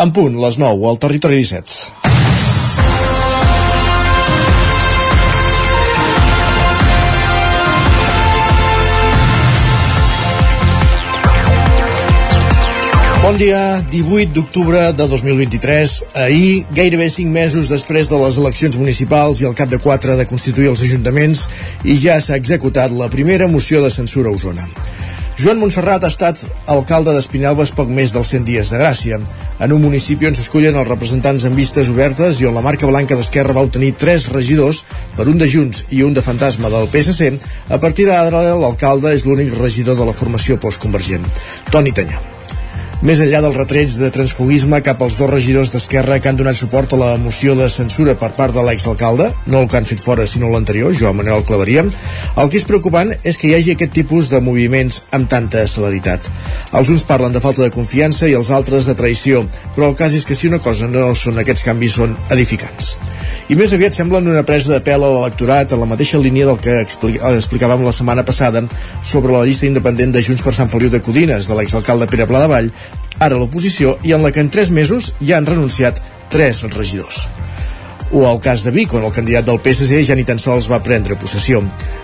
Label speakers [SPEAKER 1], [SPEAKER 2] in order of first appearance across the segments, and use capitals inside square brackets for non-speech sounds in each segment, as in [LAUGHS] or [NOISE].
[SPEAKER 1] En punt, les 9, al Territori 17. Bon dia, 18 d'octubre de 2023. Ahir, gairebé 5 mesos després de les eleccions municipals i al cap de 4 de constituir els ajuntaments, i ja s'ha executat la primera moció de censura a Osona. Joan Montserrat ha estat alcalde d'Espinelves poc més dels 100 dies de gràcia, en un municipi on s'escullen els representants en vistes obertes i on la marca blanca d'Esquerra va obtenir tres regidors, per un de Junts i un de Fantasma del PSC, a partir d'ara l'alcalde és l'únic regidor de la formació postconvergent, Toni Tanyà. Més enllà dels retrets de transfugisme cap als dos regidors d'Esquerra que han donat suport a la moció de censura per part de l'exalcalde, no el que han fet fora sinó l'anterior, Joan Manuel Claveria, el que és preocupant és que hi hagi aquest tipus de moviments amb tanta celeritat. Els uns parlen de falta de confiança i els altres de traïció, però el cas és que si una cosa no són aquests canvis són edificants. I més aviat semblen una presa de pèl a l'electorat en la mateixa línia del que explicàvem la setmana passada sobre la llista independent de Junts per Sant Feliu de Codines de l'exalcalde Pere Pladevall, ara l'oposició i en la que en tres mesos ja han renunciat tres regidors. O el cas de Vic, on el candidat del PSC ja ni tan sols va prendre possessió.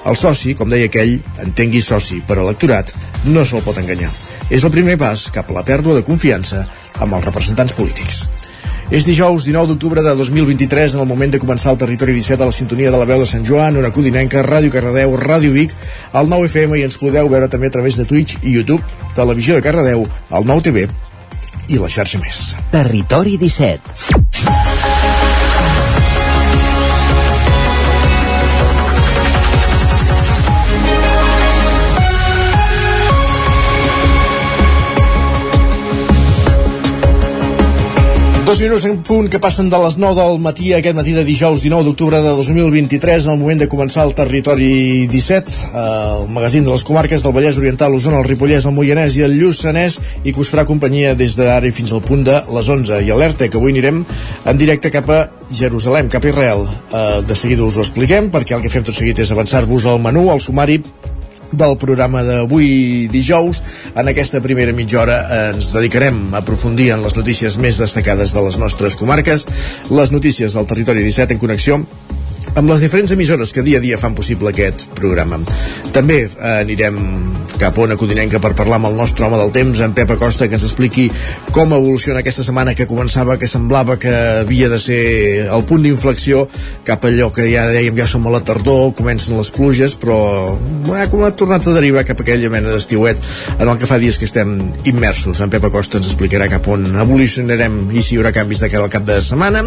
[SPEAKER 1] El soci, com deia aquell, entengui soci, per electorat, no se'l pot enganyar. És el primer pas cap a la pèrdua de confiança amb els representants polítics. És dijous 19 d'octubre de 2023 en el moment de començar el Territori 17 a la sintonia de la veu de Sant Joan, una codinenca, Ràdio Cardedeu, Ràdio Vic, al 9 FM i ens podeu veure també a través de Twitch i YouTube, Televisió de Cardedeu, al 9 TV i la xarxa més.
[SPEAKER 2] Territori 17
[SPEAKER 1] Dos minuts en punt que passen de les 9 del matí aquest matí de dijous 19 d'octubre de 2023 en el moment de començar el territori 17 eh, el magazín de les comarques del Vallès Oriental, l'Osona, el Ripollès, el Moianès i el Lluçanès i que us farà companyia des d'ara i fins al punt de les 11 i alerta que avui anirem en directe cap a Jerusalem, cap a Israel. Eh, de seguida us ho expliquem perquè el que fem tot seguit és avançar-vos al menú, al sumari del programa d'avui dijous. En aquesta primera mitja hora ens dedicarem a aprofundir en les notícies més destacades de les nostres comarques, les notícies del territori 17 en connexió amb les diferents emissores que dia a dia fan possible aquest programa. També eh, anirem cap a una codinenca per parlar amb el nostre home del temps, en Pep Acosta, que ens expliqui com evoluciona aquesta setmana que començava, que semblava que havia de ser el punt d'inflexió cap allò que ja dèiem ja som a la tardor, comencen les pluges, però eh, com ha tornat a derivar cap a aquella mena d'estiuet en el que fa dies que estem immersos. En Pep Acosta ens explicarà cap on evolucionarem i si hi haurà canvis de cara al cap de setmana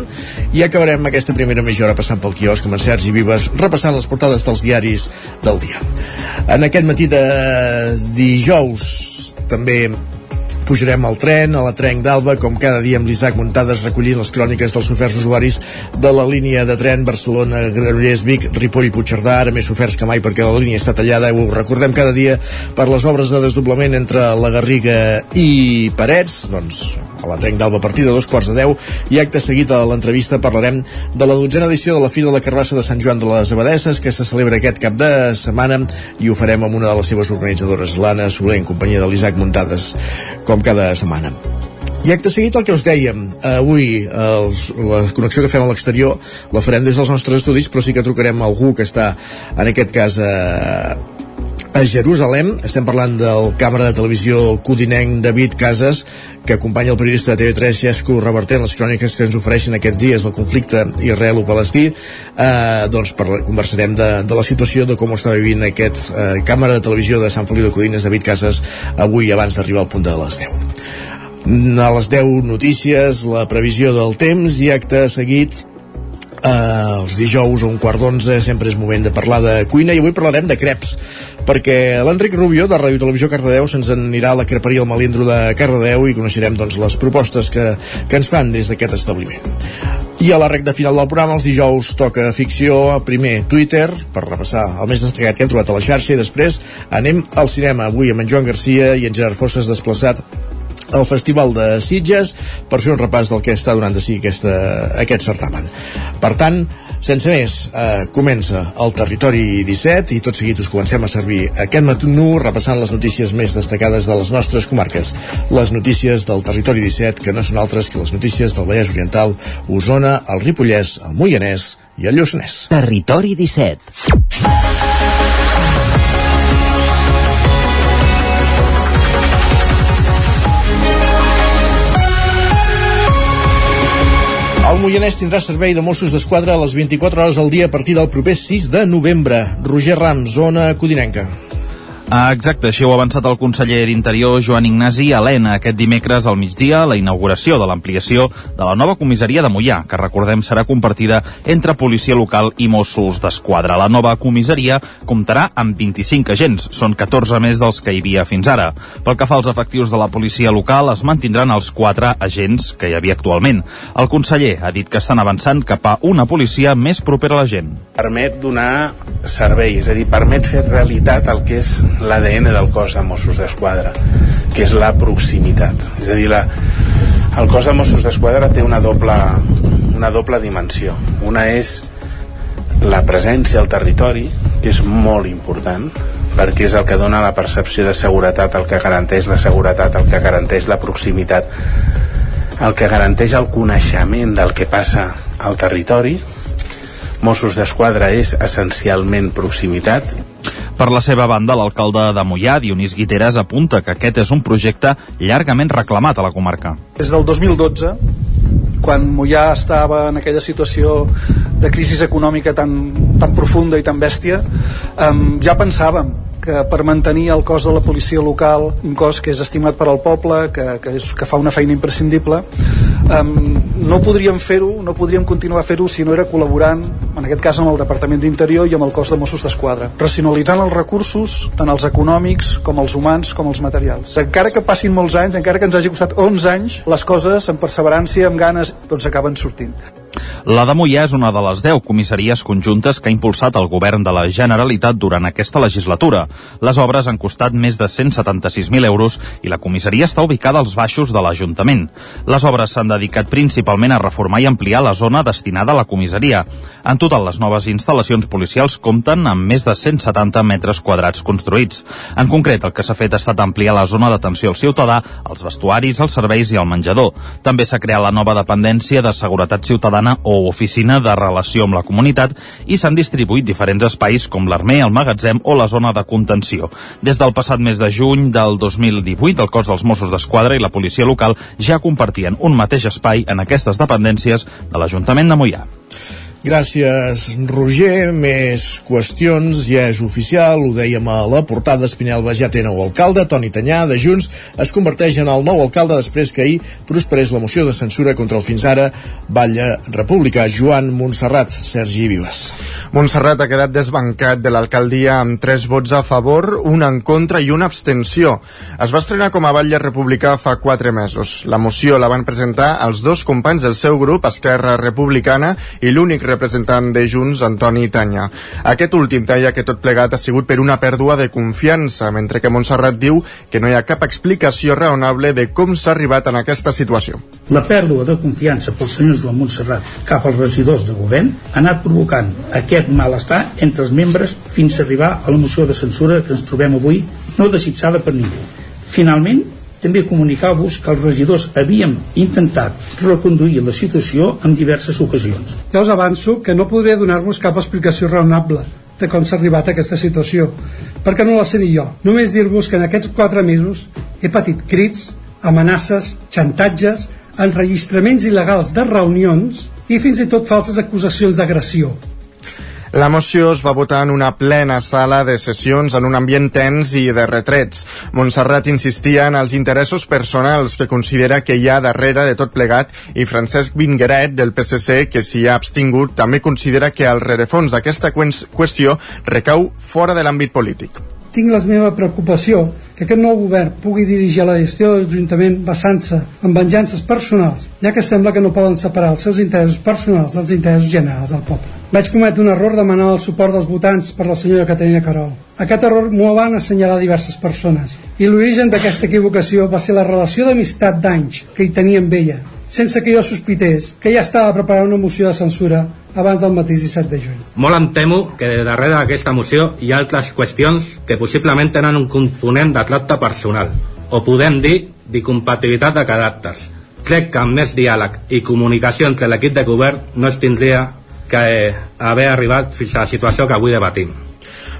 [SPEAKER 1] i acabarem aquesta primera mitja hora passant pel quiosc amb Sergi Vives repassant les portades dels diaris del dia. En aquest matí de dijous també pujarem al tren, a la Trenc d'Alba, com cada dia amb l'Isaac Muntades recollint les cròniques dels oferts usuaris de la línia de tren Barcelona, Granollers, Vic, Ripoll Puigcerdà, ara més oferts que mai perquè la línia està tallada, ho recordem cada dia per les obres de desdoblament entre la Garriga i Parets, doncs a la Trenc d'Alba a partir de dos quarts de deu i acte seguit a l'entrevista parlarem de la dotzena edició de la Fira de la Carbassa de Sant Joan de les Abadesses que se celebra aquest cap de setmana i ho farem amb una de les seves organitzadores, l'Anna Soler, en companyia de l'Isaac Muntades, com cada setmana. I acte seguit el que us dèiem, avui els, la connexió que fem a l'exterior la farem des dels nostres estudis, però sí que trucarem a algú que està, en aquest cas, a, a Jerusalem. Estem parlant del càmera de televisió codinenc David Casas, que acompanya el periodista de TV3 Xesco revertent les cròniques que ens ofereixen aquests dies del conflicte israelo-palestí. Eh, doncs per, conversarem de, de la situació, de com està vivint aquest eh, càmera de televisió de Sant Feliu de Codines, David Casas, avui abans d'arribar al punt de les 10 a les 10 notícies, la previsió del temps i acte seguit eh, els dijous a un quart d'onze sempre és moment de parlar de cuina i avui parlarem de creps perquè l'Enric Rubio de Ràdio Televisió Cardedeu se'ns anirà a la creperia El Malindro de Cardedeu i coneixerem doncs, les propostes que, que ens fan des d'aquest establiment. I a la recta final del programa, els dijous, toca ficció, primer Twitter, per repassar el més destacat que hem trobat a la xarxa, i després anem al cinema, avui amb en Joan Garcia i en Gerard Fosses desplaçat al Festival de Sitges per fer un repàs del que està donant de si aquesta, aquest certamen. Per tant, sense més, eh, comença el Territori 17 i tot seguit us comencem a servir aquest matí repassant les notícies més destacades de les nostres comarques. Les notícies del Territori 17 que no són altres que les notícies del Vallès Oriental, Osona, el Ripollès, el Moianès i el Lluçanès.
[SPEAKER 2] Territori 17.
[SPEAKER 1] El Moianès tindrà servei de Mossos d'Esquadra a les 24 hores al dia a partir del proper 6 de novembre. Roger Rams, zona Codinenca.
[SPEAKER 3] Ah, exacte, així ho ha avançat el conseller d'Interior Joan Ignasi Helena aquest dimecres al migdia la inauguració de l'ampliació de la nova comissaria de Mollà, que recordem serà compartida entre policia local i Mossos d'Esquadra. La nova comissaria comptarà amb 25 agents, són 14 més dels que hi havia fins ara. Pel que fa als efectius de la policia local, es mantindran els 4 agents que hi havia actualment. El conseller ha dit que estan avançant cap a una policia més propera a la gent.
[SPEAKER 4] Permet donar servei, és a dir, permet fer realitat el que és l'ADN del cos de Mossos d'Esquadra, que és la proximitat. És a dir, la, el cos de Mossos d'Esquadra té una doble, una doble dimensió. Una és la presència al territori, que és molt important, perquè és el que dona la percepció de seguretat, el que garanteix la seguretat, el que garanteix la proximitat, el que garanteix el coneixement del que passa al territori. Mossos d'Esquadra és essencialment proximitat
[SPEAKER 3] per la seva banda, l'alcalde de Mollà, Dionís Guiteres, apunta que aquest és un projecte llargament reclamat a la comarca.
[SPEAKER 5] Des del 2012, quan Mollà estava en aquella situació de crisi econòmica tan, tan profunda i tan bèstia, eh, ja pensàvem que per mantenir el cos de la policia local, un cos que és estimat per al poble, que, que, és, que fa una feina imprescindible, um, no podríem fer-ho, no podríem continuar fer-ho si no era col·laborant, en aquest cas amb el Departament d'Interior i amb el cos de Mossos d'Esquadra, racionalitzant els recursos, tant els econòmics com els humans com els materials. Encara que passin molts anys, encara que ens hagi costat 11 anys, les coses amb perseverança, amb ganes, doncs acaben sortint.
[SPEAKER 3] La de Mollà és una de les 10 comissaries conjuntes que ha impulsat el govern de la Generalitat durant aquesta legislatura. Les obres han costat més de 176.000 euros i la comissaria està ubicada als baixos de l'Ajuntament. Les obres s'han dedicat principalment a reformar i ampliar la zona destinada a la comissaria. En total, les noves instal·lacions policials compten amb més de 170 metres quadrats construïts. En concret, el que s'ha fet ha estat ampliar la zona d'atenció al ciutadà, els vestuaris, els serveis i el menjador. També s'ha creat la nova dependència de seguretat ciutadana ciutadana o oficina de relació amb la comunitat i s'han distribuït diferents espais com l'Armer, el magatzem o la zona de contenció. Des del passat mes de juny del 2018, el cos dels Mossos d'Esquadra i la policia local ja compartien un mateix espai en aquestes dependències de l'Ajuntament de Mollà.
[SPEAKER 1] Gràcies, Roger. Més qüestions, ja és oficial, ho dèiem a la portada, Espinelva ja té nou alcalde, Toni Tanyà, de Junts, es converteix en el nou alcalde després que ahir prosperés la moció de censura contra el fins ara Batlle República. Joan Montserrat, Sergi Vives.
[SPEAKER 6] Montserrat ha quedat desbancat de l'alcaldia amb tres vots a favor, un en contra i una abstenció. Es va estrenar com a Batlle Republicà fa quatre mesos. La moció la van presentar els dos companys del seu grup, Esquerra Republicana, i l'únic representant de Junts, Antoni Tanya. Aquest últim deia que tot plegat ha sigut per una pèrdua de confiança, mentre que Montserrat diu que no hi ha cap explicació raonable de com s'ha arribat en aquesta situació.
[SPEAKER 7] La pèrdua de confiança pel senyor Joan Montserrat cap als regidors de govern ha anat provocant aquest malestar entre els membres fins a arribar a la moció de censura que ens trobem avui no desitjada per ningú. Finalment, també comunicar-vos que els regidors havíem intentat reconduir la situació en diverses ocasions.
[SPEAKER 8] Ja us avanço que no podré donar-vos cap explicació raonable de com s'ha arribat a aquesta situació, perquè no la sé ni jo. Només dir-vos que en aquests quatre mesos he patit crits, amenaces, xantatges, enregistraments il·legals de reunions i fins i tot falses acusacions d'agressió.
[SPEAKER 6] La moció es va votar en una plena sala de sessions en un ambient tens i de retrets. Montserrat insistia en els interessos personals que considera que hi ha darrere de tot plegat i Francesc Vingueret del PSC, que s'hi ha abstingut, també considera que el rerefons d'aquesta qüestió recau fora de l'àmbit polític.
[SPEAKER 8] Tinc la meva preocupació que aquest nou govern pugui dirigir la gestió de l'Ajuntament basant-se en venjances personals, ja que sembla que no poden separar els seus interessos personals dels interessos generals del poble. Vaig cometre un error demanant el suport dels votants per la senyora Caterina Carol. Aquest error m'ho van assenyalar diverses persones i l'origen d'aquesta equivocació va ser la relació d'amistat d'anys que hi tenia amb ella, sense que jo sospités que ja estava preparant una moció de censura abans del mateix 17 de juny.
[SPEAKER 9] Molt em temo que darrere d'aquesta moció hi ha altres qüestions que possiblement tenen un component de tracte personal, o podem dir d'incompatibilitat de caràcters. Crec que amb més diàleg i comunicació entre l'equip de govern no es tindria que haver arribat fins a la situació que avui debatim.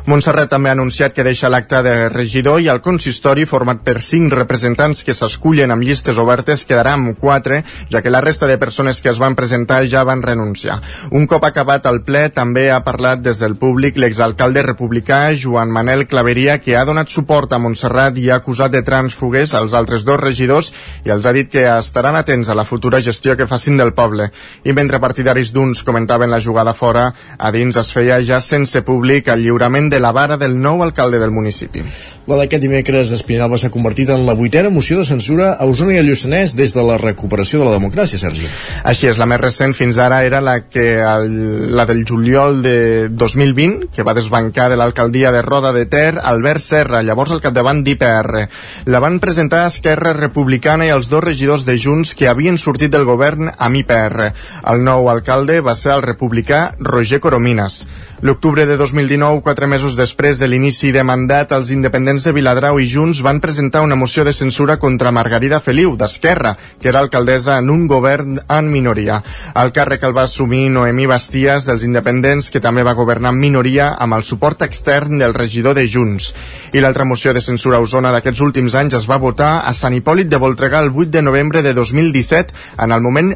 [SPEAKER 6] Montserrat també ha anunciat que deixa l'acte de regidor i el consistori, format per cinc representants que s'escullen amb llistes obertes, quedarà amb quatre, ja que la resta de persones que es van presentar ja van renunciar. Un cop acabat el ple, també ha parlat des del públic l'exalcalde republicà Joan Manel Claveria, que ha donat suport a Montserrat i ha acusat de transfugues als altres dos regidors i els ha dit que estaran atents a la futura gestió que facin del poble. I mentre partidaris d'uns comentaven la jugada fora, a dins es feia ja sense públic el lliurament de la vara del nou alcalde del municipi.
[SPEAKER 1] La d'aquest dimecres Espinalba s'ha convertit en la vuitena moció de censura a Osona i a Lluçanès des de la recuperació de la democràcia, Sergi.
[SPEAKER 6] Així és, la més recent fins ara era la que el, la del juliol de 2020, que va desbancar de l'alcaldia de Roda de Ter Albert Serra, llavors al capdavant d'IPR. La van presentar Esquerra Republicana i els dos regidors de Junts que havien sortit del govern amb IPR. El nou alcalde va ser el republicà Roger Coromines. L'octubre de 2019, quatre mesos després de l'inici de mandat, els independents de Viladrau i Junts van presentar una moció de censura contra Margarida Feliu, d'Esquerra, que era alcaldessa en un govern en minoria. El càrrec el va assumir Noemí Basties, dels independents, que també va governar en minoria amb el suport extern del regidor de Junts. I l'altra moció de censura a Osona d'aquests últims anys es va votar a Sant Hipòlit de Voltregà el 8 de novembre de 2017, en el moment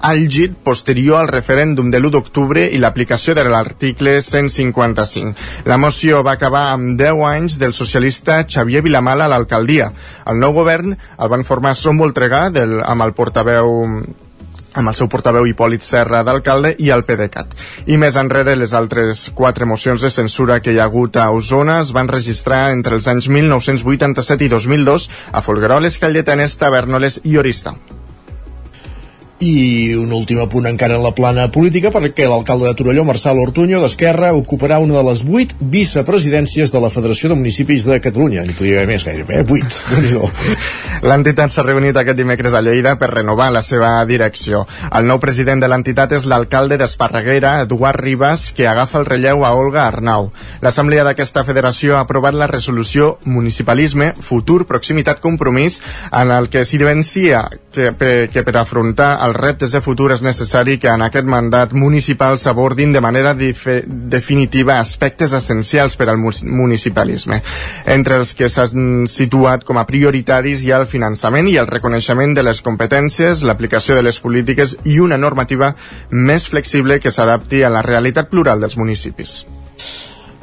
[SPEAKER 6] àlgid posterior al referèndum de l'1 d'octubre i l'aplicació de l'article 155. La moció va acabar amb 10 anys del socialista Xavier Vilamala a l'alcaldia. El nou govern el van formar Som Voltregà del, amb el portaveu amb el seu portaveu Hipòlit Serra d'alcalde i el PDeCAT. I més enrere, les altres quatre mocions de censura que hi ha hagut a Osona es van registrar entre els anys 1987 i 2002 a Folgueroles, Calletanes, Tavernoles i Orista.
[SPEAKER 1] I un últim apunt encara en la plana política perquè l'alcalde de Torelló, Marçal Ortuño, d'Esquerra, ocuparà una de les vuit vicepresidències de la Federació de Municipis de Catalunya. Ni podria haver més gairebé, eh? Vuit. [LAUGHS]
[SPEAKER 6] L'entitat s'ha reunit aquest dimecres a Lleida per renovar la seva direcció. El nou president de l'entitat és l'alcalde d'Esparreguera, Eduard Ribas, que agafa el relleu a Olga Arnau. L'assemblea d'aquesta federació ha aprovat la resolució Municipalisme, Futur, Proximitat, Compromís, en el que s'evidencia que, que per afrontar els reptes de futur és necessari que en aquest mandat municipal s'abordin de manera definitiva aspectes essencials per al municipalisme. Entre els que s'han situat com a prioritaris hi ha el finançament i el reconeixement de les competències, l'aplicació de les polítiques i una normativa més flexible que s'adapti a la realitat plural dels municipis.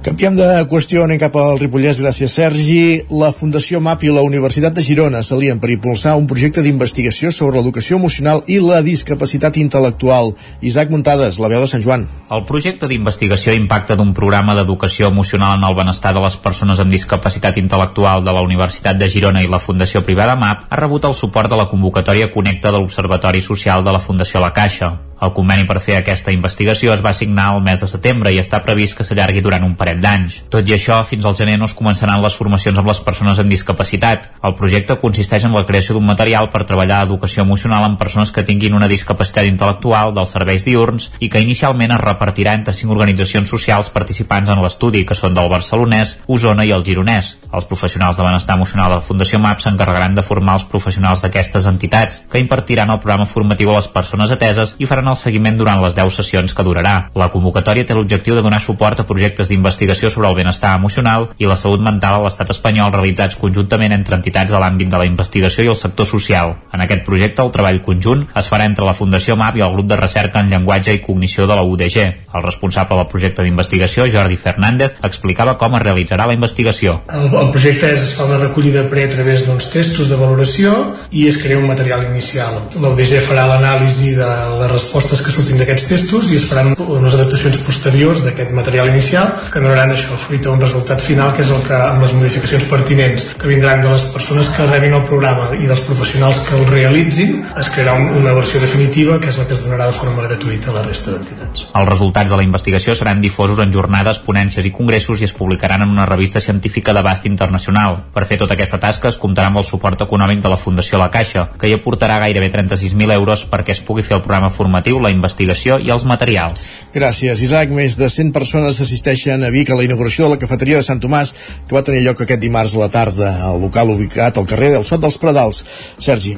[SPEAKER 1] Canviem de qüestió, anem cap al Ripollès, gràcies Sergi. La Fundació MAP i la Universitat de Girona s'alien per impulsar un projecte d'investigació sobre l'educació emocional i la discapacitat intel·lectual. Isaac Muntades, la veu de Sant Joan.
[SPEAKER 10] El projecte d'investigació impacta d'un programa d'educació emocional en el benestar de les persones amb discapacitat intel·lectual de la Universitat de Girona i la Fundació Privada MAP ha rebut el suport de la convocatòria Connecta de l'Observatori Social de la Fundació La Caixa. El conveni per fer aquesta investigació es va signar el mes de setembre i està previst que s'allargui durant un parell d'anys. Tot i això, fins al gener no es començaran les formacions amb les persones amb discapacitat. El projecte consisteix en la creació d'un material per treballar educació emocional amb persones que tinguin una discapacitat intel·lectual dels serveis diurns i que inicialment es repartirà entre cinc organitzacions socials participants en l'estudi, que són del Barcelonès, Osona i el Gironès. Els professionals de benestar emocional de la Fundació MAP s'encarregaran de formar els professionals d'aquestes entitats, que impartiran el programa formatiu a les persones ateses i faran el seguiment durant les 10 sessions que durarà. La convocatòria té l'objectiu de donar suport a projectes d'investigació sobre el benestar emocional i la salut mental a l'estat espanyol realitzats conjuntament entre entitats de l'àmbit de la investigació i el sector social. En aquest projecte, el treball conjunt es farà entre la Fundació MAP i el grup de recerca en llenguatge i cognició de la UDG. El responsable del projecte d'investigació, Jordi Fernández, explicava com es realitzarà la investigació.
[SPEAKER 11] El, el projecte és, es fa una recollida pre a través d'uns testos de valoració i es crea un material inicial. L'ODG farà l'anàlisi de les respostes que surtin d'aquests testos i es faran unes adaptacions posteriors d'aquest material inicial que donaran això fruit a un resultat final que és el que amb les modificacions pertinents que vindran de les persones que rebin el programa i dels professionals que el realitzin es crearà una versió definitiva que és la que es donarà de forma gratuïta a la resta d'entitats.
[SPEAKER 10] Els resultats de la investigació seran difosos en jornades, ponències i congressos i es publicaran en una revista científica d'abast internacional. Per fer tota aquesta tasca es comptarà amb el suport econòmic de la Fundació La Caixa, que hi aportarà gairebé 36.000 euros perquè es pugui fer el programa formatiu, la investigació i els materials.
[SPEAKER 1] Gràcies, Isaac. Més de 100 persones assisteixen a Vic a la inauguració de la cafeteria de Sant Tomàs, que va tenir lloc aquest dimarts a la tarda al local ubicat al carrer del Sot dels Pradals. Sergi.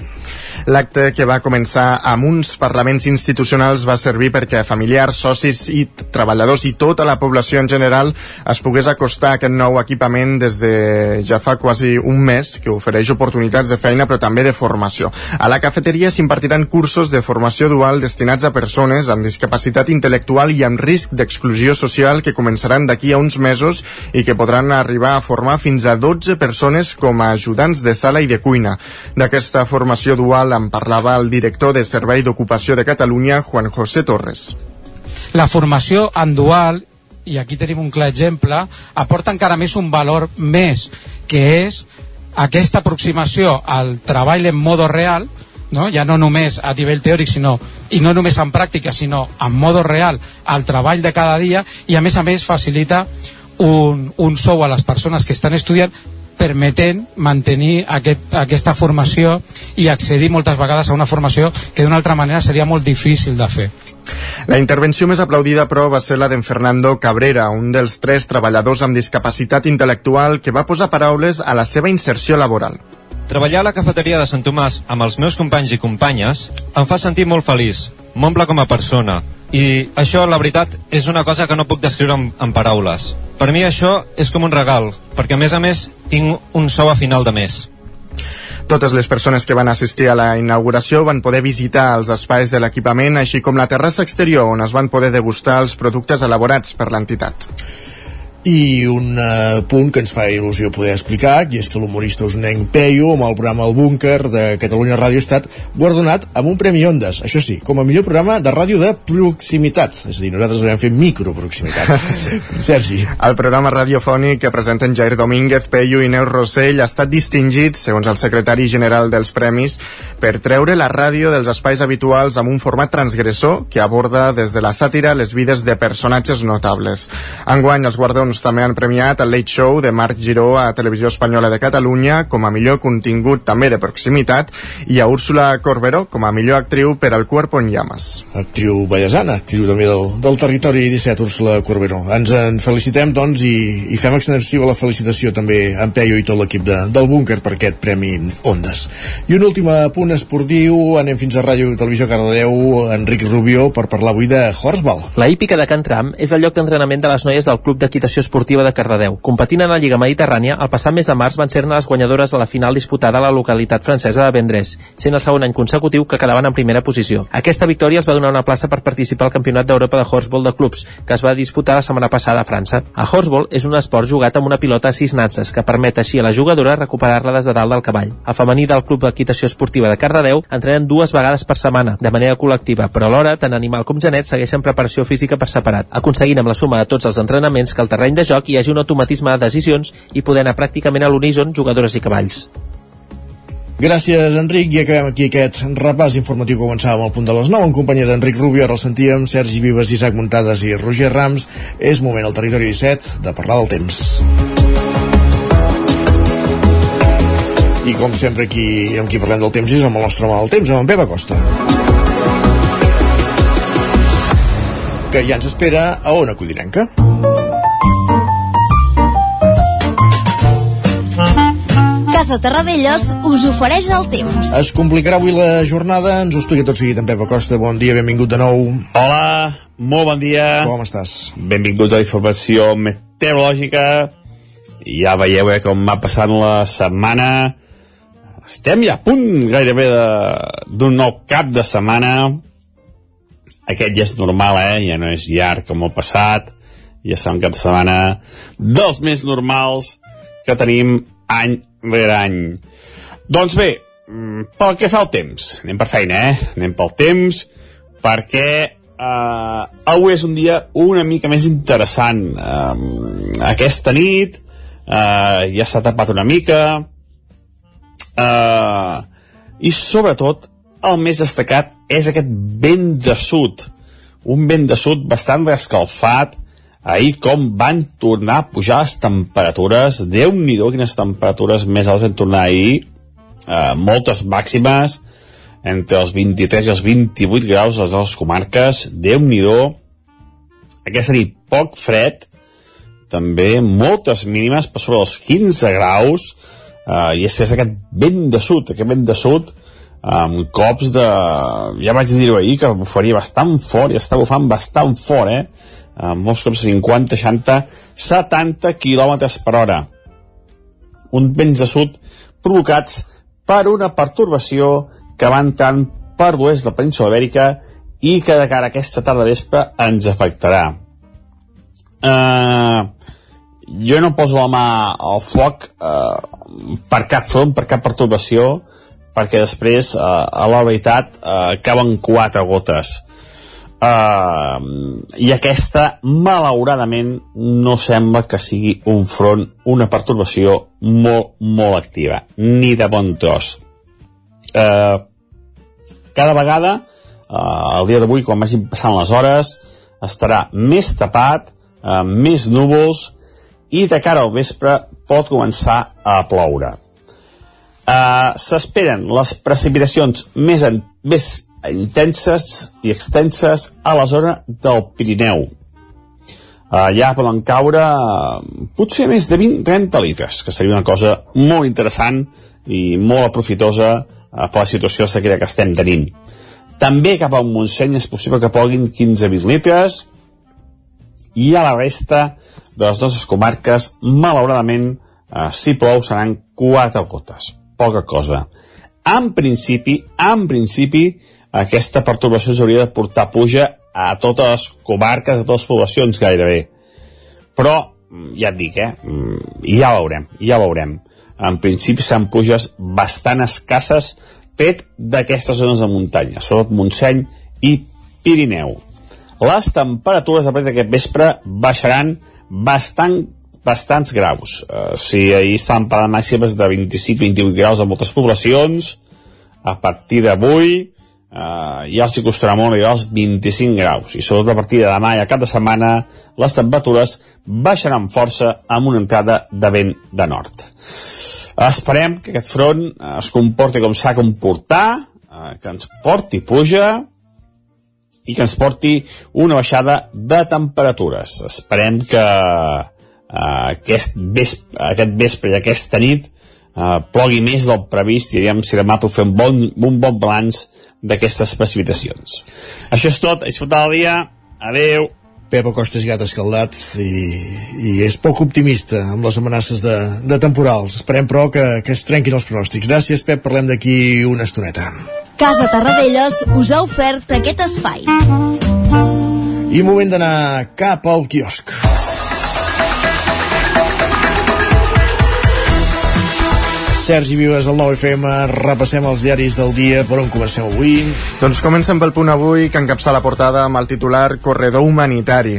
[SPEAKER 6] L'acte que va començar amb uns parlaments institucionals va servir perquè familiars, socis i treballadors i tota la població en general es pogués acostar a aquest nou equipament des de ja fa quasi un mes que ofereix oportunitats de feina però també de formació. A la cafeteria s'impartiran cursos de formació dual destinats a persones amb discapacitat intel·lectual i amb risc d'exclusió social que començaran d'aquí a uns mesos i que podran arribar a formar fins a 12 persones com a ajudants de sala i de cuina. D'aquesta formació dual en parlava el director de Servei d'Ocupació de Catalunya, Juan José Torres.
[SPEAKER 12] La formació en dual, i aquí tenim un clar exemple, aporta encara més un valor més, que és aquesta aproximació al treball en modo real, no? ja no només a nivell teòric sinó, i no només en pràctica sinó en modo real al treball de cada dia i a més a més facilita un, un sou a les persones que estan estudiant permetent mantenir aquest, aquesta formació i accedir moltes vegades a una formació que d'una altra manera seria molt difícil de fer.
[SPEAKER 6] La intervenció més aplaudida, però, va ser la d'en Fernando Cabrera, un dels tres treballadors amb discapacitat intel·lectual que va posar paraules a la seva inserció laboral.
[SPEAKER 13] Treballar a la cafeteria de Sant Tomàs amb els meus companys i companyes em fa sentir molt feliç, m'omple com a persona, i això, la veritat, és una cosa que no puc descriure en, en paraules. Per mi això és com un regal, perquè a més a més tinc un sou a final de mes.
[SPEAKER 6] Totes les persones que van assistir a la inauguració van poder visitar els espais de l'equipament, així com la terrassa exterior on es van poder degustar els productes elaborats per l'entitat.
[SPEAKER 1] I un uh, punt que ens fa il·lusió poder explicar, i és que l'humorista usnenc Peyu, amb el programa El Búnker de Catalunya Ràdio, ha estat guardonat amb un Premi Ondes, això sí, com a millor programa de ràdio de proximitat. És a dir, nosaltres vam fer microproximitat. [LAUGHS] Sergi.
[SPEAKER 6] El programa radiofònic que presenten Jair Domínguez, Peyu i Neus Rossell ha estat distingit, segons el secretari general dels premis, per treure la ràdio dels espais habituals amb un format transgressor que aborda des de la sàtira les vides de personatges notables. Enguany, els guardons doncs, també han premiat el Late Show de Marc Giró a Televisió Espanyola de Catalunya com a millor contingut també de proximitat i a Úrsula Corberó com a millor actriu per al Cuerpo en Llamas.
[SPEAKER 1] Actriu ballesana, actriu també del, del territori 17, Úrsula Corberó. Ens en felicitem, doncs, i, i fem extensiva la felicitació també a en Peio i tot l'equip de, del búnquer per aquest Premi Ondes. I un últim punt esportiu, anem fins a Ràdio Televisió Cardedeu, Enric Rubió, per parlar avui de Horsbal.
[SPEAKER 14] La hípica de Can Tram és el lloc d'entrenament de les noies del Club d'Equitació Federació Esportiva de Cardedeu. Competint en la Lliga Mediterrània, el passat mes de març van ser-ne les guanyadores a la final disputada a la localitat francesa de Vendrés, sent el segon any consecutiu que quedaven en primera posició. Aquesta victòria els va donar una plaça per participar al Campionat d'Europa de Horseball de clubs, que es va disputar la setmana passada a França. A Horseball és un esport jugat amb una pilota a sis nances, que permet així a la jugadora recuperar-la des de dalt del cavall. El femení del Club d'Equitació Esportiva de Cardedeu entrenen dues vegades per setmana, de manera col·lectiva, però alhora tant animal com genet segueixen preparació física per separat, aconseguint amb la suma de tots els entrenaments que el terreny de joc hi hagi un automatisme de decisions i poder anar pràcticament a l'uníson jugadores i cavalls.
[SPEAKER 1] Gràcies, Enric, i acabem aquí aquest repàs informatiu que començàvem al punt de les 9 en companyia d'Enric Rubio, ara el sentíem, Sergi Vives, Isaac Muntades i Roger Rams. És moment al territori 17 de parlar del temps. I com sempre aquí amb qui parlem del temps és amb el nostre home del temps, amb en Pep Acosta. Que ja ens espera a Ona Codinenca.
[SPEAKER 15] Casa Terradellos us ofereix el temps.
[SPEAKER 1] Es complicarà avui la jornada, ens ho explica tot seguit en Pep Acosta. Bon dia, benvingut de nou.
[SPEAKER 16] Hola, molt bon dia.
[SPEAKER 1] Com estàs?
[SPEAKER 16] Benvinguts a la informació meteorològica. Ja veieu eh, com va passant la setmana. Estem ja a punt gairebé d'un nou cap de setmana. Aquest ja és normal, eh? Ja no és llarg com el passat. Ja serà un cap de setmana dels més normals que tenim any rere any. Doncs bé, mm, pel que fa al temps, anem per feina, eh? Anem pel temps, perquè eh, avui és un dia una mica més interessant. Eh, aquesta nit eh, ja s'ha tapat una mica, eh, i sobretot el més destacat és aquest vent de sud, un vent de sud bastant escalfat, ahir com van tornar a pujar les temperatures, déu nhi quines temperatures més altes van tornar ahir, eh, moltes màximes, entre els 23 i els 28 graus a les nostres comarques, déu nhi aquesta nit poc fred, també moltes mínimes per sobre dels 15 graus, eh, i és és aquest vent de sud, aquest vent de sud, amb cops de... ja vaig dir-ho ahir, que bufaria bastant fort, i està bufant bastant fort, eh? Amb molts cops 50, 60, 70 km per hora. Un vents de sud provocats per una pertorbació que va entrant per l'oest de la península Ibèrica i que de cara a aquesta tarda vespre ens afectarà. Uh, jo no poso la mà al foc uh, per cap front, per cap pertorbació, perquè després, uh, a la veritat, uh, caben quatre gotes. Uh, I aquesta, malauradament, no sembla que sigui un front, una pertorbació molt, molt activa, ni de bon tros. Uh, cada vegada, uh, el dia d'avui, quan vagin passant les hores, estarà més tapat, uh, més núvols, i de cara al vespre pot començar a ploure. Uh, S'esperen les precipitacions més, en, més intenses i extenses a la zona del Pirineu. Uh, allà poden caure uh, potser més de 20-30 litres, que seria una cosa molt interessant i molt aprofitosa uh, per la situació de sequera que estem tenint. També cap al Montseny és possible que poguin 15-20 litres i a la resta de les nostres comarques, malauradament, eh, si plou seran quatre gotes. Poca cosa. En principi, en principi, aquesta perturbació s'hauria de portar puja a totes les comarques, a totes les poblacions gairebé. Però, mm, ja et dic, eh? Mm, ja veurem, ja veurem. En principi seran pluges bastant escasses fet d'aquestes zones de muntanya, sobretot Montseny i Pirineu. Les temperatures a partir d'aquest vespre baixaran bastant bastants graus. Uh, si ahir estaven parlant màximes de 25-28 graus a moltes poblacions, a partir d'avui uh, ja els hi costarà molt arribar als 25 graus i sobretot a partir de demà i a cap de setmana les temperatures baixaran força amb una entrada de vent de nord. Esperem que aquest front es comporti com s'ha de comportar, uh, que ens porti puja i que ens porti una baixada de temperatures. Esperem que uh, aquest, vespre, aquest vespre i aquesta nit uh, plogui més del previst i aviam si demà puc fer un bon, un bon balanç d'aquestes precipitacions. Això és tot, a disfrutar el dia, adeu.
[SPEAKER 1] Pepa Costa és gat escaldat i, i és poc optimista amb les amenaces de, de temporals. Esperem, però, que, que es trenquin els pronòstics. Gràcies, Pep, parlem d'aquí una estoneta.
[SPEAKER 15] Casa Tarradellas us ha ofert aquest espai.
[SPEAKER 1] I moment d'anar cap al quiosc. Sergi Vives, al 9FM, repassem els diaris del dia, per on comencem avui?
[SPEAKER 6] Doncs comencem pel punt avui, que encapça la portada amb el titular Corredor Humanitari.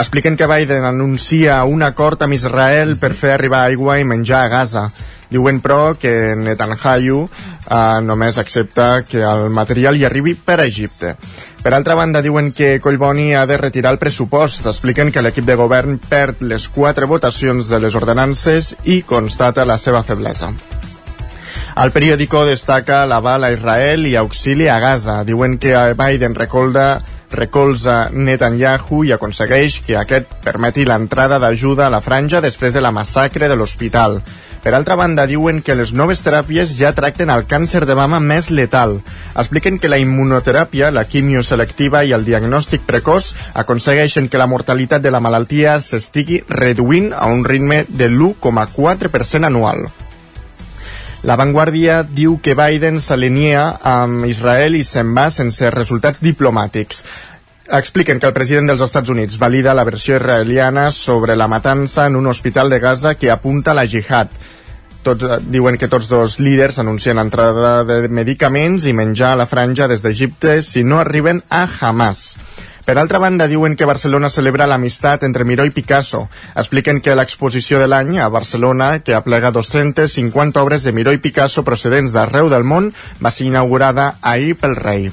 [SPEAKER 6] Expliquen que Biden anuncia un acord amb Israel per fer arribar aigua i menjar a Gaza. Diuen, però, que Netanyahu eh, només accepta que el material hi arribi per Egipte. Per altra banda, diuen que Collboni ha de retirar el pressupost. Expliquen que l'equip de govern perd les quatre votacions de les ordenances i constata la seva feblesa. El periòdico destaca l'aval a Israel i auxili a Gaza. Diuen que Biden recolza recolza Netanyahu i aconsegueix que aquest permeti l'entrada d'ajuda a la franja després de la massacre de l'hospital. Per altra banda, diuen que les noves teràpies ja tracten el càncer de mama més letal. Expliquen que la immunoteràpia, la quimio selectiva i el diagnòstic precoç aconsegueixen que la mortalitat de la malaltia s'estigui reduint a un ritme de l'1,4% anual. La Vanguardia diu que Biden s'alinia amb Israel i se'n va sense resultats diplomàtics. expliquen que el president dels Estats Units valida la versió israeliana sobre la matança en un hospital de Gaza que apunta a la jihad. Tots, eh, diuen que tots dos líders anuncien entrada de medicaments i menjar a la franja des d'Egipte si no arriben a Hamas. Per altra banda, diuen que Barcelona celebra l'amistat entre Miró i Picasso. Expliquen que l'exposició de l'any a Barcelona, que aplega 250 obres de Miró i Picasso procedents d'arreu del món, va ser inaugurada ahir pel rei.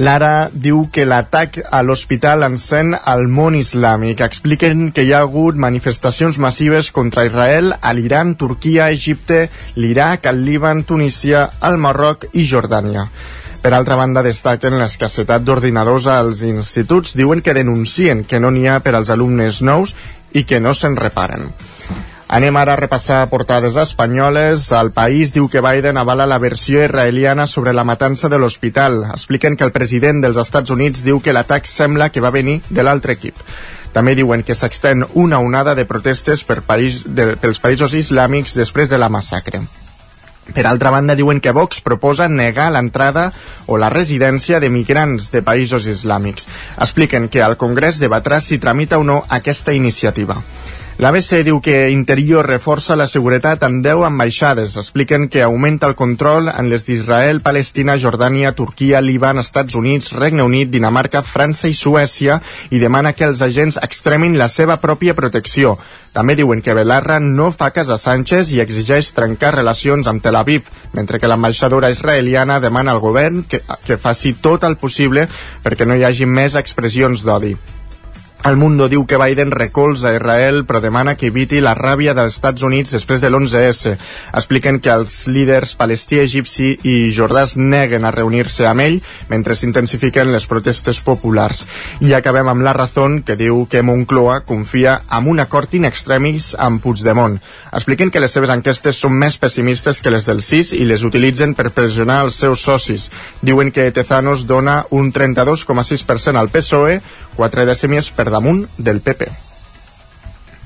[SPEAKER 6] Lara diu que l'atac a l'hospital encén el món islàmic. Expliquen que hi ha hagut manifestacions massives contra Israel a l'Iran, Turquia, Egipte, l'Iraq, el Líban, Tunísia, el Marroc i Jordània. Per altra banda, destaquen l'escassetat d'ordinadors als instituts. Diuen que denuncien que no n'hi ha per als alumnes nous i que no se'n reparen. Anem ara a repassar portades espanyoles. El país diu que Biden avala la versió israeliana sobre la matança de l'hospital. Expliquen que el president dels Estats Units diu que l'atac sembla que va venir de l'altre equip. També diuen que s'extén una onada de protestes per país, de, pels països islàmics després de la massacre. Per altra banda, diuen que Vox proposa negar l'entrada o la residència de migrants de països islàmics. Expliquen que al Congrés debatrà si tramita o no aquesta iniciativa. L'ABC diu que Interior reforça la seguretat en 10 ambaixades. Expliquen que augmenta el control en les d'Israel, Palestina, Jordània, Turquia, Líban, Estats Units, Regne Unit, Dinamarca, França i Suècia i demana que els agents extremin la seva pròpia protecció. També diuen que Belarra no fa cas a Sánchez i exigeix trencar relacions amb Tel Aviv, mentre que l'ambaixadora israeliana demana al govern que, que faci tot el possible perquè no hi hagi més expressions d'odi. El Mundo diu que Biden recolza Israel però demana que eviti la ràbia dels Estats Units després de l'11S. Expliquen que els líders palestí, egipci i jordàs neguen a reunir-se amb ell mentre s'intensifiquen les protestes populars. I acabem amb la Razón que diu que Moncloa confia en un acord in extremis amb Puigdemont. Expliquen que les seves enquestes són més pessimistes que les del CIS i les utilitzen per pressionar els seus socis. Diuen que Tezanos dona un 32,6% al PSOE, quatre dècimes per damunt del PP.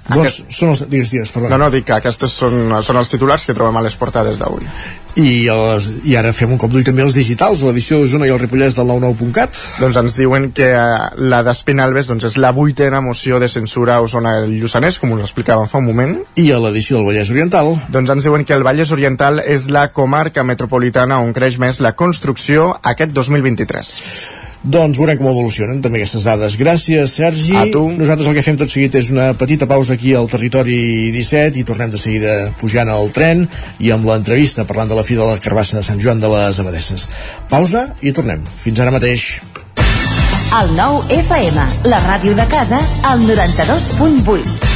[SPEAKER 1] Doncs són els... Digues, digues, perdó.
[SPEAKER 6] No, no, dic que aquests són, són els titulars que trobem a les portades d'avui.
[SPEAKER 1] I, les, I ara fem un cop d'ull també als digitals, l'edició d'Osona i el Ripollès del 99.cat.
[SPEAKER 6] Doncs ens diuen que eh, la d'Espinalbes doncs, és la vuitena moció de censura a Osona i el Lluçanès, com us explicàvem fa un moment.
[SPEAKER 1] I a l'edició del Vallès Oriental.
[SPEAKER 6] Doncs ens diuen que el Vallès Oriental és la comarca metropolitana on creix més la construcció aquest 2023.
[SPEAKER 1] Doncs veurem com evolucionen també aquestes dades. Gràcies, Sergi.
[SPEAKER 6] A tu.
[SPEAKER 1] Nosaltres el que fem tot seguit és una petita pausa aquí al territori 17 i tornem de seguida pujant al tren i amb l'entrevista parlant de la fi de la carbassa de Sant Joan de les Abadesses. Pausa i tornem. Fins ara mateix.
[SPEAKER 15] El nou FM, la ràdio de casa, al 92.8.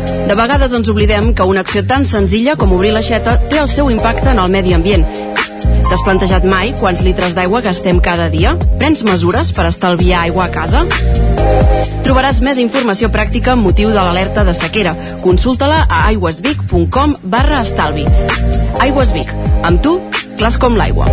[SPEAKER 17] De vegades ens oblidem que una acció tan senzilla com obrir l'aixeta té el seu impacte en el medi ambient. T'has plantejat mai quants litres d'aigua gastem cada dia? Prens mesures per estalviar aigua a casa? Trobaràs més informació pràctica amb motiu de l'alerta de sequera. Consulta-la a aigüesvic.com barra estalvi. Aigües Vic. Amb tu, clars com l'aigua.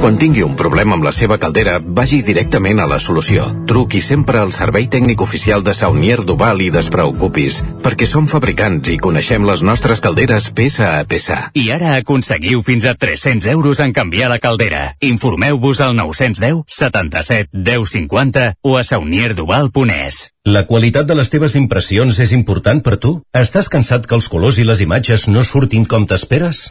[SPEAKER 18] Quan tingui un problema amb la seva caldera, vagi directament a la solució. Truqui sempre al servei tècnic oficial de Saunier Duval i despreocupis, perquè som fabricants i coneixem les nostres calderes peça a peça.
[SPEAKER 19] I ara aconseguiu fins a 300 euros en canviar la caldera. Informeu-vos al 910 77 10 50 o a saunierduval.es.
[SPEAKER 20] La qualitat de les teves impressions és important per tu? Estàs cansat que els colors i les imatges no surtin com t'esperes?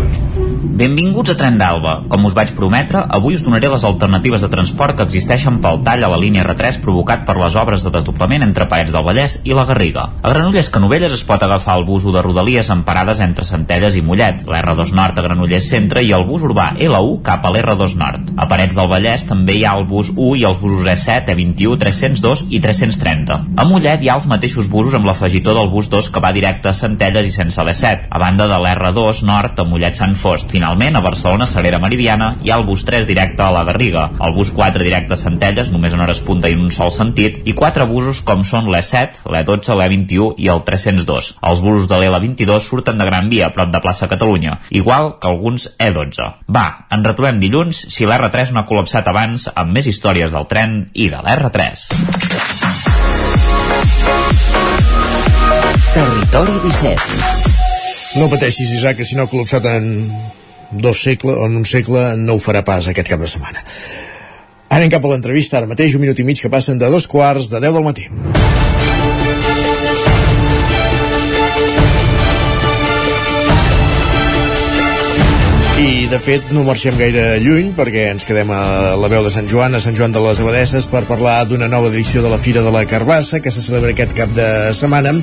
[SPEAKER 10] Benvinguts a Tren d'Alba. Com us vaig prometre, avui us donaré les alternatives de transport que existeixen pel tall a la línia R3 provocat per les obres de desdoblament entre Parets del Vallès i la Garriga. A Granollers Canovelles es pot agafar el bus 1 de Rodalies amb parades entre Centelles i Mollet, l'R2 Nord a Granollers Centre i el bus urbà L1 cap a l'R2 Nord. A Parets del Vallès també hi ha el bus 1 i els busos E7, E21, 302 i 330. A Mollet hi ha els mateixos busos amb l'afegitó del bus 2 que va directe a Centelles i sense l'E7, a banda de l'R2 Nord a Mollet Sant Fost. Finalment, a Barcelona Salera Meridiana hi ha el bus 3 directe a la Garriga, el bus 4 directe a Centelles, només en hores punta i en un sol sentit, i quatre busos com són l'E7, l'E12, l'E21 i el 302. Els busos de l'L22 surten de Gran Via, a prop de plaça Catalunya, igual que alguns E12. Va, ens retrobem dilluns si l'R3 no ha col·lapsat abans amb més històries del tren i de l'R3.
[SPEAKER 21] Territori 17
[SPEAKER 1] no pateixis, Isaac, que si no ha col·lapsat en dos segles en un segle no ho farà pas aquest cap de setmana. Anem cap a l'entrevista, ara mateix un minut i mig que passen de dos quarts de 10 del matí. De fet, no marxem gaire lluny perquè ens quedem a la veu de Sant Joan, a Sant Joan de les Abadesses, per parlar d'una nova edició de la Fira de la Carbassa que se celebra aquest cap de setmana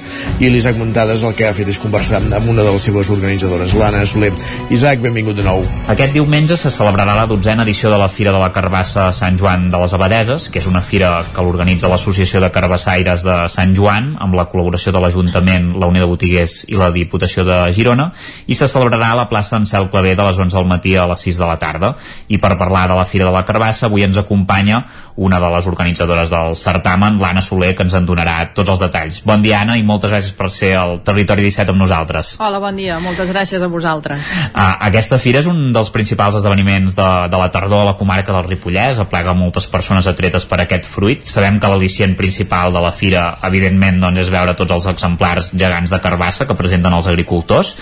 [SPEAKER 1] i l'Isaac Muntades el que ha fet és conversar amb una de les seves organitzadores, l'Anna Soler. Isaac, benvingut de nou.
[SPEAKER 10] Aquest diumenge se celebrarà la dotzena edició de la Fira de la Carbassa a Sant Joan de les Abadeses, que és una fira que l'organitza l'Associació de Carbassaires de Sant Joan, amb la col·laboració de l'Ajuntament, la Unió de Botiguers i la Diputació de Girona, i se celebrarà a la plaça Ansel Clavé de les 11 al matí a les 6 de la tarda. I per parlar de la Fira de la Carbassa, avui ens acompanya una de les organitzadores del certamen, l'Anna Soler, que ens en donarà tots els detalls. Bon dia, Anna, i moltes gràcies per ser al Territori 17 amb nosaltres.
[SPEAKER 22] Hola, bon dia. Moltes gràcies a vosaltres.
[SPEAKER 10] Ah, aquesta fira és un dels principals esdeveniments de, de la tardor a la comarca del Ripollès, aplega moltes persones atretes per aquest fruit. Sabem que l'al·licient principal de la fira, evidentment, doncs, és veure tots els exemplars gegants de carbassa que presenten els agricultors,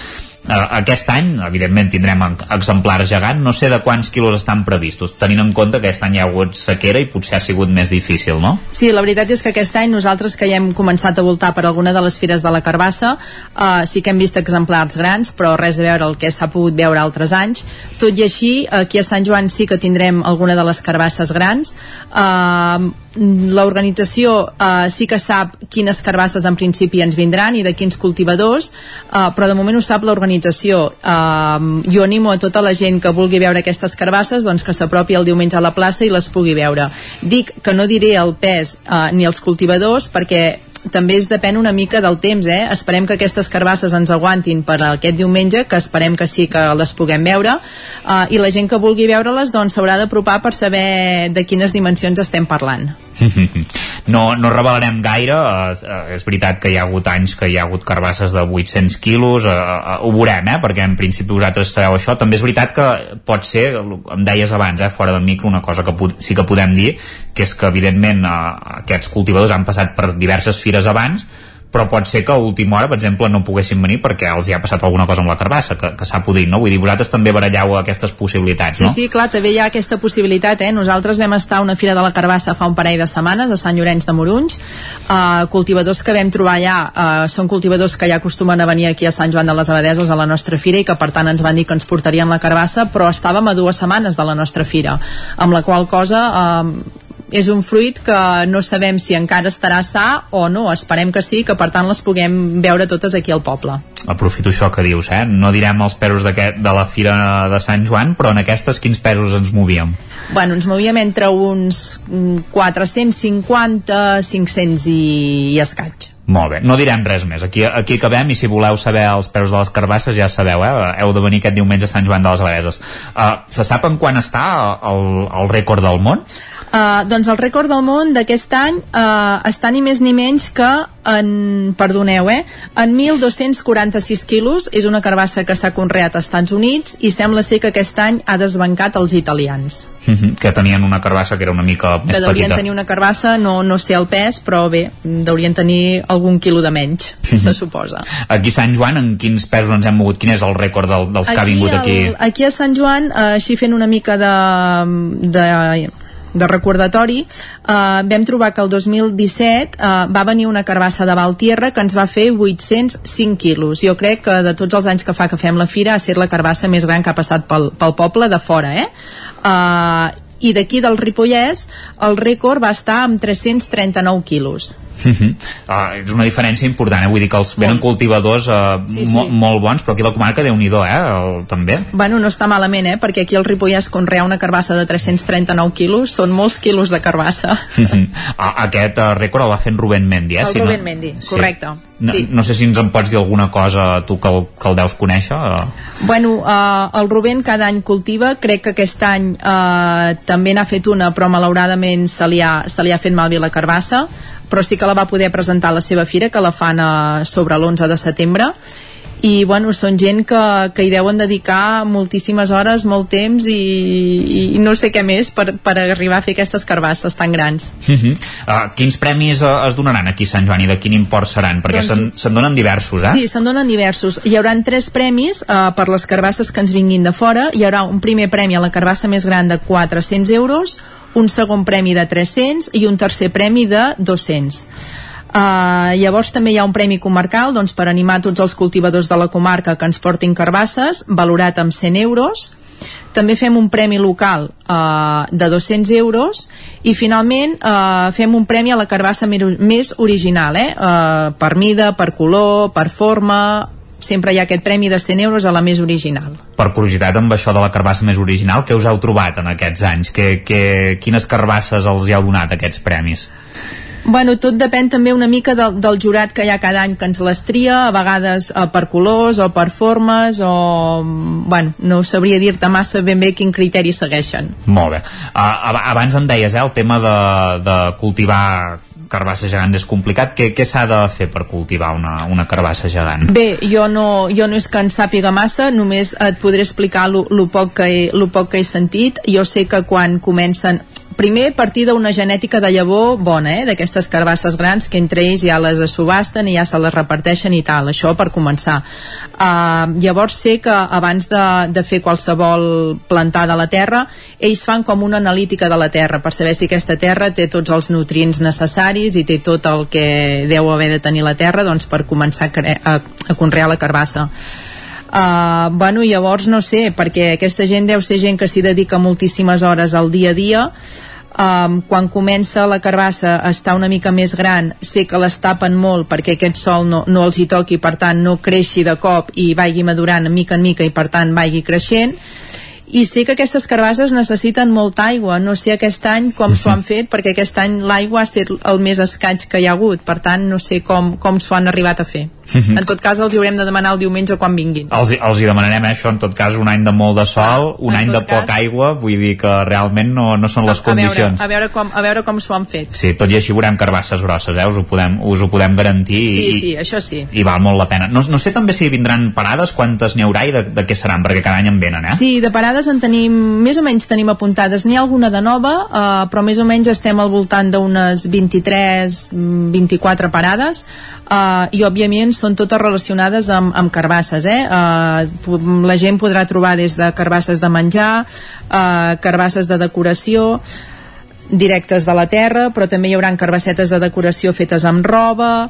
[SPEAKER 10] aquest any, evidentment, tindrem exemplars gegant, no sé de quants quilos estan previstos, tenint en compte que aquest any hi ha hagut sequera i potser ha sigut més difícil, no?
[SPEAKER 22] Sí, la veritat és que aquest any nosaltres que ja hem començat a voltar per alguna de les fires de la Carbassa, eh, sí que hem vist exemplars grans, però res a veure el que s'ha pogut veure altres anys. Tot i així, aquí a Sant Joan sí que tindrem alguna de les carbasses grans. Eh, l'organització eh, sí que sap quines carbasses en principi ens vindran i de quins cultivadors, eh, però de moment ho sap l'organització. Eh, jo animo a tota la gent que vulgui veure aquestes carbasses doncs que s'apropi el diumenge a la plaça i les pugui veure. Dic que no diré el pes eh, ni els cultivadors perquè també es depèn una mica del temps, eh? Esperem que aquestes carbasses ens aguantin per aquest diumenge, que esperem que sí que les puguem veure, uh, i la gent que vulgui veure-les doncs d'apropar per saber de quines dimensions estem parlant. [LAUGHS]
[SPEAKER 10] no, no revelarem gaire uh, és veritat que hi ha hagut anys que hi ha hagut carbasses de 800 quilos uh, uh, ho veurem, eh? perquè en principi vosaltres sabeu això, també és veritat que pot ser em deies abans, eh? fora del micro una cosa que sí que podem dir, que és que evidentment aquests cultivadors han passat per diverses fires abans però pot ser que a última hora, per exemple, no poguessin venir perquè els hi ha passat alguna cosa amb la carbassa, que, que s'ha podrit, no? Vull dir, vosaltres també baralleu aquestes possibilitats,
[SPEAKER 22] Sí,
[SPEAKER 10] no?
[SPEAKER 22] sí, clar, també hi ha aquesta possibilitat, eh? Nosaltres vam estar a una fira de la carbassa fa un parell de setmanes a Sant Llorenç de Morunys. Uh, cultivadors que vam trobar allà uh, són cultivadors que ja acostumen a venir aquí a Sant Joan de les Abadeses a la nostra fira i que per tant ens van dir que ens portarien la carbassa, però estàvem a dues setmanes de la nostra fira, amb la qual cosa uh, és un fruit que no sabem si encara estarà sa o no, esperem que sí, que per tant les puguem veure totes aquí al poble.
[SPEAKER 10] Aprofito això que dius, eh? No direm els d'aquest- de la Fira de Sant Joan, però en aquestes quins pesos ens movíem?
[SPEAKER 22] Bueno, ens movíem entre uns mm, 450, 500 i, i escaig.
[SPEAKER 10] Molt bé, no direm res més. Aquí, aquí acabem i si voleu saber els peus de les carbasses ja sabeu, eh? Heu de venir aquest diumenge a Sant Joan de les Abadeses. Uh, se sap en quan està el, el rècord del món?
[SPEAKER 22] Uh, doncs el rècord del món d'aquest any uh, està ni més ni menys que en, perdoneu, eh, en 1.246 quilos és una carbassa que s'ha conreat als Estats Units i sembla ser que aquest any ha desbancat els italians
[SPEAKER 10] Mhm, que tenien una carbassa que era una mica més
[SPEAKER 22] que deurien
[SPEAKER 10] petita.
[SPEAKER 22] tenir una carbassa, no, no sé el pes però bé, deurien tenir algun quilo de menys,
[SPEAKER 10] Mhm.
[SPEAKER 22] se suposa
[SPEAKER 10] Aquí a Sant Joan, en quins pesos ens hem mogut? Quin és el rècord del, dels que ha vingut aquí?
[SPEAKER 22] El, aquí a Sant Joan, eh, així fent una mica de, de, de recordatori, eh, vam trobar que el 2017 eh, va venir una carbassa de Valtierra que ens va fer 805 quilos. Jo crec que de tots els anys que fa que fem la fira ha estat la carbassa més gran que ha passat pel, pel poble de fora, eh? eh i d'aquí del Ripollès el rècord va estar amb 339 quilos
[SPEAKER 10] Uh, és una diferència important, eh? vull dir que els venen cultivadors uh,
[SPEAKER 22] Sí, sí.
[SPEAKER 10] mo molt bons, però aquí la comarca déu nhi eh? El, també.
[SPEAKER 22] Bueno, no està malament, eh? Perquè aquí al Ripollès conrear una carbassa de 339 quilos són molts quilos de carbassa.
[SPEAKER 10] Ah, Aquest uh, rècord el va fer en Rubén Mendy, eh?
[SPEAKER 22] El
[SPEAKER 10] Si
[SPEAKER 22] Rubén
[SPEAKER 10] no...
[SPEAKER 22] Mendy,
[SPEAKER 10] Sí.
[SPEAKER 22] correcte.
[SPEAKER 10] No,
[SPEAKER 22] Sí.
[SPEAKER 10] no sé si ens en pots dir alguna cosa tu que el, que el deus conèixer. Uh,
[SPEAKER 22] Bueno, eh, el Rubén cada any cultiva, crec que aquest any eh, també n'ha fet una, però malauradament se li, ha, se li ha fet malbé la carbassa, però sí que la va poder presentar a la seva fira, que la fan eh, sobre l'11 de setembre, i bueno, són gent que, que hi deuen dedicar moltíssimes hores, molt temps i, i no sé què més per, per arribar a fer aquestes carbasses tan grans.
[SPEAKER 10] uh, quins premis uh, es donaran aquí a Sant Joan i de quin import seran? Perquè
[SPEAKER 22] Doncs-
[SPEAKER 10] se'n se'n donen diversos, eh?
[SPEAKER 22] Sí, se'n donen diversos. Hi haurà tres premis eh, per les carbasses que ens vinguin de fora. Hi haurà un primer premi a la carbassa més gran de 400 euros, un segon premi de 300 i un tercer premi de 200. Uh, llavors també hi ha un premi comarcal doncs, per animar tots els cultivadors de la comarca que ens portin carbasses, valorat amb 100 euros també fem un premi local uh, de 200 euros i finalment uh, fem un premi a la carbassa més original eh? uh, per mida, per color, per forma sempre hi ha aquest premi de 100 euros a la més original
[SPEAKER 10] Per curiositat, amb això de la carbassa més original, què us heu trobat en aquests anys? Que, que, quines carbasses els hi heu donat, aquests premis?
[SPEAKER 22] Bueno, tot depèn també una mica del, del jurat que hi ha cada any que ens les tria, a vegades eh, per colors o per formes o... Bueno, no sabria dir-te massa ben bé quin criteri segueixen.
[SPEAKER 10] Molt bé. Uh, ab- abans em deies, eh, el tema de, de cultivar carbassa gegant és complicat. Què, què s'ha de fer per cultivar una, una carbassa gegant?
[SPEAKER 22] Bé, jo no, jo no és que en sàpiga massa, només et podré explicar lo, poc que he, lo poc que he sentit. Jo sé que quan comencen primer partir d'una genètica de llavor bona, eh? d'aquestes carbasses grans que entre ells ja les subasten i ja se les reparteixen i tal, això per començar uh, llavors sé que abans de, de fer qualsevol plantada a la terra ells fan com una analítica de la terra per saber si aquesta terra té tots els nutrients necessaris i té tot el que deu haver de tenir la terra doncs, per començar a, a, a conrear la carbassa Uh, bueno, llavors no sé, perquè aquesta gent deu ser gent que s'hi dedica moltíssimes hores al dia a dia um, quan comença la carbassa a estar una mica més gran sé que les tapen molt perquè aquest sol no, no els hi toqui per tant no creixi de cop i vagi madurant mica en mica i per tant vagi creixent. I sé que aquestes carbasses necessiten molta aigua. No sé aquest any com s'ho han fet perquè aquest any l'aigua ha estat el més escaig que hi ha hagut. Per tant no sé com, com s'ho han arribat a fer
[SPEAKER 10] Mhm.
[SPEAKER 22] En tot cas, els hi haurem de demanar el diumenge quan vinguin.
[SPEAKER 10] Els, els hi demanarem eh, això, en tot cas, un any de molt de sol, un
[SPEAKER 22] en
[SPEAKER 10] any de
[SPEAKER 22] tot
[SPEAKER 10] poca
[SPEAKER 22] cas-
[SPEAKER 10] aigua, vull dir que realment no, no són les
[SPEAKER 22] a veure,
[SPEAKER 10] condicions.
[SPEAKER 22] a veure com, a veure com s'ho han fet.
[SPEAKER 10] Sí, tot i així veurem carbasses grosses, eh? us, ho podem, us ho podem garantir
[SPEAKER 22] Sí,
[SPEAKER 10] i,
[SPEAKER 22] sí, això sí.
[SPEAKER 10] i val molt la pena. No, no sé també si vindran parades, quantes n'hi haurà i de, de què seran, perquè cada any en venen, eh?
[SPEAKER 22] Sí, de parades en tenim, més o menys tenim apuntades. N'hi ha alguna de nova, eh, però més o menys estem al voltant d'unes 23, mm, 24 parades, eh, i òbviament són totes relacionades amb, amb carbasses, eh? eh? La gent podrà trobar des de carbasses de menjar, eh, carbasses de decoració, directes de la terra, però també hi haurà carbassetes de decoració fetes amb roba,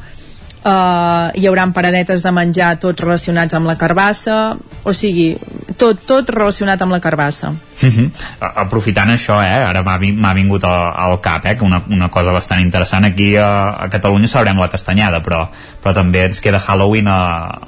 [SPEAKER 22] uh, hi haurà paradetes de menjar tots relacionats amb la carbassa, o sigui, tot, tot relacionat amb la carbassa.
[SPEAKER 10] Mhm. A- Aprofitant això, eh, ara m'ha vi- m'ha vingut al, al cap, eh, que una, una cosa bastant interessant, aquí a, a Catalunya celebrem la castanyada, però, però també ens queda Halloween a,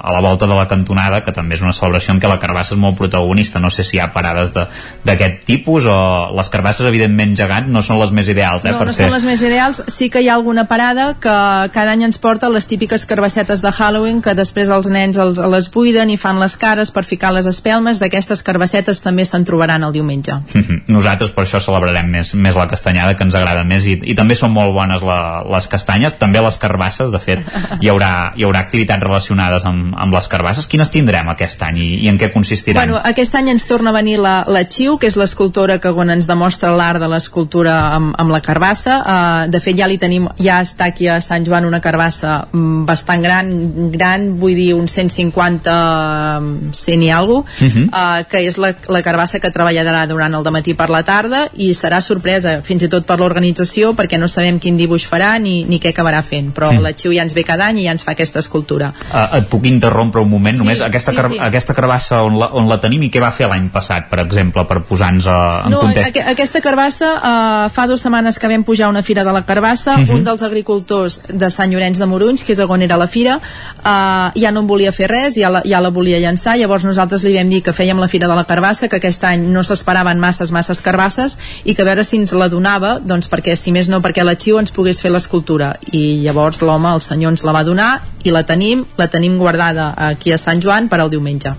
[SPEAKER 10] a la volta de la cantonada, que també és una celebració en què la carbassa és molt protagonista, no sé si hi ha parades de- d'aquest tipus, o les carbasses evidentment gegants no són les més ideals, eh,
[SPEAKER 22] No,
[SPEAKER 10] per
[SPEAKER 22] no
[SPEAKER 10] fer...
[SPEAKER 22] són les més ideals, sí que hi ha alguna parada que cada any ens porta les típiques carbassetes de Halloween que després els nens els, les buiden i fan les cares per ficar les espelmes, d'aquestes carbassetes també se'n trobaran el diumenge. [LAUGHS]
[SPEAKER 10] Nosaltres per això celebrarem més, més la castanyada, que ens agrada més, i, i també són molt bones la, les castanyes, també les carbasses, de fet, [LAUGHS] hi haurà, hi haurà activitats relacionades amb, amb les carbasses. Quines tindrem aquest any i, i en què consistiran?
[SPEAKER 22] Bueno, aquest any ens torna a venir la, la Xiu, que és l'escultora que quan ens demostra l'art de l'escultura amb, amb la carbassa. Uh, de fet, ja li tenim, ja està aquí a Sant Joan una carbassa mm, bastant gran, gran, vull dir uns 150, 100 i alguna cosa,
[SPEAKER 10] Mhm.
[SPEAKER 22] uh, que és la, la carbassa que treballarà durant el matí per la tarda i serà sorpresa, fins i tot per l'organització, perquè no sabem quin dibuix farà ni, ni què acabarà fent, però
[SPEAKER 10] Sí.
[SPEAKER 22] la Xiu ja ens ve cada any i ja ens fa aquesta escultura.
[SPEAKER 10] Uh, et puc interrompre un moment?
[SPEAKER 22] Sí,
[SPEAKER 10] Només aquesta,
[SPEAKER 22] sí,
[SPEAKER 10] car
[SPEAKER 22] sí.
[SPEAKER 10] aquesta carbassa on la, on la tenim i què va fer l'any passat, per exemple, per posar-nos uh, en
[SPEAKER 22] No,
[SPEAKER 10] context?
[SPEAKER 22] aqu aquesta carbassa uh, fa dues setmanes que vam pujar a una fira de la carbassa
[SPEAKER 10] Mhm.
[SPEAKER 22] un dels agricultors de Sant Llorenç de Morunys que és on era la fira uh, ja no en volia fer res, ja la, ja la volia llançar llavors nosaltres li vam dir que fèiem la fira de la carbassa que aquest any no s'esperaven masses masses carbasses i que a veure si ens la donava doncs perquè si més no perquè la Xiu ens pogués fer l'escultura i llavors l'home, el senyor ens la va donar i la tenim, la tenim guardada aquí a Sant Joan per al diumenge.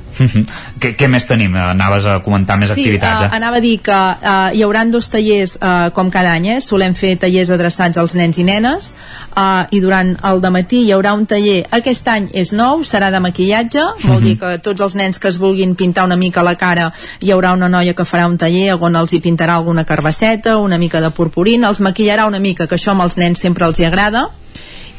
[SPEAKER 10] Què, què més tenim? Anaves a comentar més
[SPEAKER 22] sí,
[SPEAKER 10] activitats,
[SPEAKER 22] eh,
[SPEAKER 10] eh?
[SPEAKER 22] anava a dir que eh, hi hauran dos tallers eh, com cada any, eh? solem fer tallers adreçats als nens i nenes eh, i durant el matí hi haurà un taller aquest any és nou, serà de maquillatge vol
[SPEAKER 10] Mhm.
[SPEAKER 22] dir que tots els nens que es vulguin pintar una mica la cara hi haurà una noia que farà un taller on els hi pintarà alguna carbasseta, una mica de purpurina els maquillarà una mica, que això amb els nens sempre els hi agrada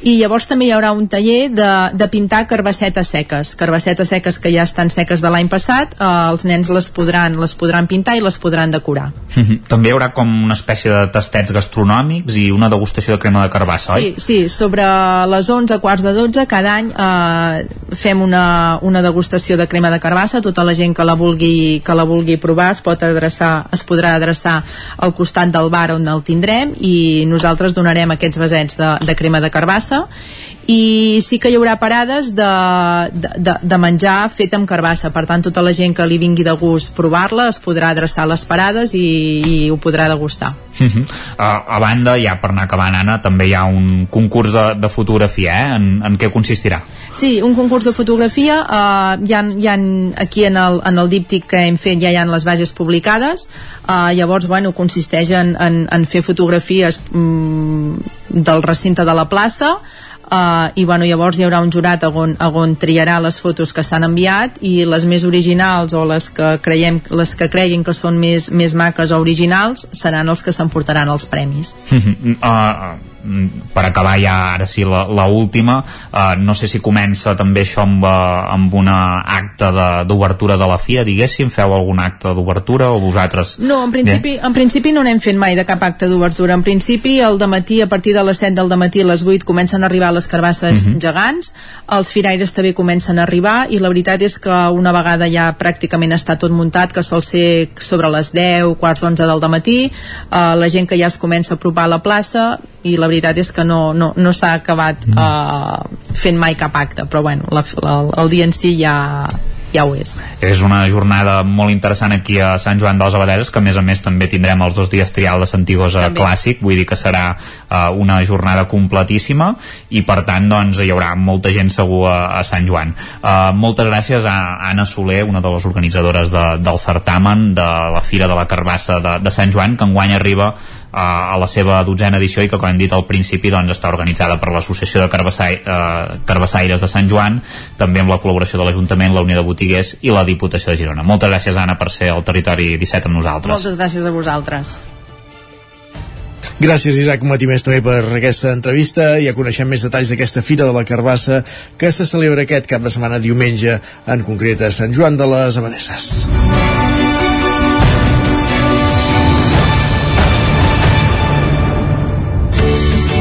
[SPEAKER 22] i llavors també hi haurà un taller de, de pintar carbassetes seques carbassetes seques que ja estan seques de l'any passat eh, els nens les podran, les podran pintar i les podran decorar
[SPEAKER 10] Mhm. També hi haurà com una espècie de tastets gastronòmics i una degustació de crema de carbassa,
[SPEAKER 22] Sí,
[SPEAKER 10] oi?
[SPEAKER 22] sí, sobre les 11 quarts de 12 cada any eh, fem una, una degustació de crema de carbassa tota la gent que la vulgui, que la vulgui provar es pot adreçar, es podrà adreçar al costat del bar on el tindrem i nosaltres donarem aquests vasets de, de crema de carbassa i sí que hi haurà parades de, de, de, de menjar fet amb carbassa per tant tota la gent que li vingui de gust provar-la es podrà adreçar a les parades i, i ho podrà degustar
[SPEAKER 10] Mhm. a, a banda, ja per anar acabant, Anna, també hi ha un concurs de, de fotografia, eh? En, en què consistirà?
[SPEAKER 22] Sí, un concurs de fotografia uh, hi ha, hi ha aquí en el, en el díptic que hem fet ja hi ha les bases publicades uh, llavors bueno, consisteix en, en, en fer fotografies mm, del recinte de la plaça Uh, i bueno, llavors hi haurà un jurat on, on triarà les fotos que s'han enviat i les més originals o les que creiem les que creguin que són més, més maques o originals seran els que s'emportaran els premis
[SPEAKER 10] Mhm. [LAUGHS] uh, per acabar ja ara sí la, la última uh, no sé si comença també això amb, uh, amb una acte de- d'obertura de, de la fira diguéssim, feu algun acte d'obertura o vosaltres
[SPEAKER 22] No, en principi, en principi no n'hem fet mai de cap acte d'obertura. En principi, el matí a partir de les 7 del matí a les 8, comencen a arribar les carbasses
[SPEAKER 10] Mhm.
[SPEAKER 22] gegants, els firaires també comencen a arribar, i la veritat és que una vegada ja pràcticament està tot muntat, que sol ser sobre les 10, quarts d'11 del matí, eh, la gent que ja es comença a apropar a la plaça, i la veritat és que no, no, no s'ha acabat
[SPEAKER 10] Mhm.
[SPEAKER 22] eh, fent mai cap acte, però bueno, la, la, el dia en si ja, ja ho és.
[SPEAKER 10] És una jornada molt interessant aquí a Sant Joan de les Abadeses, que a més a més també tindrem els dos dies trial de Santigosa també. clàssic, vull dir que serà uh, una jornada completíssima i per tant doncs hi haurà molta gent segur a, a Sant Joan. Uh, moltes gràcies a Anna Soler, una de les organitzadores de, del certamen de la Fira de la Carbassa de, de Sant Joan, que enguany arriba a la seva dotzena edició i que com hem dit al principi doncs, està organitzada per l'Associació de Carbassai, eh, Carbassaires de Sant Joan també amb la col·laboració de l'Ajuntament, la Unió de Botiguers i la Diputació de Girona. Moltes gràcies Anna per ser al Territori 17 amb nosaltres.
[SPEAKER 22] Moltes gràcies a vosaltres.
[SPEAKER 1] Gràcies Isaac Matimés també per aquesta entrevista. Ja coneixem més detalls d'aquesta Fira de la Carbassa que se celebra aquest cap de setmana diumenge, en concret a Sant Joan de les Abadesses.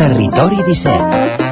[SPEAKER 21] Territori 17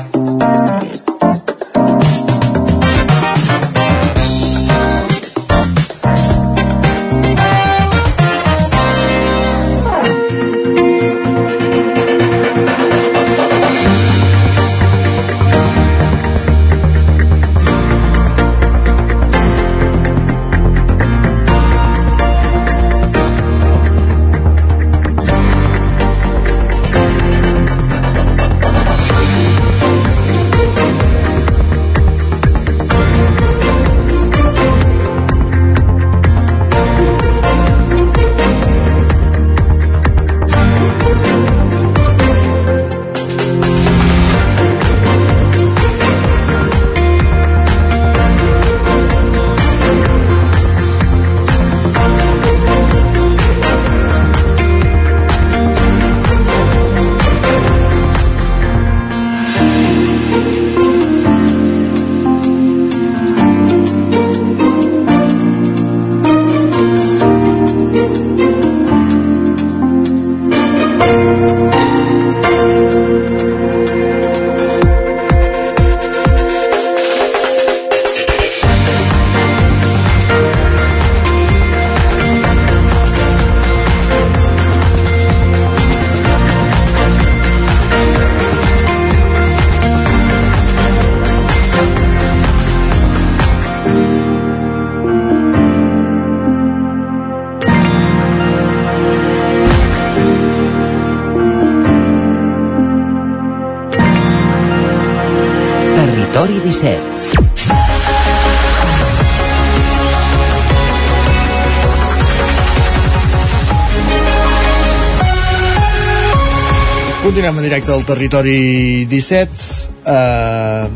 [SPEAKER 1] Al territori 17. Eh...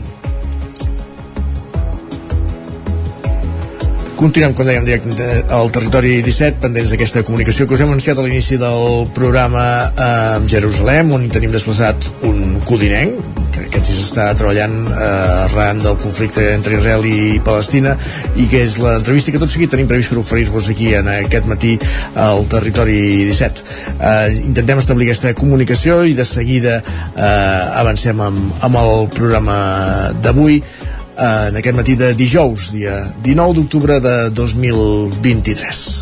[SPEAKER 1] Continuem, com dèiem, directe al territori 17, pendents d'aquesta comunicació que us hem anunciat a l'inici del programa eh, amb Jerusalem, on tenim desplaçat un codinenc, que aquest sí s'està treballant eh, arran del conflicte entre Israel i Palestina, i que és l'entrevista que tot seguit tenim previst per oferir-vos aquí en aquest matí al territori 17. Eh, intentem establir aquesta comunicació i de seguida eh, avancem amb, amb el programa d'avui en aquest matí de dijous, dia 19 d'octubre de 2023.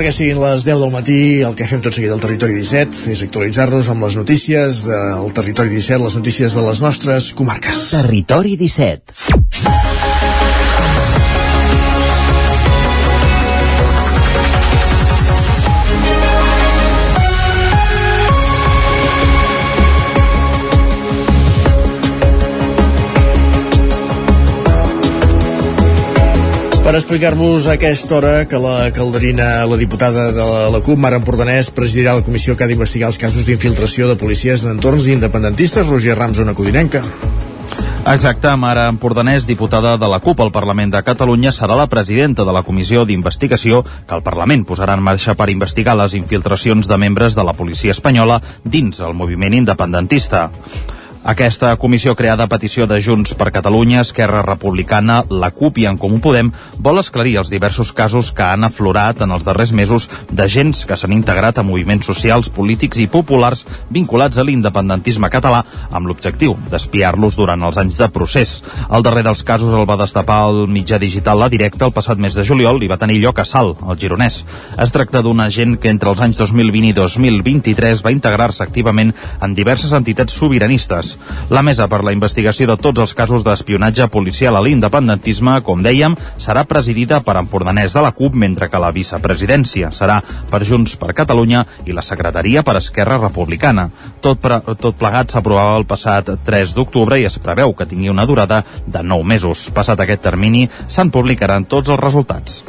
[SPEAKER 1] Perquè siguin les 10 del matí, el que fem tot seguit al Territori 17 és actualitzar-nos amb les notícies del Territori 17, les notícies de les nostres comarques.
[SPEAKER 15] Territori 17.
[SPEAKER 1] Per explicar-vos a aquesta hora que la calderina, la diputada de la, CUP, Mara Empordanès, presidirà la comissió que ha d'investigar els casos d'infiltració de policies en entorns independentistes. Roger Rams, una codinenca.
[SPEAKER 3] Exacte, Mara Empordanès, diputada de la CUP al Parlament de Catalunya, serà la presidenta de la comissió d'investigació que el Parlament posarà en marxa per investigar les infiltracions de membres de la policia espanyola dins el moviment independentista. Aquesta comissió creada a petició de Junts per Catalunya, Esquerra Republicana, la CUP i en Comú Podem vol esclarir els diversos casos que han aflorat en els darrers mesos d'agents que s'han integrat a moviments socials, polítics i populars vinculats a l'independentisme català amb l'objectiu d'espiar-los durant els anys de procés. El darrer dels casos el va destapar el mitjà digital La Directa el passat mes de juliol i va tenir lloc a Sal, al Gironès. Es tracta d'un agent que entre els anys 2020 i 2023 va integrar-se activament en diverses entitats sobiranistes la mesa per la investigació de tots els casos d'espionatge policial a l'independentisme, com dèiem, serà presidida per Empordanès de la CUP, mentre que la vicepresidència serà per Junts per Catalunya i la secretaria per Esquerra Republicana. Tot, pre tot plegat s'aprovava el passat 3 d'octubre i es preveu que tingui una durada de 9 mesos. Passat aquest termini, se'n publicaran tots els resultats.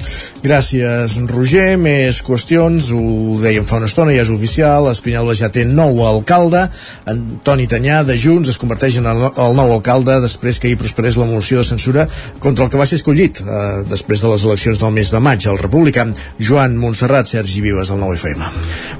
[SPEAKER 1] Gràcies, Roger. Més qüestions, ho dèiem fa una estona, ja és oficial, Espinelva ja té nou alcalde, Antoni Tanyà, de Junts, es converteix en el nou alcalde després que hi prosperés la moció de censura contra el que va ser escollit eh, després de les eleccions del mes de maig, el republicà Joan Montserrat, Sergi Vives, el nou FM.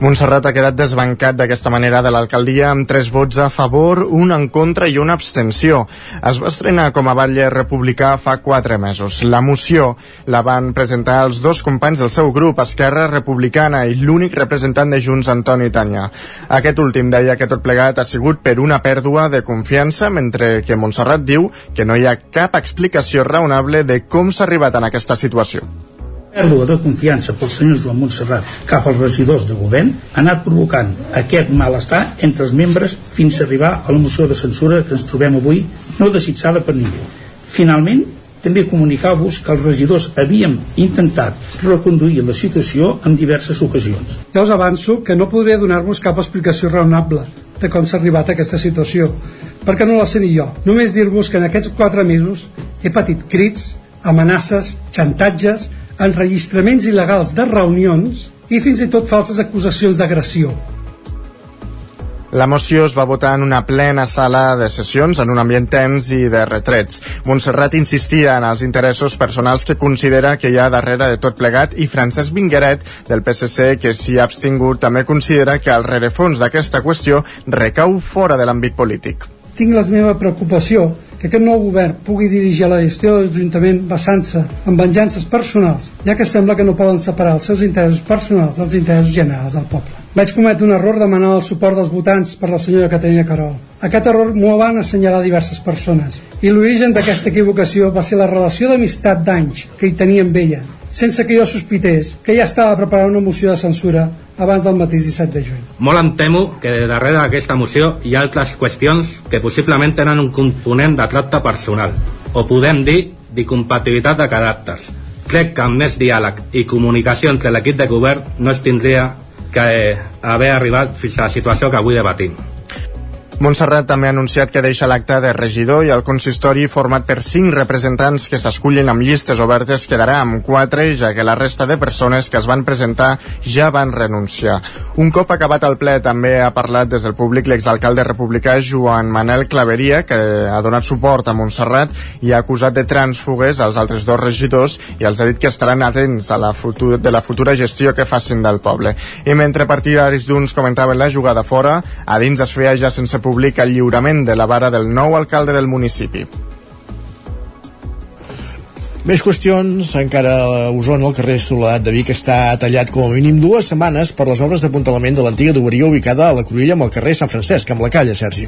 [SPEAKER 6] Montserrat ha quedat desbancat d'aquesta manera de l'alcaldia amb tres vots a favor, un en contra i una abstenció. Es va estrenar com a batlle republicà fa quatre mesos. La moció la van presentar els dos companys del seu grup, Esquerra Republicana, i l'únic representant de Junts, Antoni Tanya. Aquest últim deia que tot plegat ha sigut per una pèrdua de confiança, mentre que Montserrat diu que no hi ha cap explicació raonable de com s'ha arribat en aquesta situació
[SPEAKER 23] pèrdua de confiança pel senyor Joan Montserrat cap als regidors de govern ha anat provocant aquest malestar entre els membres fins a arribar a la moció de censura que ens trobem avui no desitjada per ningú. Finalment, també comunicar-vos que els regidors havíem intentat reconduir la situació en diverses ocasions.
[SPEAKER 24] Ja us avanço que no podré donar-vos cap explicació raonable de com s'ha arribat a aquesta situació, perquè no la sé ni jo. Només dir-vos que en aquests quatre mesos he patit crits, amenaces, xantatges, enregistraments il·legals de reunions i fins i tot falses acusacions d'agressió.
[SPEAKER 6] La moció es va votar en una plena sala de sessions, en un ambient tens i de retrets. Montserrat insistia en els interessos personals que considera que hi ha darrere de tot plegat i Francesc Vingueret, del PSC, que s'hi ha abstingut, també considera que el rerefons d'aquesta qüestió recau fora de l'àmbit polític.
[SPEAKER 24] Tinc la meva preocupació que aquest nou govern pugui dirigir la gestió de l'Ajuntament basant-se en venjances personals, ja que sembla que no poden separar els seus interessos personals dels interessos generals del poble. Vaig cometre un error demanant el suport dels votants per la senyora Caterina Carol. Aquest error m'ho van assenyalar diverses persones i l'origen d'aquesta equivocació va ser la relació d'amistat d'anys que hi tenia amb ella, sense que jo sospités que ja estava preparant una moció de censura abans del mateix 17 de juny.
[SPEAKER 9] Molt em temo que darrere d'aquesta moció hi ha altres qüestions que possiblement tenen un component de tracte personal, o podem dir d'incompatibilitat de caràcters. Crec que amb més diàleg i comunicació entre l'equip de govern no es tindria que haver arribat fins a la situació que avui debatim.
[SPEAKER 6] Montserrat també ha anunciat que deixa l'acte de regidor i el consistori format per cinc representants que s'escullen amb llistes obertes quedarà amb quatre, ja que la resta de persones que es van presentar ja van renunciar. Un cop acabat el ple també ha parlat des del públic l'exalcalde republicà Joan Manel Claveria, que ha donat suport a Montserrat i ha acusat de trànsfugues als altres dos regidors i els ha dit que estaran atents a la futur, de la futura gestió que facin del poble. I mentre partidaris d'uns comentaven la jugada fora, a dins es feia ja sense públic el lliurament de la vara del nou alcalde del municipi.
[SPEAKER 1] Més qüestions, encara a Osona, el carrer Soledat de Vic està tallat com a mínim dues setmanes per les obres d'apuntalament de l'antiga duberia ubicada a la Cruïlla amb el carrer Sant Francesc, amb la calla, Sergi.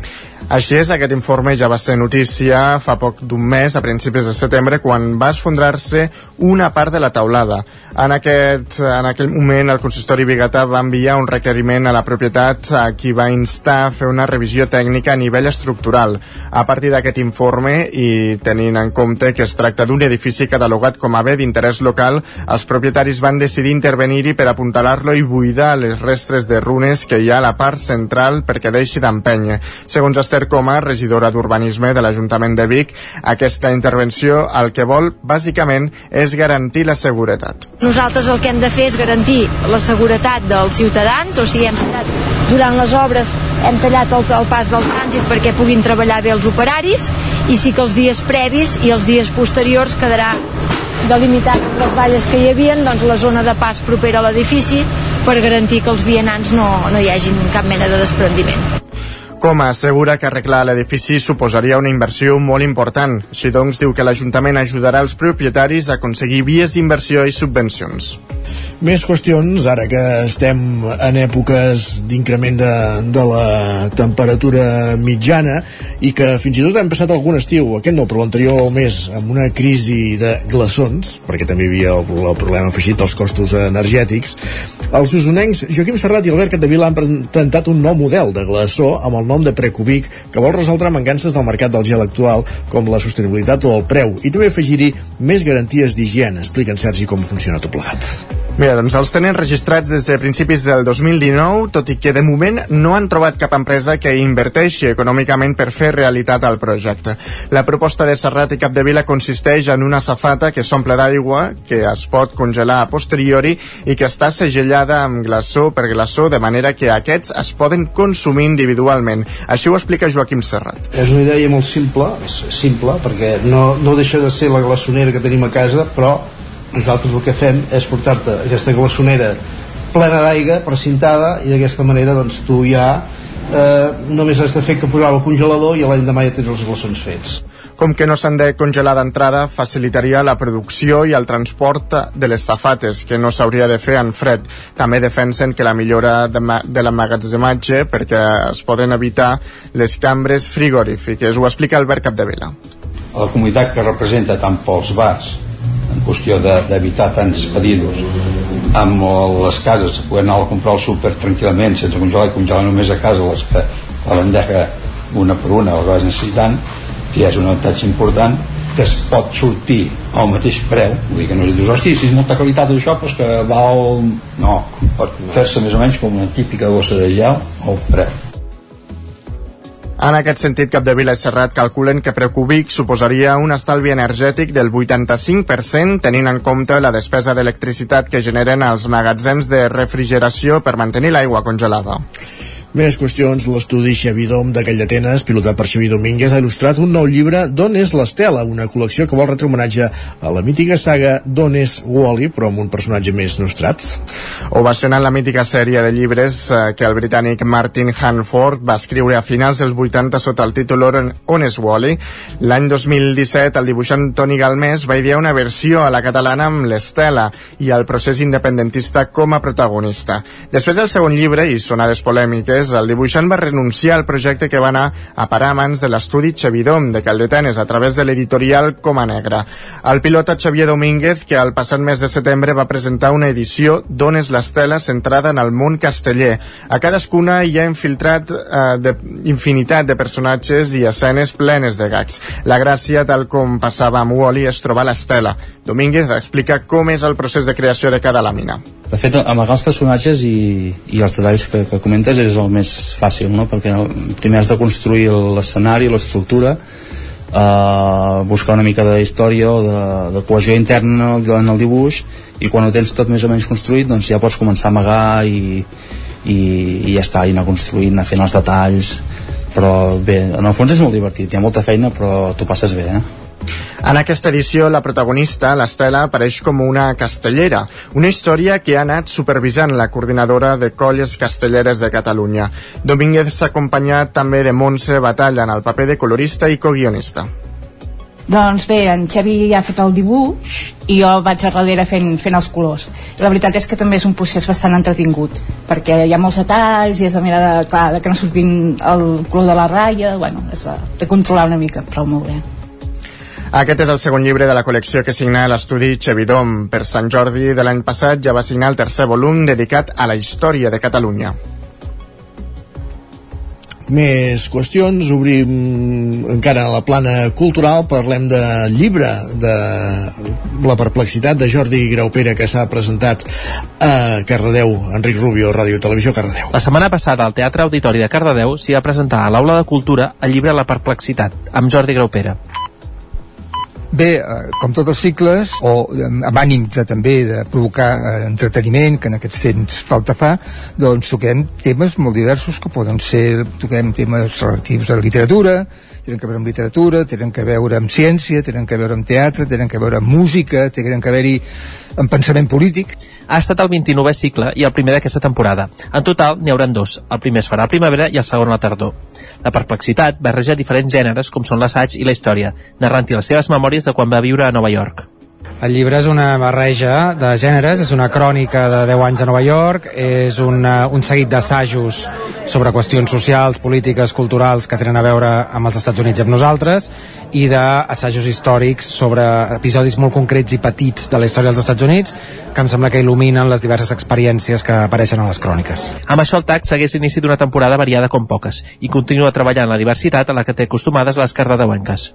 [SPEAKER 6] Així és, aquest informe ja va ser notícia fa poc d'un mes, a principis de setembre, quan va esfondrar-se una part de la taulada. En, aquest, en aquell moment, el consistori Bigatà va enviar un requeriment a la propietat a qui va instar a fer una revisió tècnica a nivell estructural. A partir d'aquest informe, i tenint en compte que es tracta d'un edifici edifici catalogat com a bé d'interès local, els propietaris van decidir intervenir-hi per apuntalar-lo i buidar les restres de runes que hi ha a la part central perquè deixi d'empènyer. Segons Esther Coma, regidora d'Urbanisme de l'Ajuntament de Vic, aquesta intervenció el que vol, bàsicament, és garantir la seguretat.
[SPEAKER 25] Nosaltres el que hem de fer és garantir la seguretat dels ciutadans, o sigui, hem durant les obres hem tallat el, el pas del trànsit perquè puguin treballar bé els operaris i sí que els dies previs i els dies posteriors quedarà delimitat les valles que hi havia, doncs la zona de pas propera a l'edifici per garantir que els vianants no, no hi hagin cap mena de desprendiment.
[SPEAKER 6] Com assegura que arreglar l'edifici suposaria una inversió molt important. Així doncs, diu que l'Ajuntament ajudarà els propietaris a aconseguir vies d'inversió i subvencions.
[SPEAKER 1] Més qüestions, ara que estem en èpoques d'increment de, de la temperatura mitjana i que fins i tot hem passat algun estiu, aquest no, però l'anterior mes, amb una crisi de glaçons, perquè també hi havia el, el problema afegit dels costos energètics, els usonencs Joaquim Serrat i Albert Capdevila han presentat un nou model de glaçó amb el nom de Precubic que vol resoldre mancances del mercat del gel actual com la sostenibilitat o el preu i també afegir-hi més garanties d'higiene. Explica en Sergi com funciona tot plegat.
[SPEAKER 6] Mira, doncs els tenen registrats des de principis del 2019, tot i que de moment no han trobat cap empresa que inverteixi econòmicament per fer realitat al projecte. La proposta de Serrat i Capdevila consisteix en una safata que s'omple d'aigua, que es pot congelar a posteriori i que està segellada amb glaçó per glaçó, de manera que aquests es poden consumir individualment. Així ho explica Joaquim Serrat.
[SPEAKER 26] És una idea molt simple, simple perquè no, no deixa de ser la glaçonera que tenim a casa, però nosaltres el que fem és portar-te aquesta glaçonera plena d'aigua, precintada i d'aquesta manera doncs tu ja eh, només has de fer que posar al congelador i l'endemà ja tens els glaçons fets
[SPEAKER 6] com que no s'han de congelar d'entrada, facilitaria la producció i el transport de les safates, que no s'hauria de fer en fred. També defensen que la millora de, de l'emmagatzematge perquè es poden evitar les cambres frigorífiques. Ho explica Albert Capdevila.
[SPEAKER 27] La comunitat que representa tant pels bars en qüestió d'evitar de, tants pedidos amb les cases poder anar a comprar el súper tranquil·lament sense congelar i congelar només a casa les que la bandeja una per una les vas necessitant que ja és un avantatge important que es pot sortir al mateix preu. Vull dir que no dius, hosti, si és molta qualitat això doncs que val... no, pot fer-se més o menys com una típica bossa de gel al preu.
[SPEAKER 6] En aquest sentit, Capdevila i Serrat calculen que Precubic suposaria un estalvi energètic del 85% tenint en compte la despesa d'electricitat que generen els magatzems de refrigeració per mantenir l'aigua congelada.
[SPEAKER 1] Més qüestions, l'estudi Xavi Dom de Call d'Atenes, pilotat per Xavi Domínguez, ha il·lustrat un nou llibre D'on és l'Estela, una col·lecció que vol retre homenatge a la mítica saga D'on és Wally, però amb un personatge més nostrat.
[SPEAKER 6] Ovacionant la mítica sèrie de llibres eh, que el britànic Martin Hanford va escriure a finals dels 80 sota el títol On és Wally, l'any 2017 el dibuixant Toni Galmés va idear una versió a la catalana amb l'Estela i el procés independentista com a protagonista. Després del segon llibre i sonades polèmiques, Calders, el dibuixant va renunciar al projecte que va anar a parar a mans de l'estudi Xevidom de Caldetenes a través de l'editorial Coma Negra. El pilota Xavier Domínguez, que al passat mes de setembre va presentar una edició d'On és l'Estela centrada en el món casteller. A cadascuna hi ha infiltrat eh, de, infinitat de personatges i escenes plenes de gags. La gràcia, tal com passava amb Wally, és trobar l'Estela. Domínguez explica com és el procés de creació de cada làmina.
[SPEAKER 28] De fet, amagar els personatges i, i els detalls que, que comentes és el més fàcil, no? perquè primer has de construir l'escenari, l'estructura, eh, buscar una mica de història o de, de cohesió interna en el dibuix i quan ho tens tot més o menys construït doncs ja pots començar a amagar i, i, i ja està, i anar construint, anar fent els detalls però bé, en el fons és molt divertit hi ha molta feina però t'ho passes bé eh?
[SPEAKER 6] En aquesta edició, la protagonista, l'Estela, apareix com una castellera, una història que ha anat supervisant la coordinadora de colles castelleres de Catalunya. Domínguez s'ha acompanyat també de Montse Batalla en el paper de colorista i coguionista.
[SPEAKER 29] Doncs bé, en Xavi ja ha fet el dibuix i jo vaig a darrere fent, fent els colors. La veritat és que també és un procés bastant entretingut, perquè hi ha molts detalls i és a mirar de, clar, que no surtin el color de la ratlla, bueno, és de, de controlar una mica, però molt bé.
[SPEAKER 6] Aquest és el segon llibre de la col·lecció que signa l'estudi Chevidom. Per Sant Jordi de l'any passat ja va signar el tercer volum dedicat a la història de Catalunya
[SPEAKER 1] més qüestions, obrim encara la plana cultural, parlem de llibre de la perplexitat de Jordi Graupera que s'ha presentat a Cardedeu, Enric Rubio, Ràdio Televisió Cardedeu.
[SPEAKER 30] La setmana passada al Teatre Auditori de Cardedeu s'hi va presentar a l'Aula de Cultura el llibre La perplexitat, amb Jordi Graupera.
[SPEAKER 31] Bé, eh, com tots els cicles, o amb ànim de, també de provocar eh, entreteniment, que en aquests temps falta fa, doncs toquem temes molt diversos que poden ser, toquem temes relatius a la literatura, tenen que veure amb literatura, tenen que veure amb ciència, tenen que veure amb teatre, tenen que veure amb música, tenen que haver-hi amb pensament polític.
[SPEAKER 30] Ha estat el 29è cicle i el primer d'aquesta temporada. En total n'hi hauran dos. El primer es farà a primavera i el segon a la tardor. La perplexitat barreja diferents gèneres com són l'assaig i la història, narrant-hi les seves memòries de quan va viure a Nova York.
[SPEAKER 32] El llibre és una barreja de gèneres, és una crònica de 10 anys a Nova York, és una, un seguit d'assajos sobre qüestions socials, polítiques, culturals que tenen a veure amb els Estats Units i amb nosaltres, i d'assajos històrics sobre episodis molt concrets i petits de la història dels Estats Units que em sembla que il·luminen les diverses experiències que apareixen a les cròniques.
[SPEAKER 30] Amb això el TAC segueix l'inici d'una temporada variada com poques i continua treballant la diversitat a la que té acostumades les cardedeuenques.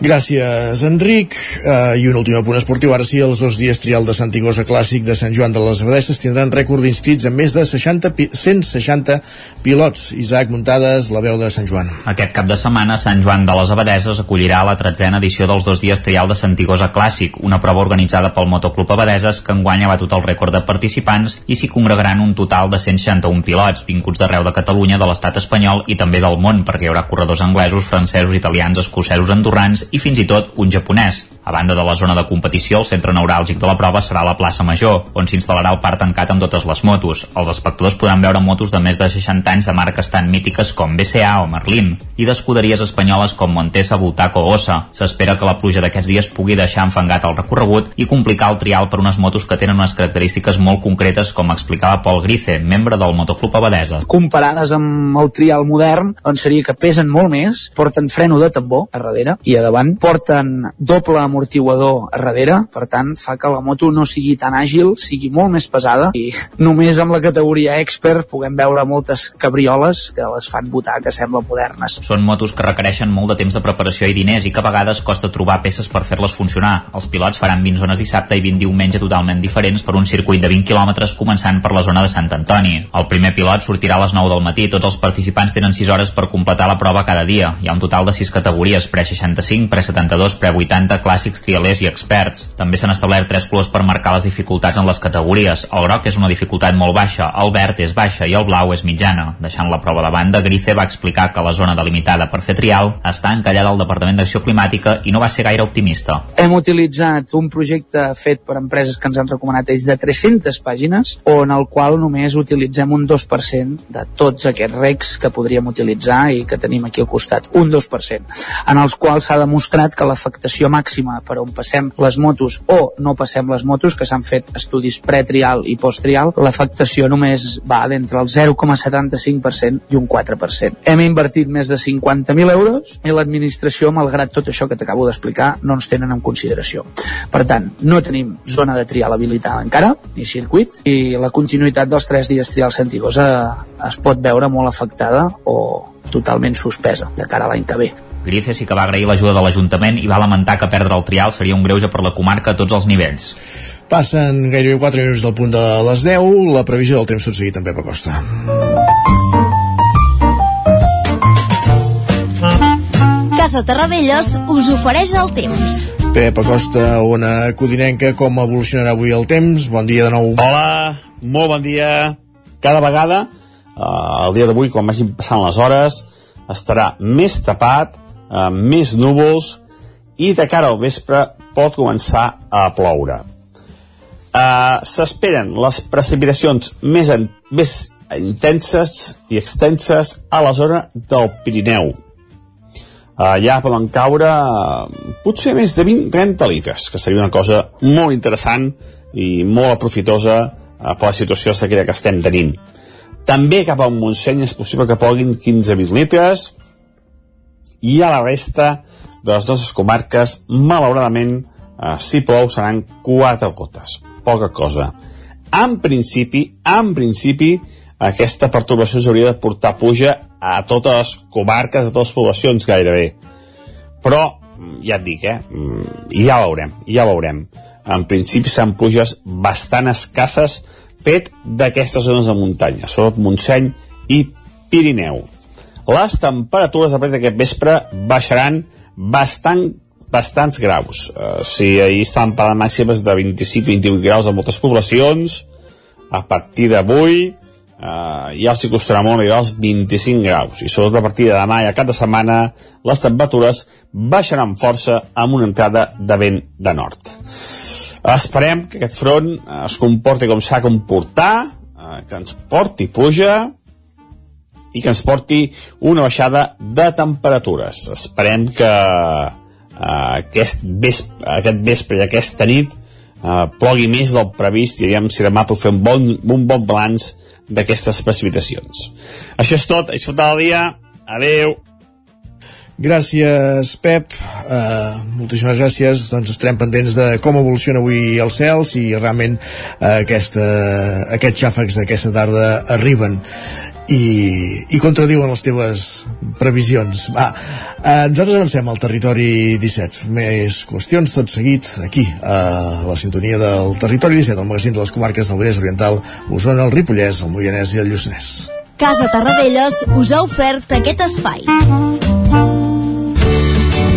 [SPEAKER 1] Gràcies, Enric. Uh, I un últim apunt esportiu. Ara sí, els dos dies trial de Santigosa Clàssic de Sant Joan de les Abadesses tindran rècord d'inscrits amb més de 60 160 pilots. Isaac Muntades, la veu de Sant Joan.
[SPEAKER 10] Aquest cap de setmana, Sant Joan de les Abadeses acollirà la tretzena edició dels dos dies trial de Santigosa Clàssic, una prova organitzada pel Motoclub Abadeses que enguany ha batut el rècord de participants i s'hi congregaran un total de 161 pilots, vinguts d'arreu de Catalunya, de l'estat espanyol i també del món, perquè hi haurà corredors anglesos, francesos, italians, escocesos, andorrans i fins i tot un japonès. A banda de la zona de competició, el centre neuràlgic de la prova serà la plaça Major, on s'instal·larà el parc tancat amb totes les motos. Els espectadors podran veure motos de més de 60 anys de marques tan mítiques com BCA o Merlin i d'escuderies espanyoles com Montesa, Voltaco o Ossa. S'espera que la pluja d'aquests dies pugui deixar enfangat el recorregut i complicar el trial per unes motos que tenen unes característiques molt concretes, com explicava Pol Grice, membre del Motoclub Abadesa.
[SPEAKER 33] Comparades amb el trial modern, doncs seria que pesen molt més, porten freno de tambor a darrere i a porten doble amortiguador a darrere, per tant fa que la moto no sigui tan àgil, sigui molt més pesada i [LAUGHS] només amb la categoria expert puguem veure moltes cabrioles que les fan votar que semblen modernes.
[SPEAKER 10] Són motos que requereixen molt de temps de preparació i diners i que a vegades costa trobar peces per fer-les funcionar. Els pilots faran 20 zones dissabte i 20 diumenge totalment diferents per un circuit de 20 quilòmetres començant per la zona de Sant Antoni. El primer pilot sortirà a les 9 del matí. Tots els participants tenen 6 hores per completar la prova cada dia. Hi ha un total de 6 categories, pre-65, pre-72, pre-80, clàssics, trialers i experts. També s'han establert tres colors per marcar les dificultats en les categories. El groc és una dificultat molt baixa, el verd és baixa i el blau és mitjana. Deixant la prova de banda, Grice va explicar que la zona delimitada per fer trial està encallada al Departament d'Acció Climàtica i no va ser gaire optimista.
[SPEAKER 33] Hem utilitzat un projecte fet per empreses que ens han recomanat ells de 300 pàgines, on el qual només utilitzem un 2% de tots aquests recs que podríem utilitzar i que tenim aquí al costat, un 2%, en els quals s'ha demostrat que l'afectació màxima per on passem les motos o no passem les motos, que s'han fet estudis pretrial i posttrial, l'afectació només va d'entre el 0,75% i un 4%. Hem invertit més de 50.000 euros i l'administració, malgrat tot això que t'acabo d'explicar, no ens tenen en consideració. Per tant, no tenim zona de trial habilitada encara, ni circuit, i la continuïtat dels tres dies trial Santigosa es pot veure molt afectada o totalment suspesa de cara a l'any que ve.
[SPEAKER 10] Grice sí que va agrair l'ajuda de l'Ajuntament i va lamentar que perdre el trial seria un greuge per la comarca a tots els nivells.
[SPEAKER 1] Passen gairebé 4 minuts del punt de les 10, la previsió del temps tot seguit amb Pep Acosta.
[SPEAKER 15] Casa Terradellos us ofereix el temps.
[SPEAKER 1] Pep Acosta, ona codinenca, com evolucionarà avui el temps? Bon dia de nou.
[SPEAKER 34] Hola, molt bon dia. Cada vegada, eh, el dia d'avui, quan vagin passant les hores, estarà més tapat, eh, més núvols, i de cara al vespre pot començar a ploure. Eh, S'esperen les precipitacions més, en, més intenses i extenses a la zona del Pirineu.
[SPEAKER 16] allà poden caure eh, potser més de 20-30 litres, que seria una cosa molt interessant i molt aprofitosa eh, per la situació sequera que estem tenint. També cap al Montseny és possible que poguin 15-20 litres i a la resta de les nostres comarques, malauradament, eh, si plou seran 4 gotes. Poca cosa. En principi, en principi, aquesta perturbació s'hauria de portar puja a totes les comarques, a totes les poblacions gairebé. Però, ja et dic, eh, mm, ja veurem, ja veurem. En principi seran pluges bastant escasses fet d'aquestes zones de muntanya, sobretot Montseny i Pirineu. Les temperatures a partir d'aquest vespre baixaran bastant bastants graus. Uh, si ahir estaven parlant màximes de 25-28 graus a moltes poblacions, a partir d'avui eh, ja els hi costarà molt arribar als 25 graus i sobretot a partir de demà i a cap de setmana les temperatures baixaran força amb una entrada de vent de nord. Esperem que aquest front es comporti com s'ha de comportar, eh, que ens porti puja i que ens porti una baixada de temperatures. Esperem que eh, aquest, vespre, aquest vespre i aquesta nit eh, plogui més del previst i aviam si demà puc fer un bon, un bon balanç d'aquestes precipitacions. Això és tot, disfrutar el dia, adeu.
[SPEAKER 1] Gràcies, Pep. Uh, moltíssimes gràcies. Doncs estarem pendents de com evoluciona avui el cel, si realment uh, aquesta, aquests xàfecs d'aquesta tarda arriben i, i contradiuen les teves previsions. Va, eh, nosaltres avancem al territori 17. Més qüestions tot seguit aquí, a la sintonia del territori 17, el magazín de les comarques del Vallès Oriental, Osona, el Ripollès, el Moianès i el Lluçanès.
[SPEAKER 15] Casa Tarradellas us ha ofert aquest espai.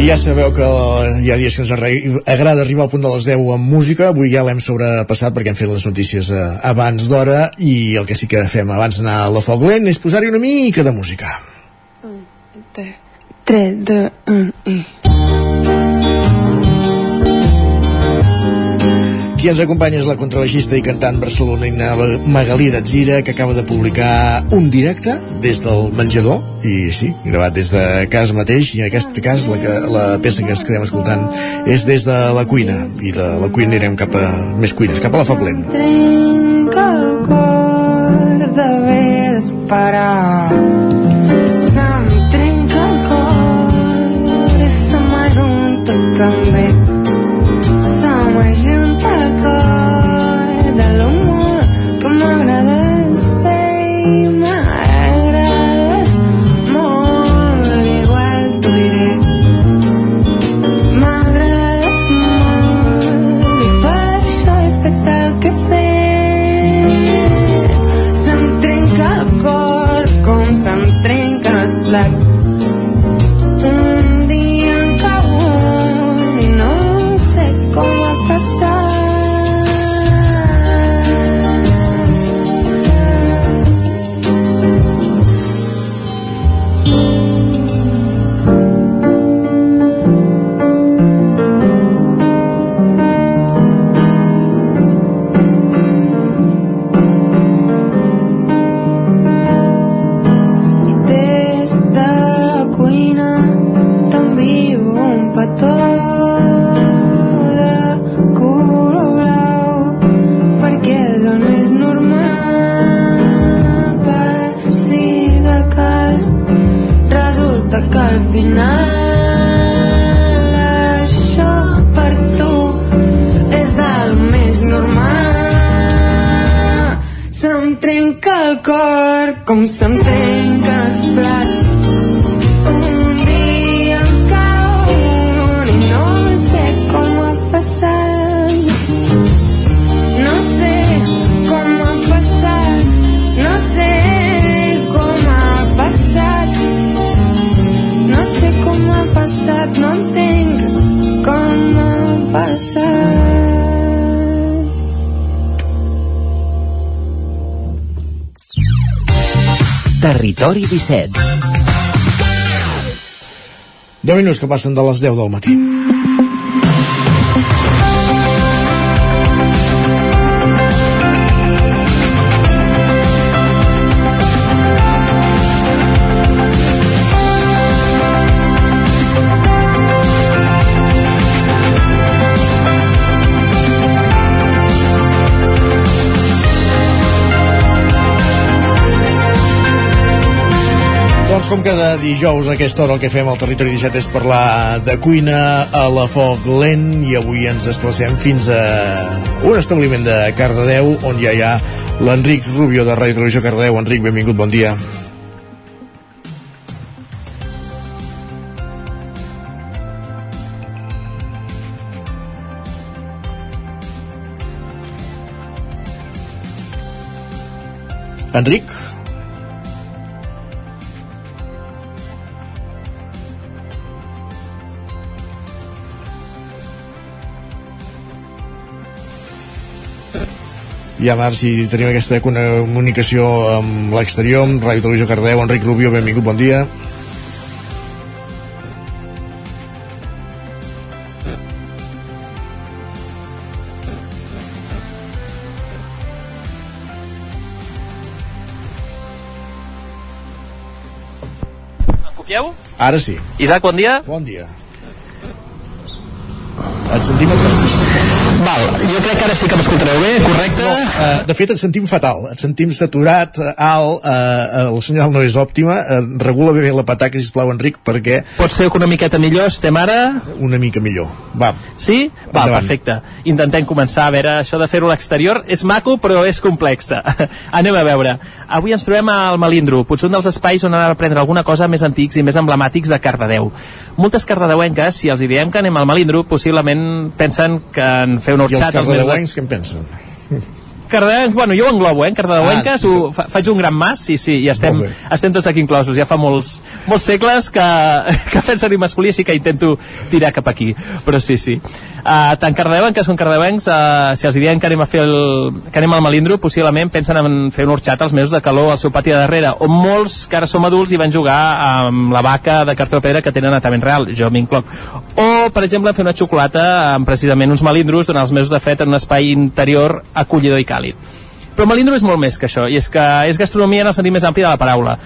[SPEAKER 1] I ja sabeu que hi ha dies que ens agrada arribar al punt de les 10 amb música. Avui ja l'hem sobrepassat perquè hem fet les notícies eh, abans d'hora i el que sí que fem abans d'anar a la foc lent és posar-hi una mica de música.
[SPEAKER 35] 3, 2, 1 i...
[SPEAKER 1] Qui ens acompanya és la contrabaixista i cantant barcelonina Magalí Datzira, que acaba de publicar un directe des del menjador, i sí, gravat des de casa mateix, i en aquest cas la, que, la peça que es quedem escoltant és des de la cuina, i de la cuina anirem cap a més cuines, cap a la foc lent.
[SPEAKER 35] Trenca el cor d'haver d'esperar cor com
[SPEAKER 21] Territori 17
[SPEAKER 1] 10 minuts que passen de les 10 del matí. Dijous a aquesta hora el que fem al Territori 17 és parlar de cuina a la foc lent i avui ens desplacem fins a un establiment de Cardedeu on ja hi ha l'Enric Rubio de Ràdio Televisió Cardedeu. Enric, benvingut, bon dia. Enric? I a veure si tenim aquesta comunicació amb l'exterior, amb Ràdio Televisió Cardeu, Enric Rubio, benvingut, bon dia. Ara sí.
[SPEAKER 30] Isaac, bon dia.
[SPEAKER 1] Bon dia. Et sentim a
[SPEAKER 30] Val, jo crec que ara sí que m'escoltareu bé, correcte?
[SPEAKER 1] No, uh, de fet et sentim fatal, et sentim saturat, eh, alt, uh, el senyal no és òptima, uh, regula bé la pataca, sisplau, Enric, perquè...
[SPEAKER 30] Pot ser que una miqueta millor, estem ara...
[SPEAKER 1] Una mica millor, va.
[SPEAKER 30] Sí? Va,
[SPEAKER 1] Endavant.
[SPEAKER 30] perfecte. Intentem començar, a veure, això de fer-ho a l'exterior és maco, però és complexa. [LAUGHS] Anem a veure. Avui ens trobem al Malindro, potser un dels espais on anar a prendre alguna cosa més antics i més emblemàtics de Cardedeu. Moltes cardedeuenques, si els hi diem que anem al Malindro, possiblement pensen que en fer un
[SPEAKER 1] I els cardedeuencs què en pensen?
[SPEAKER 30] Cardedeuencs, bueno, jo ho englobo, eh, en Cardedeuenques,
[SPEAKER 1] Ah,
[SPEAKER 30] ho, fa, faig un gran mas, sí, sí, i estem, estem tots aquí inclosos, ja fa molts, molts segles que, [LAUGHS] que fem servir masculí, així que intento tirar cap aquí, però sí, sí. Uh, tant cardedeuenques com cardedeuencs, uh, si els diem que anem a fer el, que anem al Malindro, possiblement pensen en fer un orxat als mesos de calor al seu pati de darrere, on molts que ara som adults hi van jugar amb la vaca de cartró pedra que tenen a Tament Real, jo m'incloc. O, per exemple, fer una xocolata amb precisament uns malindros durant els mesos de fred en un espai interior acollidor i càlid. Però Malindro és molt més que això, i és que és gastronomia en el sentit més ampli de la paraula.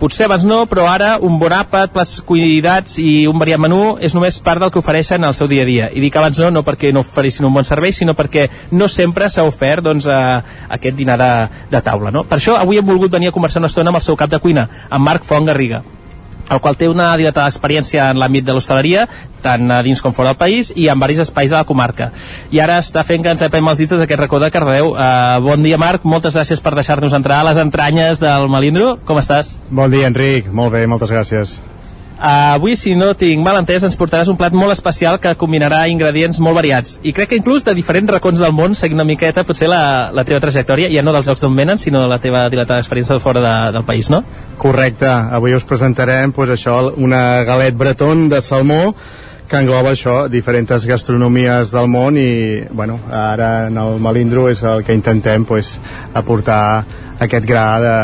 [SPEAKER 30] Potser abans no, però ara un bon àpat, plats cuidats i un variat menú és només part del que ofereixen al seu dia a dia. I dic abans no, no perquè no oferissin un bon servei, sinó perquè no sempre s'ha ofert doncs, a, aquest dinar de, de taula. No? Per això avui hem volgut venir a conversar una estona amb el seu cap de cuina, amb Marc Font Garriga el qual té una dilatada experiència en l'àmbit de l'hostaleria, tant a dins com fora del país, i en diversos espais de la comarca. I ara està fent que ens apem els dits d'aquest racó de Cardeu. Uh, bon dia, Marc, moltes gràcies per deixar-nos entrar a les entranyes del Malindro. Com estàs?
[SPEAKER 36] Bon dia, Enric. Molt bé, moltes gràcies.
[SPEAKER 30] Uh, avui, si no tinc mal entès, ens portaràs un plat molt especial que combinarà ingredients molt variats. I crec que inclús de diferents racons del món, seguint una miqueta potser la, la teva trajectòria, ja no dels llocs d'on venen, sinó de la teva dilatada experiència de fora de, del país, no?
[SPEAKER 36] Correcte. Avui us presentarem pues, això, una galet breton de salmó que engloba això, diferents gastronomies del món i bueno, ara en el Malindro és el que intentem pues, aportar aquest gra de,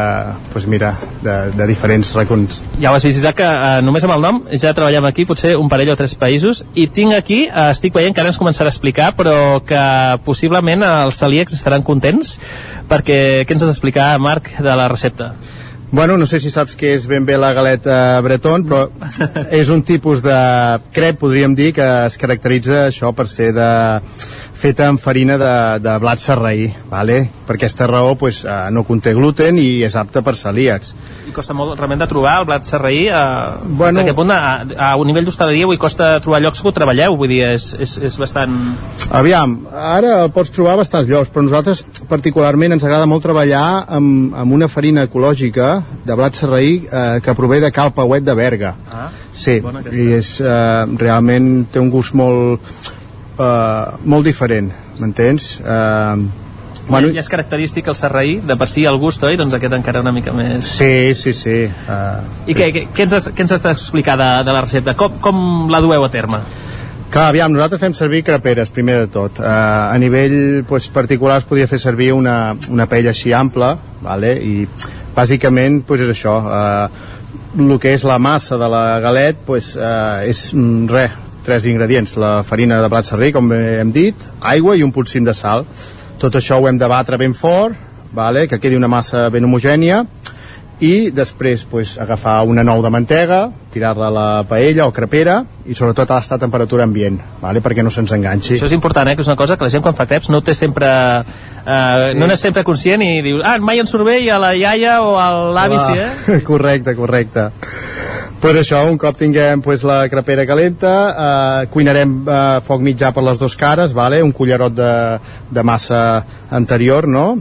[SPEAKER 36] pues mira, de, de diferents racons.
[SPEAKER 30] Ja ho has vist, Isaac, que uh, només amb el nom ja treballem aquí potser un parell o tres països i tinc aquí, uh, estic veient que ara ens començarà a explicar, però que possiblement els celíacs estaran contents perquè què ens has d'explicar, Marc, de la recepta?
[SPEAKER 36] Bueno, no sé si saps què és ben bé la galeta breton, però [LAUGHS] és un tipus de crep, podríem dir, que es caracteritza això per ser de feta amb farina de, de blat serraí, vale? per aquesta raó pues, eh, no conté gluten i és apte per celíacs.
[SPEAKER 30] I costa molt realment de trobar el blat serraí uh,
[SPEAKER 36] Bueno.
[SPEAKER 30] bueno, a, punt, a, a un nivell d'hostaleria avui costa trobar llocs que ho treballeu, vull dir, és, és, és bastant...
[SPEAKER 36] Aviam, ara el pots trobar a bastants llocs, però nosaltres particularment ens agrada molt treballar amb, amb una farina ecològica de blat serraí eh, que prové de Cal Pauet de Berga.
[SPEAKER 30] Ah,
[SPEAKER 36] Sí, i és, eh, realment té un gust molt, eh, molt diferent, m'entens? Eh,
[SPEAKER 30] Bueno, ja és característic el serraí, de per si el gust, oi? Doncs aquest encara una mica més...
[SPEAKER 36] Sí, sí, sí. Uh,
[SPEAKER 30] I què, què, què, ens has, què ens has d'explicar de, de la recepta? Com, com la dueu a terme?
[SPEAKER 36] Clar, aviam, nosaltres fem servir creperes, primer de tot. Uh, a nivell pues, particular es podria fer servir una, una paella així ampla, vale? i bàsicament pues, és això. Uh, el que és la massa de la galet pues, uh, és mm, res, tres ingredients. La farina de blat serrí, com hem dit, aigua i un potsim de sal. Tot això ho hem de batre ben fort, vale? que quedi una massa ben homogènia, i després pues, agafar una nou de mantega, tirar-la a la paella o crepera i sobretot a temperatura ambient vale? perquè no se'ns enganxi
[SPEAKER 30] Això és important, eh? que és una cosa que la gent quan fa creps no té sempre... Eh,
[SPEAKER 36] Sí.
[SPEAKER 30] No n'és sempre conscient i diu, ah, mai en surt bé i a la iaia o a l'avi sí, eh? [LAUGHS]
[SPEAKER 36] Correcte, correcte pues això, un cop tinguem pues, la crepera calenta eh, cuinarem eh, foc mitjà per les dues cares vale? un cullerot de, de massa anterior no?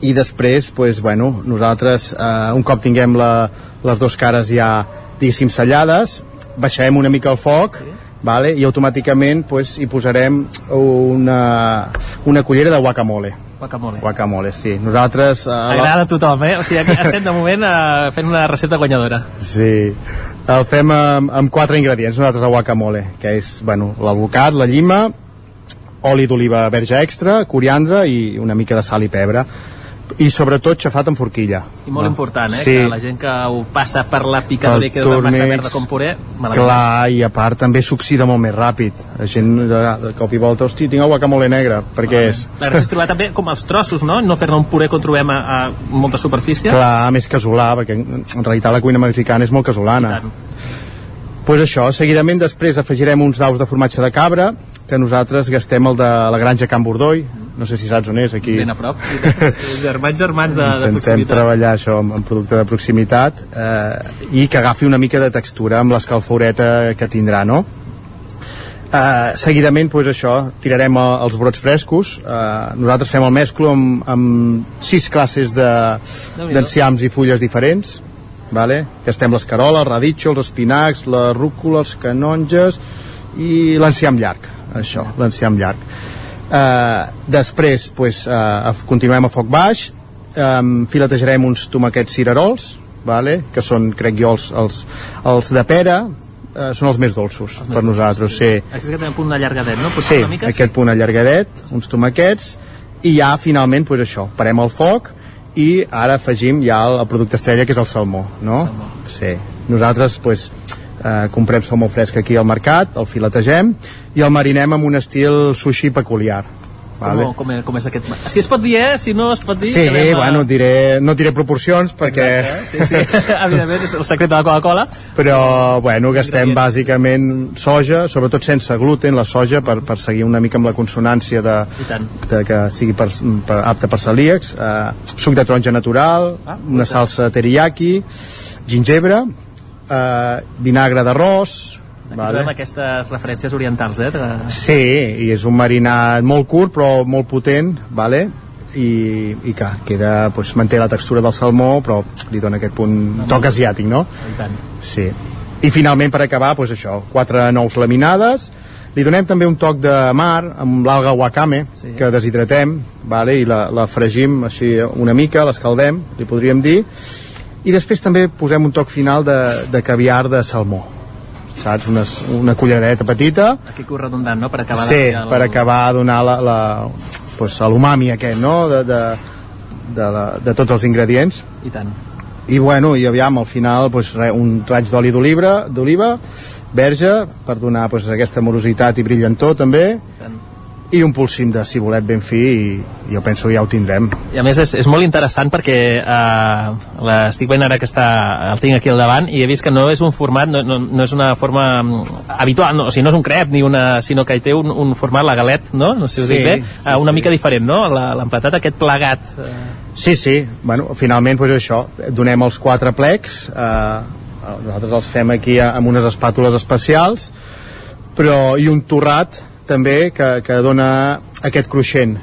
[SPEAKER 36] i després, pues, bueno, nosaltres eh, un cop tinguem la, les dues cares ja diguéssim sellades baixarem una mica el foc sí. vale? i automàticament pues, hi posarem una, una cullera de guacamole
[SPEAKER 30] Guacamole.
[SPEAKER 36] guacamole, sí nosaltres eh,
[SPEAKER 30] Agrada a tothom, eh? O sigui, aquí estem de moment eh, fent una recepta guanyadora.
[SPEAKER 36] Sí, el fem amb, amb quatre ingredients, nosaltres el guacamole, que és, bueno, l'alvocat, la llima, oli d'oliva verge extra, coriandre i una mica de sal i pebre. I sobretot xafat amb forquilla.
[SPEAKER 30] I molt important, eh?
[SPEAKER 36] Sí.
[SPEAKER 30] Que la gent que ho passa per la picadora i una massa
[SPEAKER 36] túrnex.
[SPEAKER 30] verda com puré, malament.
[SPEAKER 36] Clar, i a part també s'oxida molt més ràpid. La gent de, de cop i volta, hosti, tinc el guacamole negre, perquè és...
[SPEAKER 30] La gràcia és trobar també com els trossos, no? No fer-ne un puré que trobem a, a molta superfície.
[SPEAKER 36] Clar, més casolà, perquè en realitat la cuina mexicana és molt casolana. pues això, seguidament després afegirem uns daus de formatge de cabra, que nosaltres gastem el de la granja Can Bordoi, no sé si saps on és, aquí.
[SPEAKER 30] Ben a prop. [LAUGHS] Germans, germans de, de
[SPEAKER 36] Intentem
[SPEAKER 30] proximitat.
[SPEAKER 36] treballar això amb, amb producte de proximitat eh, i que agafi una mica de textura amb l'escalforeta que tindrà, no? Eh, seguidament, doncs això, tirarem a, els brots frescos. Eh, nosaltres fem el mesclo amb, amb sis classes de- d'enciams i fulles diferents. Vale? Gastem l'escarola, el raditxo, els espinacs, la rúcula, els canonges i l'enciam llarg. Això, l'enciam llarg. Eh, després, pues, eh, continuem a foc baix, eh, filetejarem uns tomaquets cirerols, vale? que són, crec jo, els, els, els de pera, eh, són els més dolços per nosaltres, sí.
[SPEAKER 30] Aquí que tenim un punt allargadet, no? Potser
[SPEAKER 36] Sí,
[SPEAKER 30] una mica,
[SPEAKER 36] aquest punt allargadet, uns tomaquets, i ja finalment, pues això, parem el foc i ara afegim ja el, el producte estrella que és el salmó, no?
[SPEAKER 30] Salmó.
[SPEAKER 36] Sí. Nosaltres, pues, eh, comprem salmó fresc aquí al mercat, el filetegem i el marinem amb un estil sushi peculiar. Vale?
[SPEAKER 30] Com, com, com és aquest? Si es pot dir, eh? Si no es pot dir...
[SPEAKER 36] Sí,
[SPEAKER 30] quedem, eh,
[SPEAKER 36] bueno, diré, no diré proporcions perquè...
[SPEAKER 30] Sí, sí, [LAUGHS] evidentment és el secret de la Coca-Cola.
[SPEAKER 36] Però, bueno, gastem bàsicament soja, sobretot sense gluten, la soja, per, per seguir una mica amb la consonància de, de que sigui per, per, apte per celíacs, eh, suc de taronja natural,
[SPEAKER 30] Ah,
[SPEAKER 36] una salsa teriyaki, gingebre, eh, vinagre d'arròs,
[SPEAKER 30] Aquí trobem aquestes referències orientals, eh? De...
[SPEAKER 36] Sí, i és un marinat molt curt però molt potent, vale? i, i que queda, doncs, manté la textura del salmó però li dona aquest punt toc asiàtic, no?
[SPEAKER 30] I tant.
[SPEAKER 36] Sí. I finalment per acabar, doncs això, quatre nous laminades, li donem també un toc de mar amb l'alga wakame sí. que deshidratem vale? i la, la fregim així una mica, l'escaldem, li podríem dir i després també posem un toc final de, de caviar de salmó saps? Una, una culleradeta petita
[SPEAKER 30] Aquí que redundant, no? Per acabar
[SPEAKER 36] sí,
[SPEAKER 30] de...
[SPEAKER 36] per acabar a donar la, la, pues, l'umami aquest, no? De, de, de, la, de tots els ingredients.
[SPEAKER 30] I tant.
[SPEAKER 36] I bueno, i aviam, al final, pues, re, un raig d'oli d'oliva, d'oliva, verge, per donar pues, aquesta morositat i brillantor també, i un polsim de cibolet ben fi i jo penso ja ho tindrem.
[SPEAKER 30] I a més és, és molt interessant perquè eh, l'estic veient ara que està, el tinc aquí al davant i he vist que no és un format, no, no, no és una forma mm, habitual, no, o sigui, no és un crep ni una, sinó que hi té un, un format, la galet, no? No sé si ho
[SPEAKER 36] Sí,
[SPEAKER 30] dic bé,
[SPEAKER 36] sí,
[SPEAKER 30] eh, una
[SPEAKER 36] sí.
[SPEAKER 30] mica diferent, no? L'emplatat aquest plegat. Eh,
[SPEAKER 36] Sí, sí, bueno, finalment pues, això, donem els quatre plecs, eh, nosaltres els fem aquí amb unes espàtules especials, però i un torrat també que, que dona aquest cruixent.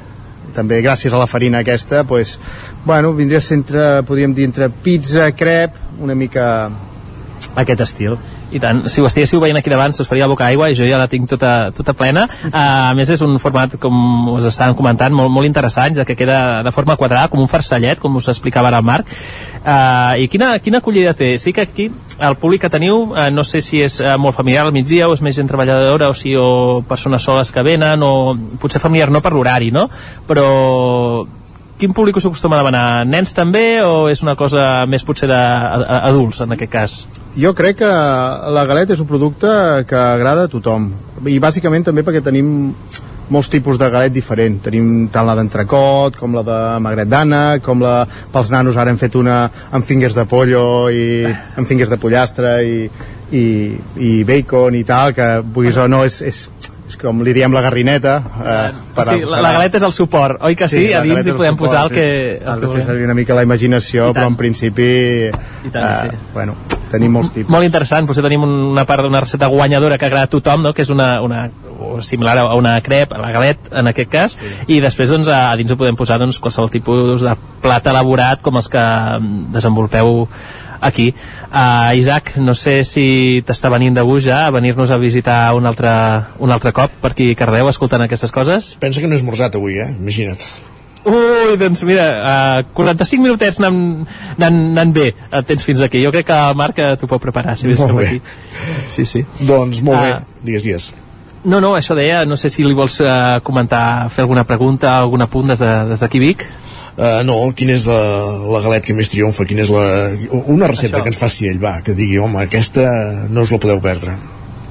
[SPEAKER 36] També gràcies a la farina aquesta pues, bueno, vindria a ser entre, podríem dir entre pizza, crep una mica
[SPEAKER 30] aquest estil. I tant, si ho estiguéssiu veient aquí davant us faria boca aigua i jo ja la tinc tota, tota plena. Uh, a més és un format com us estaven comentant molt, molt interessant ja que queda de forma quadrada com un farcellet com us explicava ara el Marc. Uh, i quina, quina acollida té? Sí que aquí el públic que teniu uh, no sé si és uh, molt familiar al migdia o és més gent treballadora o si o persones soles que venen o potser familiar no per l'horari no? però quin públic us acostuma a demanar? Nens també o és una cosa més potser d'adults en aquest cas?
[SPEAKER 36] Jo crec que la galeta és un producte que agrada a tothom i bàsicament també perquè tenim molts tipus de galet diferent. Tenim tant la d'entrecot, com la de magret d'ànec, com la... Pels nanos ara hem fet una amb fingers de pollo i amb fingers de pollastre i, i, i bacon i tal, que vulguis o no és, és com li diem la garrineta eh,
[SPEAKER 30] per sí, la, la galeta és el suport, oi que sí? sí a dins hi podem posar el que...
[SPEAKER 36] Has de fer servir una mica la imaginació, però en principi...
[SPEAKER 30] I tant, eh, sí.
[SPEAKER 36] Bueno, tenim molts tipus.
[SPEAKER 30] Molt interessant, potser tenim una part d'una recepta guanyadora que agrada a tothom, no? que és una, una similar a una crep, a la galet en aquest cas, sí. i després doncs, a, a dins ho podem posar doncs, qualsevol tipus de plat elaborat com els que mm, desenvolupeu aquí. Uh, Isaac, no sé si t'està venint de gust ja a venir-nos a visitar un altre, un altre cop per aquí a Cardeu escoltant aquestes coses?
[SPEAKER 1] Pensa que no he esmorzat avui, eh? Imagina't.
[SPEAKER 30] Ui, doncs mira, uh, 45 minutets anant, anant, anant bé el tens fins aquí. Jo crec que Marc t'ho pot preparar, si
[SPEAKER 1] Molt bé.
[SPEAKER 30] aquí. Sí, sí.
[SPEAKER 1] Doncs molt
[SPEAKER 30] Ah.
[SPEAKER 1] bé, digues, digues.
[SPEAKER 30] No, no, això deia, no sé si li vols uh, comentar, fer alguna pregunta, algun apunt des d'aquí de, des Vic.
[SPEAKER 1] Uh, no, quina és la, la galet que més triomfa? Quina és la... Una recepta
[SPEAKER 30] Això.
[SPEAKER 1] que ens faci ell, va, que digui, home, aquesta no us la podeu perdre.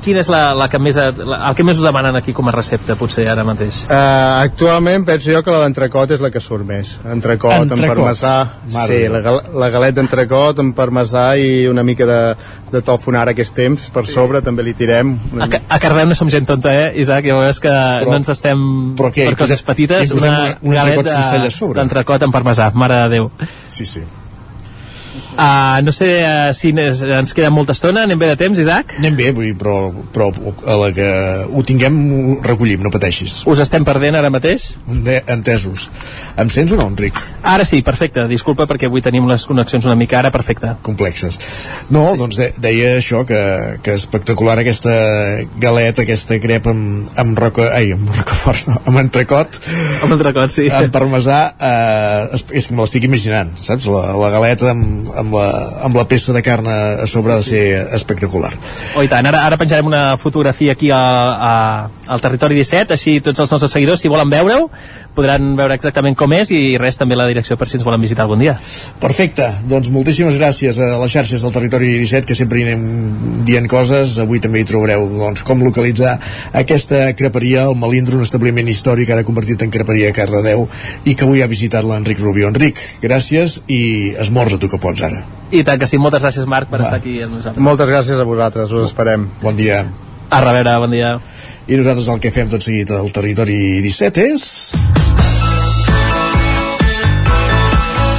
[SPEAKER 30] Quina és la, la que més, la, el que més us demanen aquí com a recepta, potser, ara mateix?
[SPEAKER 36] Uh, actualment penso jo que la d'entrecot és la que surt més. Entrecot,
[SPEAKER 30] Entrecot.
[SPEAKER 36] amb parmesà.
[SPEAKER 1] Mare
[SPEAKER 36] sí, la, la galeta d'entrecot amb parmesà i una mica de, de tofu en ara aquests temps per sí. sobre també li tirem.
[SPEAKER 30] A, Ca- a Cardeu no som gent tonta, eh, Isaac? Ja veus que
[SPEAKER 1] Però-
[SPEAKER 30] no ens estem
[SPEAKER 1] però què,
[SPEAKER 30] per coses petites. Una,
[SPEAKER 1] un- un
[SPEAKER 30] galet
[SPEAKER 1] entrecot sense a sobre?
[SPEAKER 30] D'entrecot amb parmesà, mare de Déu.
[SPEAKER 1] Sí, sí.
[SPEAKER 30] Uh, no sé uh, si ens, queda molta estona, anem bé de temps, Isaac?
[SPEAKER 1] Anem bé, vull dir, però, però a la que ho tinguem ho recollim, no pateixis.
[SPEAKER 30] Us estem perdent ara mateix?
[SPEAKER 1] De, entesos. Em sents o no, Enric?
[SPEAKER 30] Ara sí, perfecte. Disculpa perquè avui tenim les connexions una mica ara, perfecte.
[SPEAKER 1] Complexes. No, doncs de, deia això, que, que espectacular aquesta galeta, aquesta crep amb, amb roca... Ai, amb rocafort, no, amb entrecot.
[SPEAKER 30] Amb entrecot, sí.
[SPEAKER 1] Amb parmesà, eh, és que me l'estic imaginant, saps? La, la galeta amb, amb, la, amb la peça de carn a sobre ha de ser espectacular.
[SPEAKER 30] Oh, i tant, ara, ara penjarem una fotografia aquí a, a, al Territori 17, així tots els nostres seguidors, si volen veure-ho, podran veure exactament com és i res també la direcció per si ens volen visitar algun dia.
[SPEAKER 1] Perfecte, doncs moltíssimes gràcies a les xarxes del Territori 17 que sempre hi anem dient coses, avui també hi trobareu doncs, com localitzar aquesta creperia, el Malindro, un establiment històric ara convertit en creperia a Cardedeu i que avui ha visitat l'Enric Rubio. Enric, gràcies i esmorza tu que pots ara.
[SPEAKER 30] I tant que sí, moltes gràcies Marc per estar aquí amb nosaltres.
[SPEAKER 36] Moltes gràcies a vosaltres, us esperem.
[SPEAKER 1] Bon dia.
[SPEAKER 30] A reveure, bon dia.
[SPEAKER 1] I nosaltres el que fem tot seguit al Territori 17 és...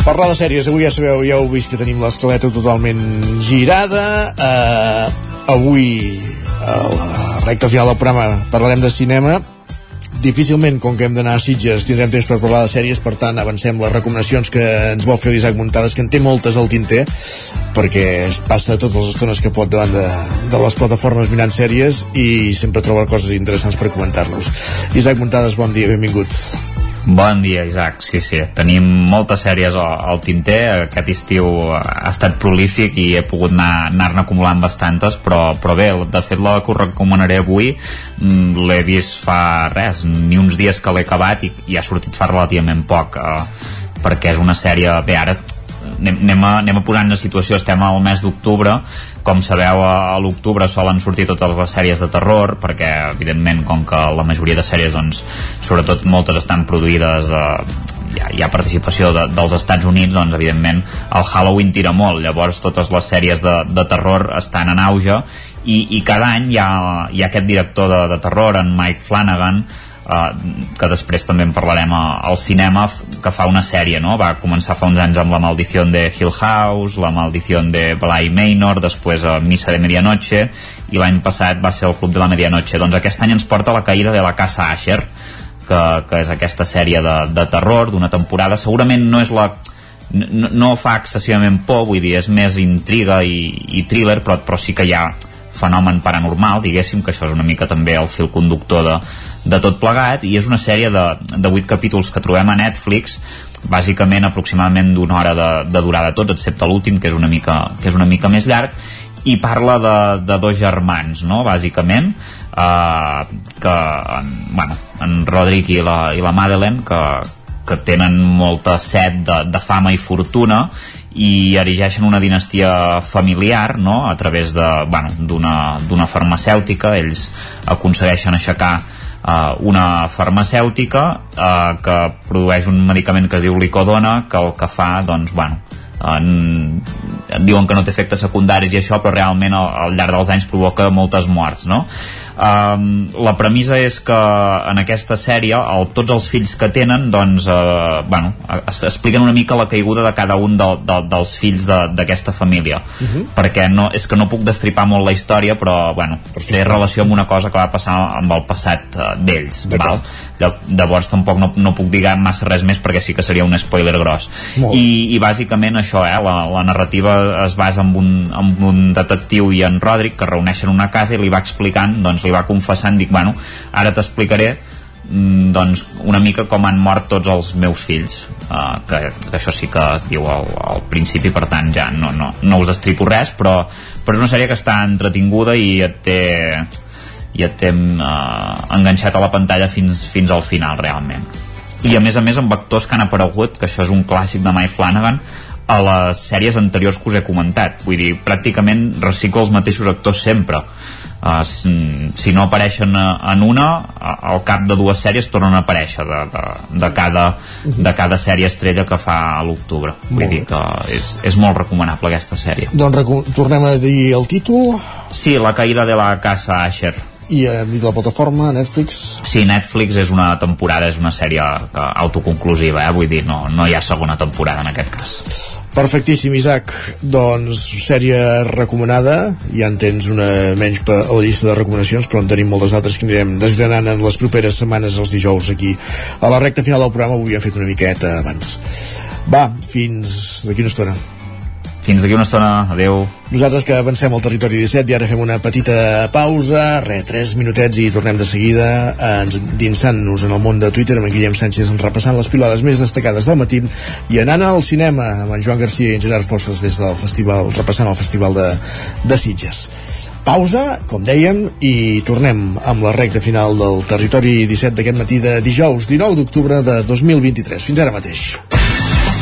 [SPEAKER 1] Parlar de sèries, avui ja sabeu, ja heu vist que tenim l'escaleta totalment girada. Uh, avui, a la recta final del programa, parlarem de cinema. Difícilment, com que hem d'anar a Sitges, tindrem temps per parlar de sèries, per tant, avancem les recomanacions que ens vol fer l'Isaac Muntades, que en té moltes al tinter, perquè es passa totes les estones que pot davant de, de les plataformes mirant sèries i sempre troba coses interessants per comentar-nos. Isaac Muntades, bon dia, benvingut.
[SPEAKER 10] Bon dia, Isaac. Sí, sí, tenim moltes sèries al, tinter. Aquest estiu ha estat prolífic i he pogut anar- anar-ne acumulant bastantes, però, però bé, de fet la que us recomanaré avui mm, l'he vist fa res, ni uns dies que l'he acabat i, i ha sortit fa relativament poc, eh, perquè és una sèrie... Bé, ara anem, a, anem a posar en situació, estem al mes d'octubre, com sabeu a, a l'octubre solen sortir totes les sèries de terror, perquè evidentment com que la majoria de sèries, doncs, sobretot moltes estan produïdes eh, hi ha, hi ha participació de, dels Estats Units, doncs evidentment el Halloween tira molt, llavors totes les sèries de, de terror estan en auge. I, i cada any hi ha, hi ha aquest director de, de terror, en Mike Flanagan, Uh, que després també en parlarem al cinema que fa una sèrie, no? Va començar fa uns anys amb La maldició de Hill House, La maldició de Bly Manor, després a Missa de Medianoche i l'any passat va ser el Club de la Medianoche. Doncs aquest any ens porta La caïda de la casa Asher, que, que és aquesta sèrie de, de terror d'una temporada. Segurament no és la no, no fa excessivament por vull dir, és més intriga i, i thriller però, però sí que hi ha fenomen paranormal, diguéssim, que això és una mica també el fil conductor de, de tot plegat, i és una sèrie de, de 8 capítols que trobem a Netflix, bàsicament aproximadament d'una hora de, de durada tots, excepte l'últim, que, és una mica, que és una mica més llarg, i parla de, de dos germans, no?, bàsicament, eh, que, en, bueno, en Roderick i la, i la Madeleine, que, que tenen molta set de, de fama i fortuna i erigeixen una dinastia familiar no? a través d'una bueno, farmacèutica ells aconsegueixen aixecar uh, una farmacèutica uh, que produeix un medicament que es diu licodona que el que fa doncs bueno en, diuen que no té efectes secundaris i això, però realment al, al llarg dels anys provoca moltes morts, no? Um, la premissa és que en aquesta sèrie el, tots els fills que tenen doncs, uh, bueno, es, expliquen una mica la caiguda de cada un de, de, dels fills d'aquesta família. Uh -huh. perquè no, és que no puc destripar molt la història però bueno, té relació amb una cosa que va passar amb el passat uh, d'ells llavors tampoc no, no puc dir massa res més perquè sí que seria un spoiler gros. I, i bàsicament això eh, la, la narrativa es basa en un, en un detectiu i en Roderick que reuneixen una casa i li va explicant doncs li va confessant, dic, bueno, ara t'explicaré mm, doncs una mica com han mort tots els meus fills uh, que, que això sí que es diu al, al principi per tant ja no, no, no us destripo res però, però és una sèrie que està entretinguda i et té i et té uh, enganxat a la pantalla fins, fins al final realment. I a més a més amb actors que han aparegut que això és un clàssic de Mike Flanagan a les sèries anteriors que us he comentat. Vull dir, pràcticament recicla els mateixos actors sempre. Uh, si, si no apareixen en una al cap de dues sèries tornen a aparèixer de, de, de, cada, de cada sèrie estrella que fa a l'octubre vull dir que és, és molt recomanable aquesta sèrie.
[SPEAKER 1] Doncs tornem a dir el títol?
[SPEAKER 10] Sí, La caïda de la casa Asher
[SPEAKER 1] i a la plataforma Netflix
[SPEAKER 10] Sí, Netflix és una temporada és una sèrie eh, autoconclusiva eh? vull dir, no, no hi ha segona temporada en aquest cas
[SPEAKER 1] Perfectíssim, Isaac. Doncs sèrie recomanada. Ja en tens una menys a la llista de recomanacions, però en tenim moltes altres que anirem desgranant en les properes setmanes, els dijous, aquí. A la recta final del programa ho havíem fet una miqueta abans. Va, fins d'aquí una estona.
[SPEAKER 10] Fins d'aquí una estona. Adeu.
[SPEAKER 1] Nosaltres que avancem al territori 17 i ara fem una petita pausa, re, 3 minutets i tornem de seguida ens dinsant-nos en el món de Twitter amb en Guillem Sánchez repassant les pilades més destacades del matí i anant al cinema amb en Joan Garcia i en Gerard Fosses des del festival, repassant el festival de, de Sitges. Pausa, com dèiem, i tornem amb la recta final del territori 17 d'aquest matí de dijous 19 d'octubre de 2023. Fins ara mateix.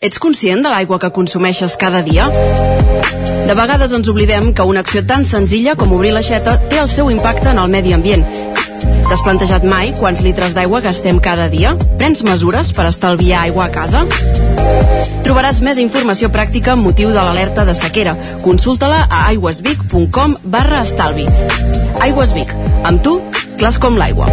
[SPEAKER 17] Ets conscient de l'aigua que consumeixes cada dia? De vegades ens oblidem que una acció tan senzilla com obrir l'aixeta té el seu impacte en el medi ambient. T'has plantejat mai quants litres d'aigua gastem cada dia? Prens mesures per estalviar aigua a casa? Trobaràs més informació pràctica amb motiu de l'alerta de sequera. Consulta-la a aigüesvic.com barra estalvi. Aigües Vic. Amb tu, clars com l'aigua.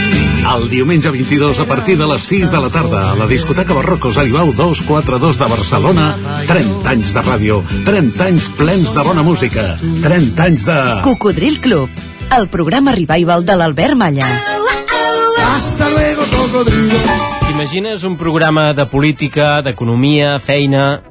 [SPEAKER 37] El diumenge 22 a partir de les 6 de la tarda a la discoteca Barrocos Aribau 242 de Barcelona 30 anys de ràdio 30 anys plens de bona música 30 anys de...
[SPEAKER 15] Cocodril Club, el programa revival de l'Albert Malla.
[SPEAKER 38] Hasta luego, cocodrilo.
[SPEAKER 39] T'imagines un programa de política, d'economia, feina...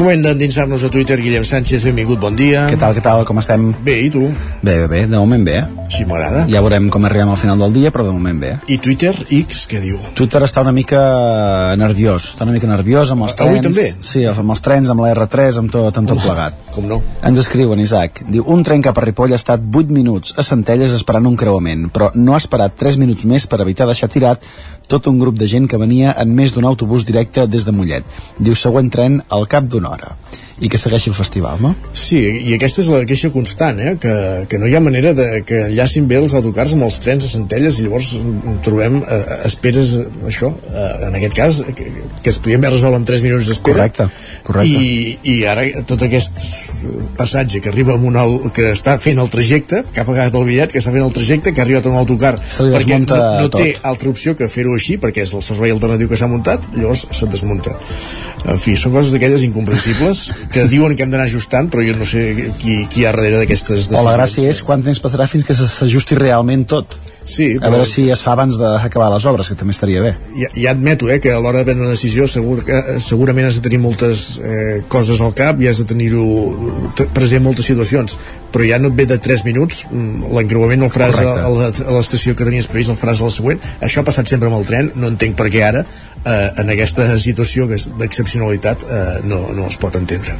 [SPEAKER 1] Moment d'endinsar-nos a Twitter. Guillem Sánchez, benvingut, bon dia.
[SPEAKER 40] Què tal, què tal, com estem?
[SPEAKER 1] Bé, i tu?
[SPEAKER 40] Bé, bé, bé, de moment bé.
[SPEAKER 1] Sí, m'agrada.
[SPEAKER 40] Ja veurem com arribem al final del dia, però de moment bé.
[SPEAKER 1] I Twitter, X, què diu?
[SPEAKER 40] Twitter està una mica nerviós, està una mica nerviós amb els trens.
[SPEAKER 1] Avui també?
[SPEAKER 40] Sí, amb els trens, amb la R3, amb tot, amb tot plegat.
[SPEAKER 1] Com no?
[SPEAKER 40] Ens escriuen, Isaac. Diu, un tren cap a Ripoll ha estat 8 minuts a Centelles esperant un creuament, però no ha esperat 3 minuts més per evitar deixar tirat tot un grup de gent que venia en més d'un autobús directe des de Mollet. Diu, següent tren al cap d'una hora i que segueixi el festival, no?
[SPEAKER 1] Sí, i aquesta és la queixa constant, eh? que, que no hi ha manera de que enllacin bé els autocars amb els trens a Centelles i llavors trobem eh, esperes, això, eh, en aquest cas, que, que es podien haver resolt en 3 minuts d'espera.
[SPEAKER 40] Correcte, correcte.
[SPEAKER 1] I, I ara tot aquest passatge que arriba amb un al, que està fent el trajecte, que ha pagat el bitllet, que està fent el trajecte, que ha arribat un autocar, perquè no, no
[SPEAKER 40] tot.
[SPEAKER 1] té altra opció que fer-ho així, perquè és el servei alternatiu que s'ha muntat, llavors se't desmunta. En fi, són coses d'aquelles incomprensibles que diuen que hem d'anar ajustant, però jo no sé qui, qui hi ha darrere d'aquestes
[SPEAKER 40] O la
[SPEAKER 1] decisions.
[SPEAKER 40] gràcia és quant temps passarà fins que s'ajusti realment tot.
[SPEAKER 1] Sí,
[SPEAKER 40] A veure si es fa abans d'acabar les obres, que també estaria bé.
[SPEAKER 1] ja, ja admeto eh, que a l'hora de prendre una decisió segur que, eh, segurament has de tenir moltes eh, coses al cap i has de tenir-ho present moltes situacions. Però ja no et ve de 3 minuts mm, l'encreuament el faràs a,
[SPEAKER 40] Correcte.
[SPEAKER 1] a, l'estació que tenies previst el faràs a la següent. Això ha passat sempre amb el tren no entenc per què ara eh, en aquesta situació d'excepcionalitat eh, no, no es pot entendre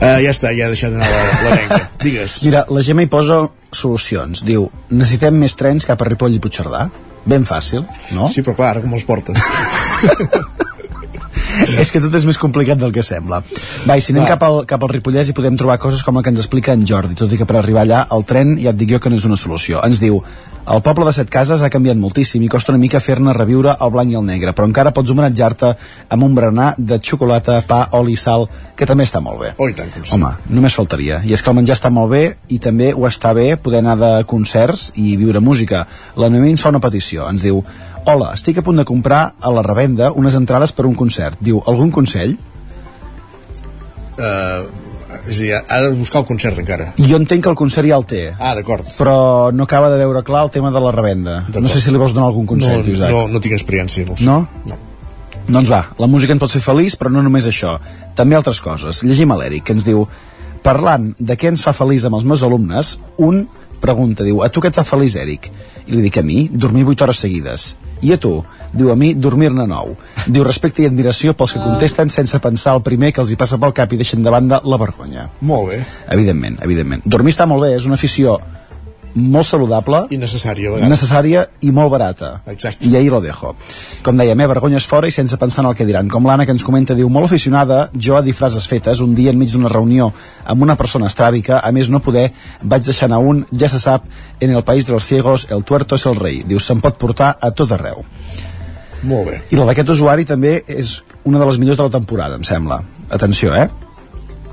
[SPEAKER 1] eh, ja està, ja he deixat d'anar la, la venga. [LAUGHS] Digues.
[SPEAKER 40] Mira, la Gemma hi posa solucions. Diu, necessitem més trens cap a Ripoll i Puigcerdà. Ben fàcil, no?
[SPEAKER 1] Sí, però clar, ara com els portes? [LAUGHS]
[SPEAKER 40] és que tot és més complicat del que sembla. Va, i si anem cap al, cap al Ripollès hi podem trobar coses com la que ens explica en Jordi, tot i que per arribar allà el tren ja et dic jo que no és una solució. Ens diu, el poble de Set Cases ha canviat moltíssim i costa una mica fer-ne reviure el blanc i el negre, però encara pots homenatjar-te amb un berenar de xocolata, pa, oli i sal, que també està molt bé.
[SPEAKER 1] Oh, tant, com sí.
[SPEAKER 40] Home, només faltaria. I és que el menjar està molt bé i també ho està bé poder anar de concerts i viure música. La Noemí ens fa una petició. Ens diu, hola, estic a punt de comprar a la revenda unes entrades per un concert. Diu, algun consell?
[SPEAKER 1] Uh, és a dir, ha de buscar el concert encara
[SPEAKER 40] jo entenc que el concert ja el té.
[SPEAKER 1] Ah, d'acord.
[SPEAKER 40] Però no acaba de veure clar el tema de la revenda. No sé si li vols donar algun consell,
[SPEAKER 1] no,
[SPEAKER 40] Isaac.
[SPEAKER 1] no, no tinc experiència no, sé.
[SPEAKER 40] No?
[SPEAKER 1] no.
[SPEAKER 40] Doncs va, la música ens pot fer feliç, però no només això. També altres coses. Llegim a l'Eric, que ens diu parlant de què ens fa feliç amb els meus alumnes, un pregunta, diu, a tu què et fa feliç, Eric? I li dic a mi, dormir 8 hores seguides. I a tu? Diu a mi, dormir-ne 9. Diu respecte i admiració pels que contesten sense pensar el primer que els hi passa pel cap i deixen de banda la vergonya.
[SPEAKER 1] Molt bé.
[SPEAKER 40] Evidentment, evidentment. Dormir està molt bé, és una afició molt saludable
[SPEAKER 1] i necessària a vegades.
[SPEAKER 40] necessària i molt barata.
[SPEAKER 1] Exacte.
[SPEAKER 40] i ahí lo dejo. Com deia, me vergonyes fora i sense pensar en el que diran. Com l'Anna que ens comenta, diu, molt aficionada jo a dir frases fetes, un dia enmig d'una reunió amb una persona estràbica, a més no poder vaig deixar anar un, ja se sap en el país de los ciegos, el tuerto és el rei. Diu, se'n pot portar a tot arreu.
[SPEAKER 1] Molt bé.
[SPEAKER 40] I la d'aquest usuari també és una de les millors de la temporada, em sembla. Atenció, eh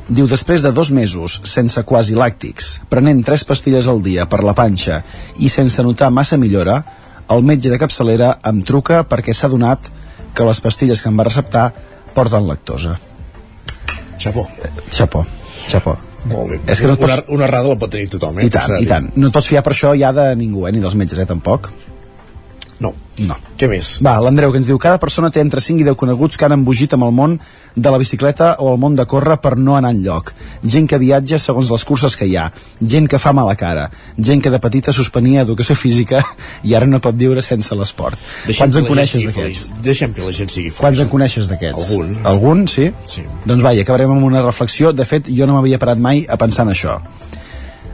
[SPEAKER 40] Diu, després de dos mesos sense quasi làctics, prenent tres pastilles al dia per la panxa i sense notar massa millora, el metge de capçalera em truca perquè s'ha donat que les pastilles que em va receptar porten lactosa.
[SPEAKER 1] Xapó.
[SPEAKER 40] Xapó, xapó.
[SPEAKER 1] Molt bé.
[SPEAKER 40] És que no pots...
[SPEAKER 1] una, una errada la pot tenir tothom, eh?
[SPEAKER 40] I tant, i tant. No et pots fiar per això ja de ningú, eh? ni dels metges, eh, tampoc.
[SPEAKER 1] No.
[SPEAKER 40] No.
[SPEAKER 1] Què més?
[SPEAKER 40] Va, l'Andreu, que ens diu cada persona té entre 5 i 10 coneguts que han embogit amb el món de la bicicleta o el món de córrer per no anar enlloc. Gent que viatja segons les curses que hi ha. Gent que fa mala cara. Gent que de petita suspenia educació física i ara no pot viure sense l'esport. Quants en coneixes d'aquests?
[SPEAKER 1] Deixem que la gent sigui feliç.
[SPEAKER 40] Quants en coneixes d'aquests?
[SPEAKER 1] Algun.
[SPEAKER 40] Algun, sí?
[SPEAKER 1] Sí.
[SPEAKER 40] Doncs vai, acabarem amb una reflexió. De fet, jo no m'havia parat mai a pensar en això.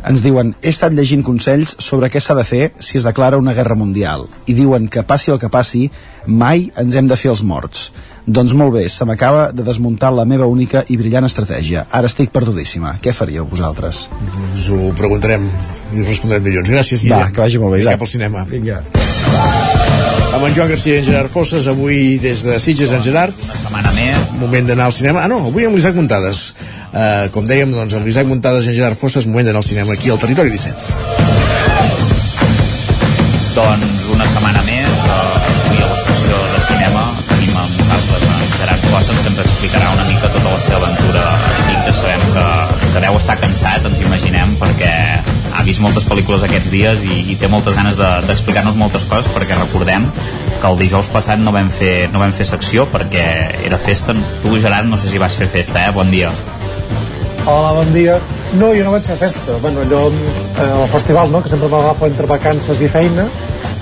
[SPEAKER 40] Ens diuen, he estat llegint consells sobre què s'ha de fer si es declara una guerra mundial. I diuen que passi el que passi, mai ens hem de fer els morts. Doncs molt bé, se m'acaba de desmuntar la meva única i brillant estratègia. Ara estic perdudíssima. Què faríeu vosaltres?
[SPEAKER 1] Us ho preguntarem i us respondrem dilluns. Gràcies, Guillem.
[SPEAKER 40] Va, que vagi molt bé,
[SPEAKER 1] Vinga,
[SPEAKER 40] Isaac.
[SPEAKER 1] Cap al cinema.
[SPEAKER 40] Vinga.
[SPEAKER 1] Amb en Joan Garcia i en Gerard Fosses, avui des de Sitges, en Gerard. Una
[SPEAKER 10] setmana més.
[SPEAKER 1] Moment d'anar al cinema. Ah, no, avui amb l'Isaac Muntades. Uh, com dèiem, doncs, amb l'Isaac Muntades i en Gerard Fosses, moment d'anar al cinema aquí al Territori 17.
[SPEAKER 10] Doncs una setmana més, eh, avui a la secció de cinema tenim amb nosaltres en Gerard Fosses que ens explicarà una mica tota la seva aventura a Sitges. Sabem que, que deu estar cansat, ens imaginem, perquè ha vist moltes pel·lícules aquests dies i, i té moltes ganes de- d'explicar-nos de, moltes coses perquè recordem que el dijous passat no vam fer, no vam fer secció perquè era festa. Tu, Gerard, no sé si vas fer festa, eh? Bon dia.
[SPEAKER 41] Hola, bon dia. No, jo no vaig fer festa. Bueno, allò, eh, al festival, no?, que sempre m'agafo entre vacances i feina,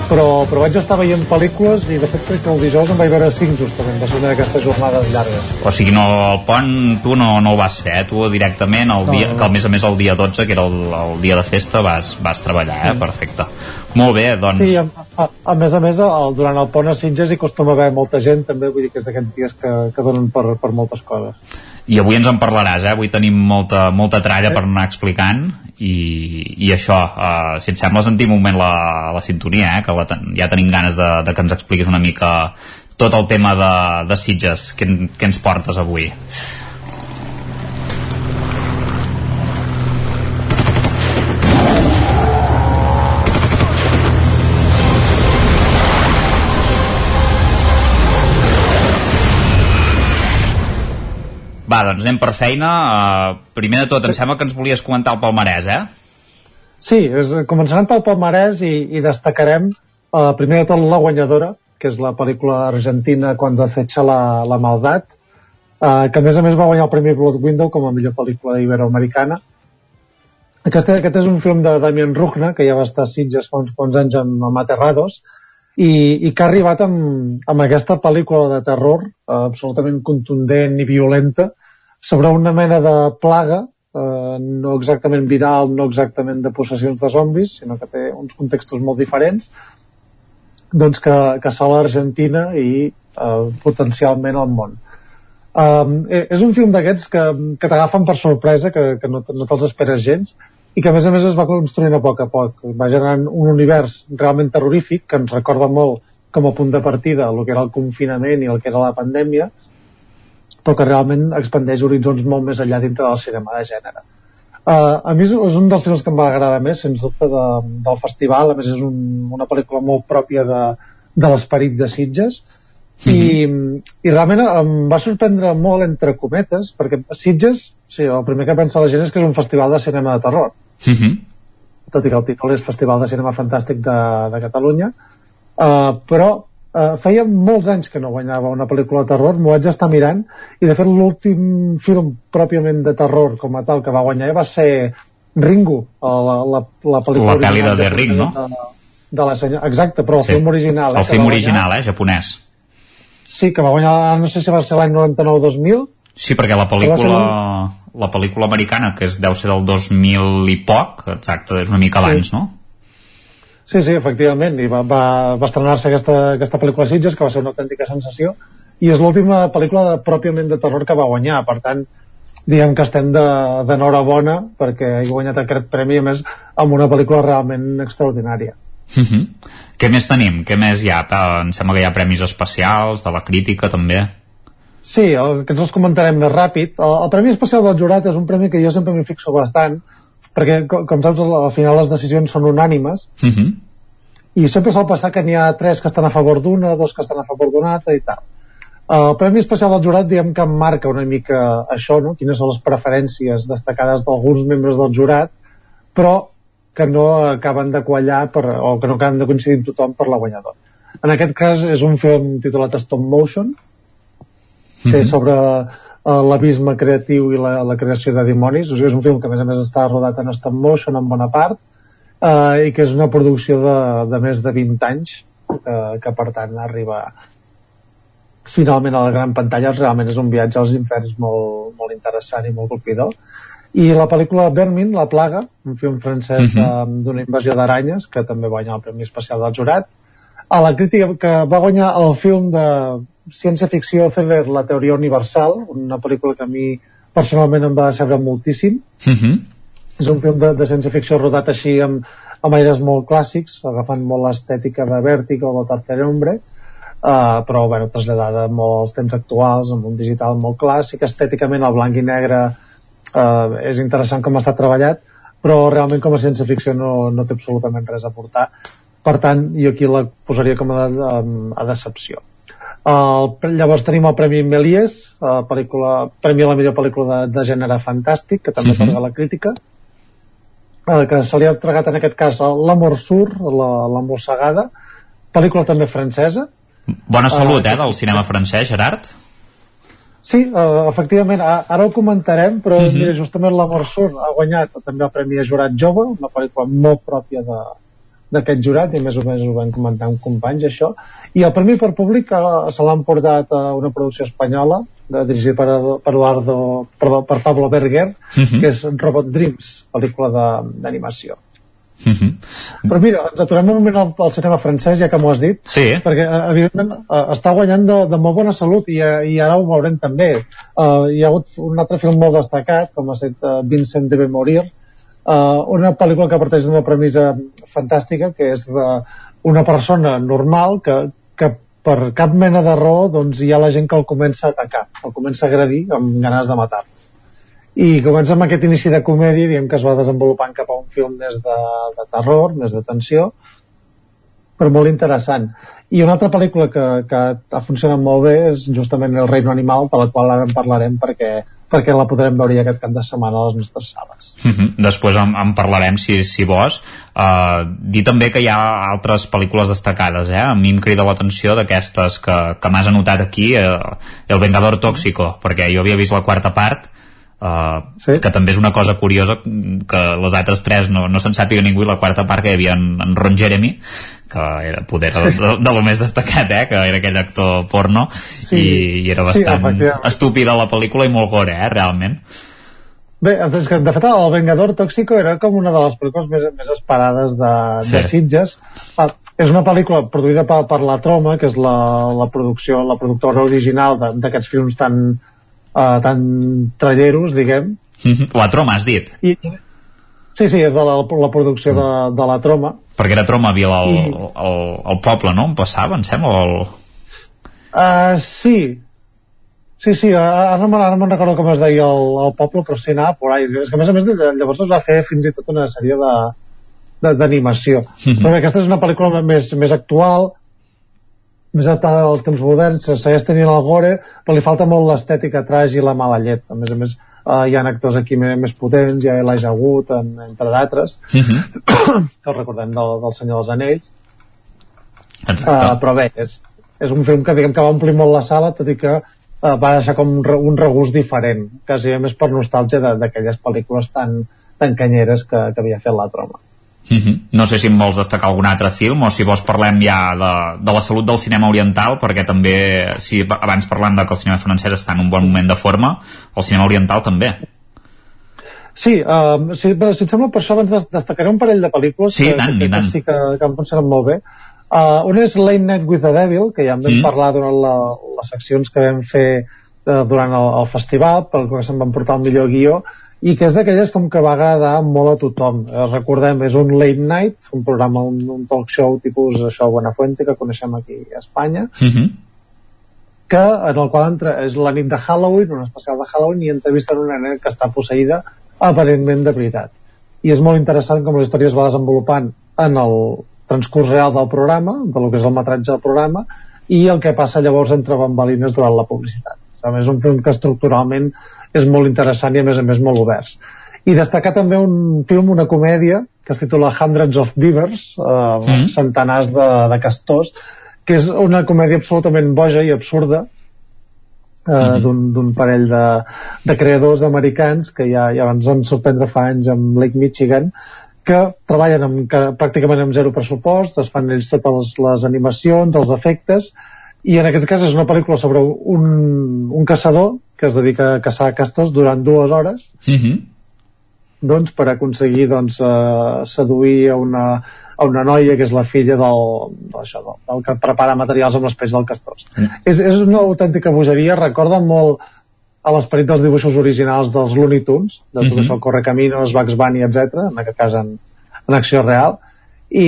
[SPEAKER 41] però, però vaig estar veient pel·lícules i de fet crec que el dijous en vaig veure cinc justament, va ser una d'aquestes jornades llargues.
[SPEAKER 10] O sigui, no, el pont tu no, no ho vas fer, eh? tu directament, el
[SPEAKER 41] No,
[SPEAKER 10] dia,
[SPEAKER 41] no.
[SPEAKER 10] que a més a més el dia 12, que era el, el dia de festa, vas, vas treballar, eh? Perfecte. Molt bé, doncs...
[SPEAKER 41] Sí, a, a, a més a més, el, durant el pont a Sitges hi acostuma a haver molta gent, també, vull dir que és d'aquests dies que, que donen per, per moltes coses.
[SPEAKER 10] I avui ens en parlaràs, eh? Avui tenim molta, molta tralla per anar explicant i, i això, eh, si et sembla sentim un moment la, la sintonia, eh? Que la, ten- ja tenim ganes de, de que ens expliquis una mica tot el tema de, de Sitges que, que ens portes avui. Va, doncs anem per feina. Uh, primer de tot, em sembla que ens volies comentar el palmarès, eh?
[SPEAKER 41] Sí, és, començarem pel palmarès i, i destacarem eh, primer de tot la guanyadora, que és la pel·lícula argentina Cuando acecha la, la maldat, eh, que a més a més va guanyar el Premi Blood Window com a millor pel·lícula iberoamericana. Aquest, aquest és un film de Damien Rugna, que ja va estar a Sitges fa uns quants anys amb, amb Aterrados, i, i que ha arribat amb, amb aquesta pel·lícula de terror eh, absolutament contundent i violenta sobre una mena de plaga eh, no exactament viral, no exactament de possessions de zombis, sinó que té uns contextos molt diferents, doncs que, que sola Argentina i eh, potencialment al món. Um, és un film d'aquests que, que t'agafen per sorpresa, que, que no, no te'ls esperes gens, i que a més a més es va construint a poc a poc. Va generant un univers realment terrorífic que ens recorda molt com a punt de partida el que era el confinament i el que era la pandèmia, però que realment expandeix horitzons molt més enllà dintre del cinema de gènere. Uh, a mi és, és un dels films que em va agradar més, sens dubte, de, del festival. A més, és un, una pel·lícula molt pròpia de, de l'esperit de Sitges. I, I realment em va sorprendre molt, entre cometes, perquè Sitges, sí, el primer que pensa la gent és que és un festival de cinema de terror
[SPEAKER 10] Uh -huh.
[SPEAKER 41] tot i que el títol és Festival de Cinema Fantàstic de, de Catalunya, uh, però uh, feia molts anys que no guanyava una pel·lícula de terror, m'ho vaig estar mirant, i de fet l'últim film pròpiament de terror com a tal que va guanyar va ser Ringo, la, la, la pel·lícula
[SPEAKER 10] La pel·li de The Ring, no?
[SPEAKER 41] De, de la senya... Exacte, però el
[SPEAKER 10] Sí.
[SPEAKER 41] film original.
[SPEAKER 10] El
[SPEAKER 41] que
[SPEAKER 10] film
[SPEAKER 41] guanyar-
[SPEAKER 10] original, eh? Japonès.
[SPEAKER 41] Sí, que va guanyar, no sé si va ser l'any 99-2000,
[SPEAKER 10] Sí, perquè la pel·lícula, la pel·lícula americana, que és, deu ser del 2000 i poc, exacte, és una mica
[SPEAKER 41] Sí.
[SPEAKER 10] abans, no?
[SPEAKER 41] Sí, sí, efectivament, i va, va, va estrenar-se aquesta, aquesta pel·lícula Sitges, que va ser una autèntica sensació, i és l'última pel·lícula de, pròpiament de terror que va guanyar, per tant, diguem que estem de- d'enhorabona perquè he guanyat aquest premi, a més, amb una pel·lícula realment extraordinària.
[SPEAKER 10] Uh -huh. Què més tenim? Què més hi ha? Eh, Em sembla que hi ha premis especials, de la crítica també.
[SPEAKER 41] Sí, el, aquests els comentarem més ràpid. El, el Premi Especial del Jurat és un premi que jo sempre m'hi fixo bastant, perquè, com, com saps, al al final les decisions són unànimes,
[SPEAKER 10] Uh -huh.
[SPEAKER 41] i sempre sol passar que n'hi ha tres que estan a favor d'una, dos que estan a favor d'una altra i tal. El Premi Especial del Jurat, diguem que marca una mica això, no? quines són les preferències destacades d'alguns membres del jurat, però que no acaben de quallar per, o que no acaben de coincidir amb tothom per la guanyadora. En aquest cas és un film titulat Stop Motion, que
[SPEAKER 10] Mhm.
[SPEAKER 41] és sobre l'abisme creatiu i la, la creació de dimonis. O sigui, és un film que a més a més està rodat en stop motion en bona part uh, i que és una producció de, de més de 20 anys que, que per tant arriba finalment a la gran pantalla realment és un viatge als inferns molt, molt interessant i molt colpidor i la pel·lícula Vermin, La plaga un film francès
[SPEAKER 10] Mhm.
[SPEAKER 41] uh d'una invasió d'aranyes que també va guanyar el Premi Especial del Jurat a la crítica que va guanyar el film de ciència-ficció thriller La teoria universal una pel·lícula que a mi personalment em va decebre moltíssim
[SPEAKER 10] Mhm.
[SPEAKER 41] és un film de, de ciència-ficció rodat així amb, amb aires molt clàssics, agafant molt l'estètica de Vértigo o de Tercer Hombre, uh, però bueno, traslladada molt als temps actuals, amb un digital molt clàssic, estèticament el blanc i negre uh, és interessant com està treballat, però realment com a ciència-ficció no, no té absolutament res a aportar. Per tant, jo aquí la posaria com a, a, a decepció. El, llavors tenim el Premi Méliès, uh, pel·lícula, Premi a la millor pel·lícula de, de gènere fantàstic, que també uh -huh. la crítica, eh, que se li ha entregat en aquest cas l'Amor Sur, la, la mossegada, pel·lícula també francesa.
[SPEAKER 10] Bona salut,
[SPEAKER 41] Ah,
[SPEAKER 10] eh, del cinema francès, Gerard?
[SPEAKER 41] Sí, uh, efectivament, ara ho comentarem, però
[SPEAKER 10] Mhm.
[SPEAKER 41] mira, justament l'Amor Sur ha guanyat també el Premi a Jurat Jove, una pel·lícula molt pròpia de d'aquest jurat, i més o menys ho vam comentar amb companys, això. I el Premi per Públic uh, se l'han portat a una producció espanyola, de, dirigida per, per Eduardo, perdó, per Pablo Berger,
[SPEAKER 10] Mhm.
[SPEAKER 41] que és Robot Dreams, pel·lícula de- d'animació.
[SPEAKER 10] Mhm.
[SPEAKER 41] Però mira, ens aturem un moment al, al cinema francès, ja que m'ho has dit,
[SPEAKER 10] Sí.
[SPEAKER 41] perquè eh, evidentment eh, està guanyant de, de molt bona salut i, eh, i ara ho veurem també. Uh, hi ha hagut un altre film molt destacat, com ha estat uh, Vincent debe morir, uh, una pel·lícula que parteix d'una premissa fantàstica, que és de una persona normal que, que per cap mena de raó doncs, hi ha la gent que el comença a atacar, el comença a agredir amb ganes de matar. I comença amb aquest inici de comèdia diguem que es va desenvolupant cap a un film més de, de terror, més de tensió però molt interessant i una altra pel·lícula que, que ha funcionat molt bé és justament El reino animal per la qual ara en parlarem perquè, perquè la podrem veure ja aquest cap de setmana a les nostres sales
[SPEAKER 10] Mhm. Després en, en parlarem, si, si vols. Uh, dir també que hi ha altres pel·lícules destacades, eh? A mi em crida l'atenció d'aquestes que, que m'has anotat aquí, eh, El Vengador Tóxico, perquè jo havia vist la quarta part, uh, sí? que també és una cosa curiosa que les altres tres no, no se'n sàpiga ningú i la quarta part que hi havia en, en Ron Jeremy que era poder de, de, de lo més destacat eh? que era aquell actor porno
[SPEAKER 41] Sí.
[SPEAKER 10] i, i era
[SPEAKER 41] Sí,
[SPEAKER 10] bastant
[SPEAKER 41] efectivament.
[SPEAKER 10] estúpida la pel·lícula i molt gore, eh? realment
[SPEAKER 41] Bé, és que, de fet, El Vengador Tóxico era com una de les pel·lícules més, més esperades de,
[SPEAKER 10] Sí.
[SPEAKER 41] de Sitges. Ah, és una pel·lícula produïda per, per la Troma, que és la, la producció, la productora original d'aquests films tan, uh, tan tralleros, diguem.
[SPEAKER 10] Mhm. La Troma, has dit?
[SPEAKER 41] I, sí, sí, és de la, la producció de, de la Troma.
[SPEAKER 10] perquè era Tromaville el,
[SPEAKER 41] I-
[SPEAKER 10] el, el poble, no? On passava, em sembla el...
[SPEAKER 41] Uh, sí, Sí, sí, ara no me'n ara no me'n recordo com es deia el, el poble, però sí anava por ahí. És que a més a més llavors es va fer fins i tot una sèrie de d'animació.
[SPEAKER 10] Mhm.
[SPEAKER 41] Però bé, aquesta és una pel·lícula més, més actual, més adaptada als temps moderns, se segueix tenint el gore, però li falta molt l'estètica trash i la mala llet. A més a més, uh, hi ha actors aquí més, més potents, hi ha Elijah Wood, en, entre d'altres,
[SPEAKER 10] Mhm. [COUGHS]
[SPEAKER 41] que el recordem del, del Senyor dels Anells. Uh, però bé, és, és un film que diguem que va omplir molt la sala, tot i que uh, va deixar com un, un regust diferent, quasi més per nostàlgia d'aquelles pel·lícules tan, tan canyeres que, que havia fet la troma.
[SPEAKER 10] Mhm. No sé si em vols destacar algun altre film o si vols parlem ja de, de la salut del cinema oriental, perquè també, si abans parlant de que el cinema francès està en un bon moment de forma, el cinema oriental també.
[SPEAKER 41] Sí, uh, sí, però si et sembla, per això abans des- destacaré un parell de pel·lícules
[SPEAKER 10] Sí,
[SPEAKER 41] que,
[SPEAKER 10] tant,
[SPEAKER 41] que, que sí que, que han funcionat molt bé. Uh, una és Late Night with the Devil, que ja en vam
[SPEAKER 10] Mm.
[SPEAKER 41] parlar durant la, les seccions que vam fer uh, durant el, el festival, pel que se'n van portar el millor guió, i que és d'aquelles com que va agradar molt a tothom. Eh, recordem, és un late night, un programa, un, un talk show tipus això, Buenafuente, que coneixem aquí a Espanya,
[SPEAKER 10] Mhm.
[SPEAKER 41] que en el qual entra, és la nit de Halloween, un especial de Halloween, i entrevisten una nena que està posseïda aparentment de veritat. I és molt interessant com la història es va desenvolupant en el transcurs real del programa, de lo que és el metratge del programa, i el que passa llavors entre bambalines durant la publicitat. A més, és un film que estructuralment és molt interessant i a més a més molt oberts. I destacar també un film, una comèdia, que es titula Hundreds of Beavers, eh,
[SPEAKER 10] Mm.
[SPEAKER 41] centenars de, de castors, que és una comèdia absolutament boja i absurda eh, -huh. d'un d'un parell de, de creadors americans que ja, ja ens van sorprendre fa anys amb Lake Michigan que treballen amb, que, pràcticament amb zero pressupost, es fan ells totes les, les animacions, els efectes, i en aquest cas és una pel·lícula sobre un, un caçador que es dedica a caçar castors durant dues hores,
[SPEAKER 10] uh -huh.
[SPEAKER 41] doncs, per aconseguir doncs, eh, seduir a una, a una noia que és la filla del, això, del, del que prepara materials amb les pells del castors. Mm. És, és una autèntica bogeria, recorda molt a l'esperit dels dibuixos originals dels Looney Tunes, de tot mm -hmm. això, Correcaminos, Bugs Bunny, etc, en aquest cas en, en acció real, i,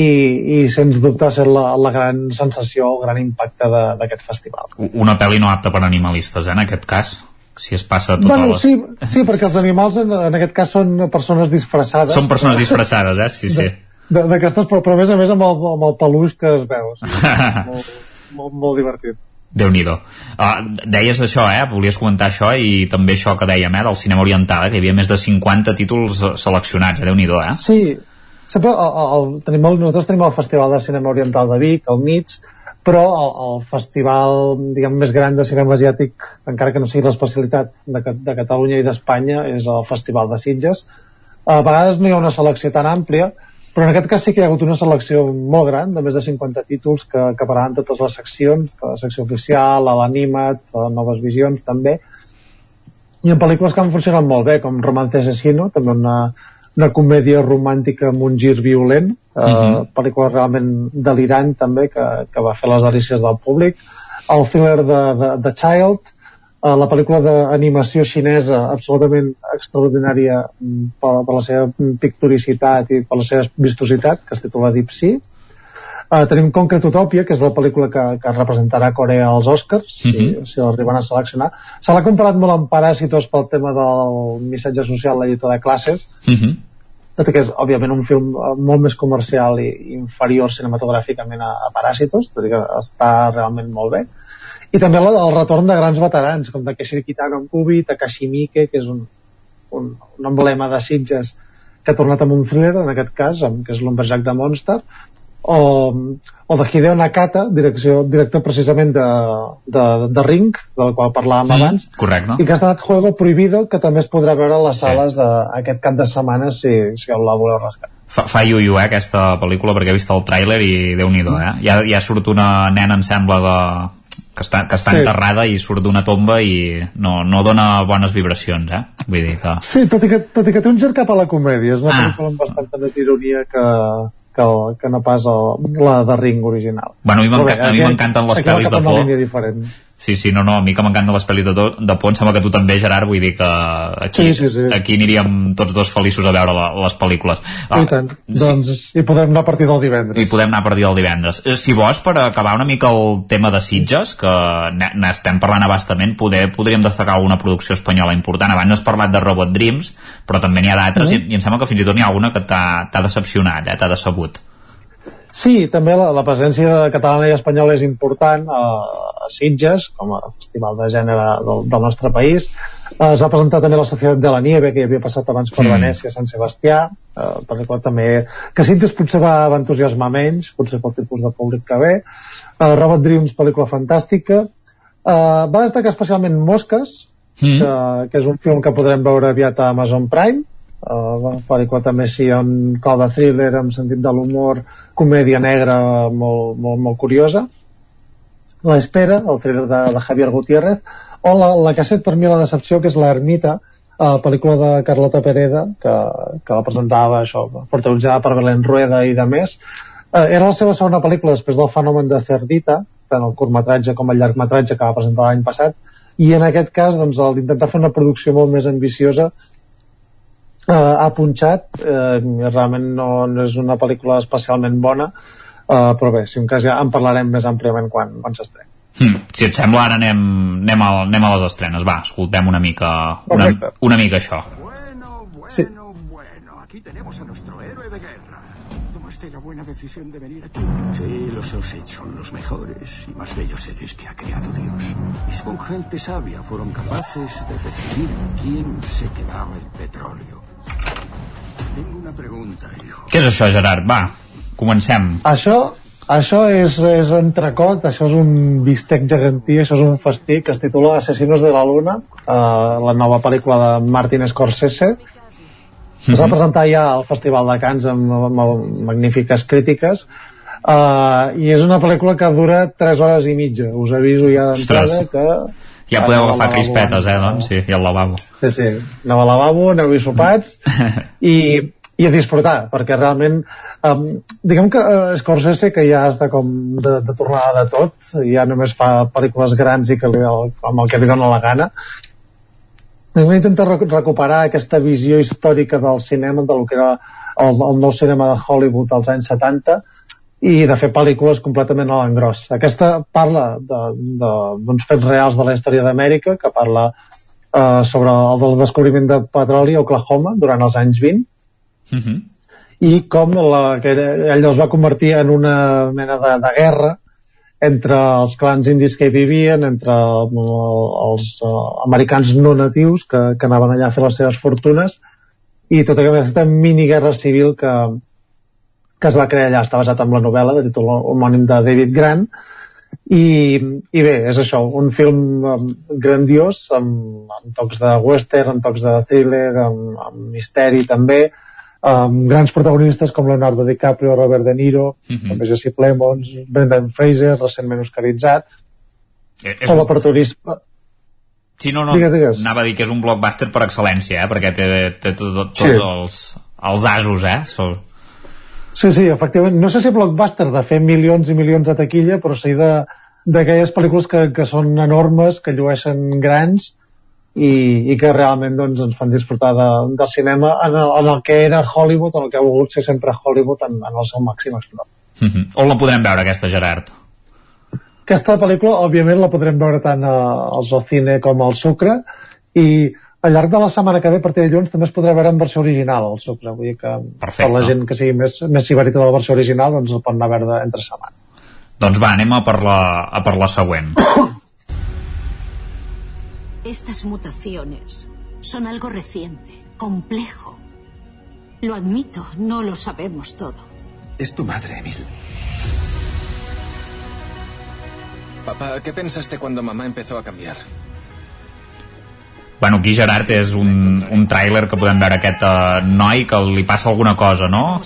[SPEAKER 41] i sens dubte ha estat la, la gran sensació, el gran impacte d'aquest festival.
[SPEAKER 10] Una pel·li no apta per animalistes, eh, en aquest cas si es passa tota
[SPEAKER 41] bueno,
[SPEAKER 10] la...
[SPEAKER 41] sí, sí, perquè els animals en, en aquest cas són persones disfressades.
[SPEAKER 10] Són persones disfressades, eh? Sí, sí.
[SPEAKER 41] D'aquestes, però, però a més a més amb el, amb el peluix que es veu. Sí, [LAUGHS] molt, molt, molt divertit
[SPEAKER 10] déu nhi uh, deies això, eh? volies comentar això i també això que dèiem eh? del cinema oriental, eh? que hi havia més de 50 títols seleccionats, eh? déu nhi eh?
[SPEAKER 41] Sí, sempre el, el, tenim el, nosaltres tenim el Festival de Cinema Oriental de Vic, al mig, però el, el festival diguem, més gran de cinema asiàtic, encara que no sigui l'especialitat de, de Catalunya i d'Espanya, és el Festival de Sitges. A vegades no hi ha una selecció tan àmplia, però en aquest cas sí que hi ha hagut una selecció molt gran, de més de 50 títols que, paraven totes les seccions, la secció oficial, l'Animat, Noves Visions també, i en pel·lícules que han funcionat molt bé, com Romance Asesino, també una, una comèdia romàntica amb un gir violent, uh -huh. eh, mhm. pel·lícula realment delirant també, que, que va fer les delícies del públic, el thriller de, de, de Child, uh, la pel·lícula d'animació xinesa absolutament extraordinària mm, per, per la seva pictoricitat i per la seva vistositat, que es titula Deep Sea. Uh, tenim Concrete Utopia, que és la pel·lícula que, que representarà Corea als Oscars, uh -huh. si, si l'arriben a seleccionar. Se l'ha comparat molt amb Paràsitos pel tema del missatge social, l'editor de classes, uh -huh. Tot i que és, òbviament, un film molt més comercial i inferior cinematogràficament a, a Paràsitos, tot i que està realment molt bé. I també el, el retorn de grans veterans com Takeshi Kitano en Kubi, Takashi Miike que és un, un, un emblema de Sitges que ha tornat amb un thriller en aquest cas, amb, que és l'Umberjack de Monster o, o de Hideo Nakata direcció, director precisament de, de, de Ring del qual parlàvem mm, abans
[SPEAKER 10] correcte.
[SPEAKER 41] i que ha estat Juego Prohibido que també es podrà veure a les sí. sales de, aquest cap de setmana si, si la voleu rescatar
[SPEAKER 10] fa, fa iuiu, eh, aquesta pel·lícula perquè he vist el tràiler i déu nhi eh? ja, ja surt una nena em sembla de, que està, que està sí. enterrada i surt d'una tomba i no, no dona bones vibracions, eh? Vull dir que...
[SPEAKER 41] Sí, tot i que, tot i que té un gir cap a la comèdia, és una ah. pel·lícula amb bastanta més ironia que, que, que no pas el, la de Ring original.
[SPEAKER 10] Bueno, a mi m'encanten les pel·lis de por. Sí, sí, no, no, a mi que m'encanten les pel·lis de, to, de por, em sembla que tu també, Gerard, vull dir que aquí,
[SPEAKER 41] sí, sí, sí.
[SPEAKER 10] aquí aniríem tots dos feliços a veure la, les pel·lícules.
[SPEAKER 41] Ah, I tant, sí. doncs hi podem anar a partir del divendres.
[SPEAKER 10] I podem anar a partir del divendres. Eh, si vols, per acabar una mica el tema de Sitges, que n'estem parlant abastament, poder, podríem destacar alguna producció espanyola important. Abans has parlat de Robot Dreams, però també n'hi ha d'altres, mm. i, i em sembla que fins i tot n'hi ha alguna que t'ha decepcionat, eh, t'ha decebut.
[SPEAKER 41] Sí, també la, la presència catalana i espanyola és important a, a Sitges, com a festival de gènere del, del nostre país. Eh, es va presentar també la Societat de la Nieve, que havia passat abans per mm. Venècia, Sant Sebastià, eh, per record també que Sitges potser va, va entusiasmar menys, potser pel tipus de públic que ve. Eh, Robot Dreams, pel·lícula fantàstica. Eh, va destacar especialment Mosques, mm. que, que és un film que podrem veure aviat a Amazon Prime, uh, pel·lícula també sí amb clau de thriller amb sentit de l'humor comèdia negra molt, molt, molt curiosa. La Espera, el thriller de, de Javier Gutiérrez o la, la que ha set per mi la decepció que és l'Ermita uh, pel·lícula de Carlota Pereda que, que la presentava això, protagonitzada per Belén Rueda i de més. Uh, era la seva segona pel·lícula després del fenomen de Cerdita tant el curtmetratge com el llargmetratge que va presentar l'any passat. I en aquest cas doncs, d'intentar fer una producció molt més ambiciosa eh, ha punxat eh, realment no, no és una pel·lícula especialment bona eh, però bé, si un cas ja en parlarem més àmpliament quan, quan s'estreni
[SPEAKER 10] Hmm. Si et sembla, ara anem, anem, a, anem a les estrenes. Va, escoltem una mica, una, una mica això.
[SPEAKER 42] Bueno, bueno, sí. bueno. Aquí tenemos a nuestro héroe de guerra. ¿Tomaste la buena decisión de venir aquí? Sí, los Osage son los mejores y más bellos seres que ha creado Dios. Y con gente sabia fueron capaces de decidir quién se quedaba el petróleo.
[SPEAKER 10] Què és això, Gerard? Va, comencem.
[SPEAKER 41] Això, Això és, és entrecot, això és un bistec gegantí, això és un festí que es titula Asesinos de la Luna, uh, la nova pel·lícula de Martin Scorsese. Es va
[SPEAKER 10] Mhm.
[SPEAKER 41] presentar ja al Festival de Cannes amb, amb, amb magnífiques crítiques uh, i és una pel·lícula que dura 3 hores i mitja. Us aviso ja d'entrada que...
[SPEAKER 10] Ja podeu
[SPEAKER 41] aneu al
[SPEAKER 10] agafar
[SPEAKER 41] lavabo
[SPEAKER 10] crispetes, eh, doncs, sí, i al lavabo.
[SPEAKER 41] Sí, sí, aneu al lavabo, aneu-hi sopats [LAUGHS] i, i a disfrutar, perquè realment um, diguem que uh, Scorsese que ja està com de, de tornada de tot, ja només fa pel·lícules grans i que li, amb el que li dona la gana Hem intentat rec recuperar aquesta visió històrica del cinema, del que era el, el nou cinema de Hollywood als anys 70, i de fer pel·lícules completament a l'engròs. Aquesta parla d'uns de, de, fets reals de la història d'Amèrica, que parla eh, sobre el del descobriment de petroli a Oklahoma durant els anys 20,
[SPEAKER 10] Uh -huh.
[SPEAKER 41] i com la, que ell es va convertir en una mena de, de guerra entre els clans indis que hi vivien, entre els uh, americans no natius que, que anaven allà a fer les seves fortunes i tota aquesta miniguerra civil que, que es va crear allà, està basat en la novel·la de títol homònim de David Grant i, i bé, és això, un film um, grandiós amb, amb tocs de western, amb tocs de thriller, amb, amb misteri també, amb grans protagonistes com Leonardo DiCaprio, Robert De Niro, mm -hmm. Jesse Plemons, Brendan Fraser, recentment oscaritzat,
[SPEAKER 10] Eh, És,
[SPEAKER 41] o la protagonista...
[SPEAKER 10] sí, no, no,
[SPEAKER 41] Digues, digues.
[SPEAKER 10] anava a dir que és un blockbuster per excel·lència, eh, perquè té, té tot, tot,
[SPEAKER 41] Sí.
[SPEAKER 10] tots els, els asos, eh? So,
[SPEAKER 41] Sí, sí, efectivament. No sé si blockbuster de fer milions i milions de taquilla, però sí de d'aquelles pel·lícules que, que són enormes, que llueixen grans i, i que realment doncs, ens fan disfrutar de, del cinema en el, en el que era Hollywood, en el que ha volgut ser sempre Hollywood en, en el seu màxim esplendor.
[SPEAKER 10] uh -huh. On la podrem veure, aquesta, Gerard?
[SPEAKER 41] Aquesta pel·lícula, òbviament, la podrem veure tant a- als Ocine com al Sucre i al llarg de la setmana que ve, a partir de dilluns, també es podrà veure en versió original al Sucre. Vull dir que
[SPEAKER 10] Perfecte.
[SPEAKER 41] per la gent que sigui més, més sibarita de la versió original, doncs el pot anar a veure entre setmana.
[SPEAKER 10] Doncs va, anem a per la, a per la següent.
[SPEAKER 43] Estas mutaciones son algo reciente, complejo. Lo admito, no lo sabemos todo.
[SPEAKER 44] Es tu madre, Emil. Papá, ¿qué pensaste cuando mamá empezó a cambiar?
[SPEAKER 10] Bueno, aquí Gerard és un, un tràiler que podem veure aquest uh, noi que li passa alguna cosa, no?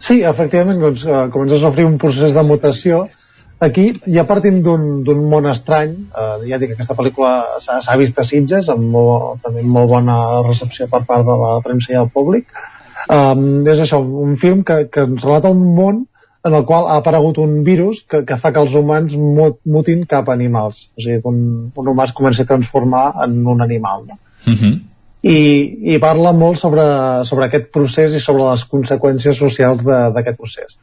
[SPEAKER 41] Sí, efectivament, doncs, eh, comença a sofrir un procés de mutació. Aquí ja partim d'un d'un món estrany, eh, ja dic que aquesta pel·lícula s'ha vist a Sitges, amb molt, també amb molt bona recepció per part de la premsa i el públic. Um, és això, un film que, que ens relata un món en el qual ha aparegut un virus que, que fa que els humans mut, mutin cap a animals. O sigui, un, un humà es comença a transformar en un animal. No?
[SPEAKER 10] Uh -huh.
[SPEAKER 41] i, i parla molt sobre, sobre aquest procés i sobre les conseqüències socials de- d'aquest procés.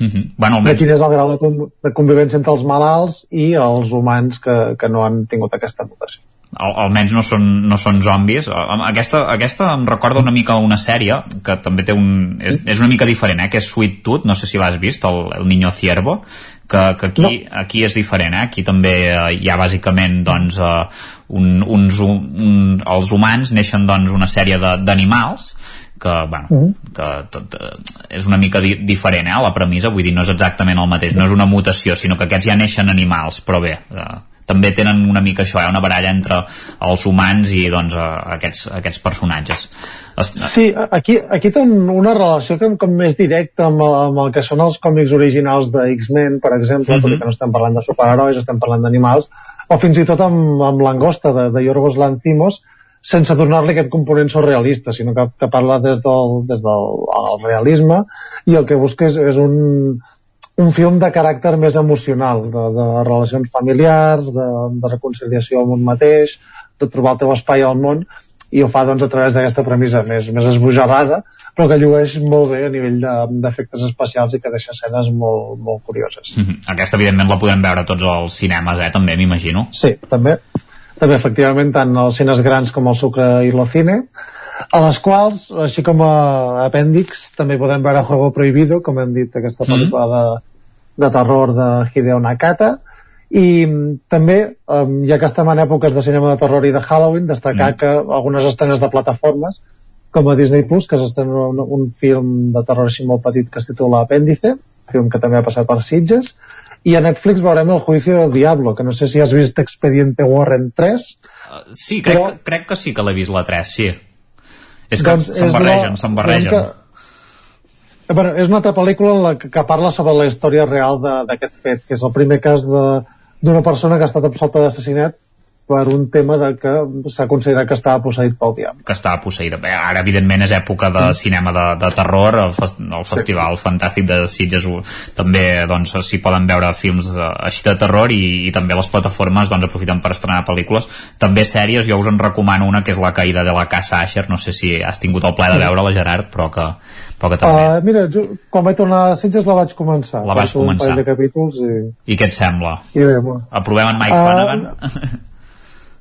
[SPEAKER 10] Uh -huh. Bueno, almenys,
[SPEAKER 41] quin és el grau de, con- de convivència entre els malalts i els humans que, que no han tingut aquesta mutació.
[SPEAKER 10] Al, almenys no són, no són zombis. Aquesta, aquesta em recorda una mica una sèrie que també té un... És, és una mica diferent, eh? Que és Sweet Tooth, no sé si l'has vist, el, el Niño Ciervo, que, que aquí, no. aquí és diferent, eh? Aquí també eh, hi ha bàsicament, doncs, eh, un, uns, un, un, els humans neixen, doncs, una sèrie d'animals que, bueno,
[SPEAKER 41] Mhm.
[SPEAKER 10] que tot, eh, és una mica di diferent, eh, la premissa, vull dir, no és exactament el mateix, no és una mutació, sinó que aquests ja neixen animals, però bé, eh, també tenen una mica això, eh, una baralla entre els humans i doncs eh, aquests, aquests personatges. Es,
[SPEAKER 41] Sí, aquí, aquí un, una relació com, com més directa amb el, amb el que són els còmics originals de X-Men, per exemple, uh -huh. que no estem parlant de superherois, estem parlant d'animals, o fins i tot amb, amb l'angosta de, de Yorgos Lanthimos, sense donar-li aquest component surrealista, sinó que, que parla des del, des del el realisme i el que busca és, és un, un film de caràcter més emocional, de, de relacions familiars, de, de reconciliació amb un mateix, de trobar el teu espai al món, i ho fa doncs, a través d'aquesta premissa més, més esbojarrada, però que llueix molt bé a nivell de- d'efectes especials i que deixa escenes molt, molt curioses.
[SPEAKER 10] Mhm. Aquesta, evidentment, la podem veure a tots els cinemes, eh, també, m'imagino.
[SPEAKER 41] Sí, també. També, efectivament, tant els cines grans com el Sucre i l'Ocine, a les quals, així com a apèndix, també podem veure Juego Prohibido, com hem dit, aquesta pel·lícula de, de terror de Hideo Nakata, i mm, també, um, ja que estem en èpoques de cinema de terror i de Halloween, destacar
[SPEAKER 10] Mm.
[SPEAKER 41] que algunes estrenes de plataformes, com a Disney Plus, que s'estrena un, un film de terror així molt petit que es titula Apèndice, film que també ha passat per Sitges, i a Netflix veurem El juicio del diablo, que no sé si has vist Expediente Warren 3.
[SPEAKER 10] Uh, sí, crec, però... que, crec que sí que l'he vist la 3, sí. És que doncs se'n barregen, la... se'n barregen.
[SPEAKER 41] Que... Bueno, és una altra pel·lícula en la que, que parla sobre la història real d'aquest fet, que és el primer cas d'una persona que ha estat absolta d'assassinat per un tema de que s'ha considerat que estava posseït pel diable.
[SPEAKER 10] Que estava posseït. Bé, ara, evidentment, és època de mm. cinema de, de terror, el, fest, el sí. Festival Fantàstic de Sitges també doncs, s'hi poden veure films eh, així de terror i, i també les plataformes doncs, aprofiten per estrenar pel·lícules. També sèries, jo us en recomano una que és La caïda de la casa Asher, no sé si has tingut el plaer de veure-la, Gerard, però que, però que també...
[SPEAKER 41] Uh, mira, jo, quan vaig tornar a Sitges la vaig començar.
[SPEAKER 10] La vas començar.
[SPEAKER 41] Un de capítols i...
[SPEAKER 10] I què et sembla?
[SPEAKER 41] I bé, bueno.
[SPEAKER 10] Aprovem en Mike uh, Flanagan? [LAUGHS]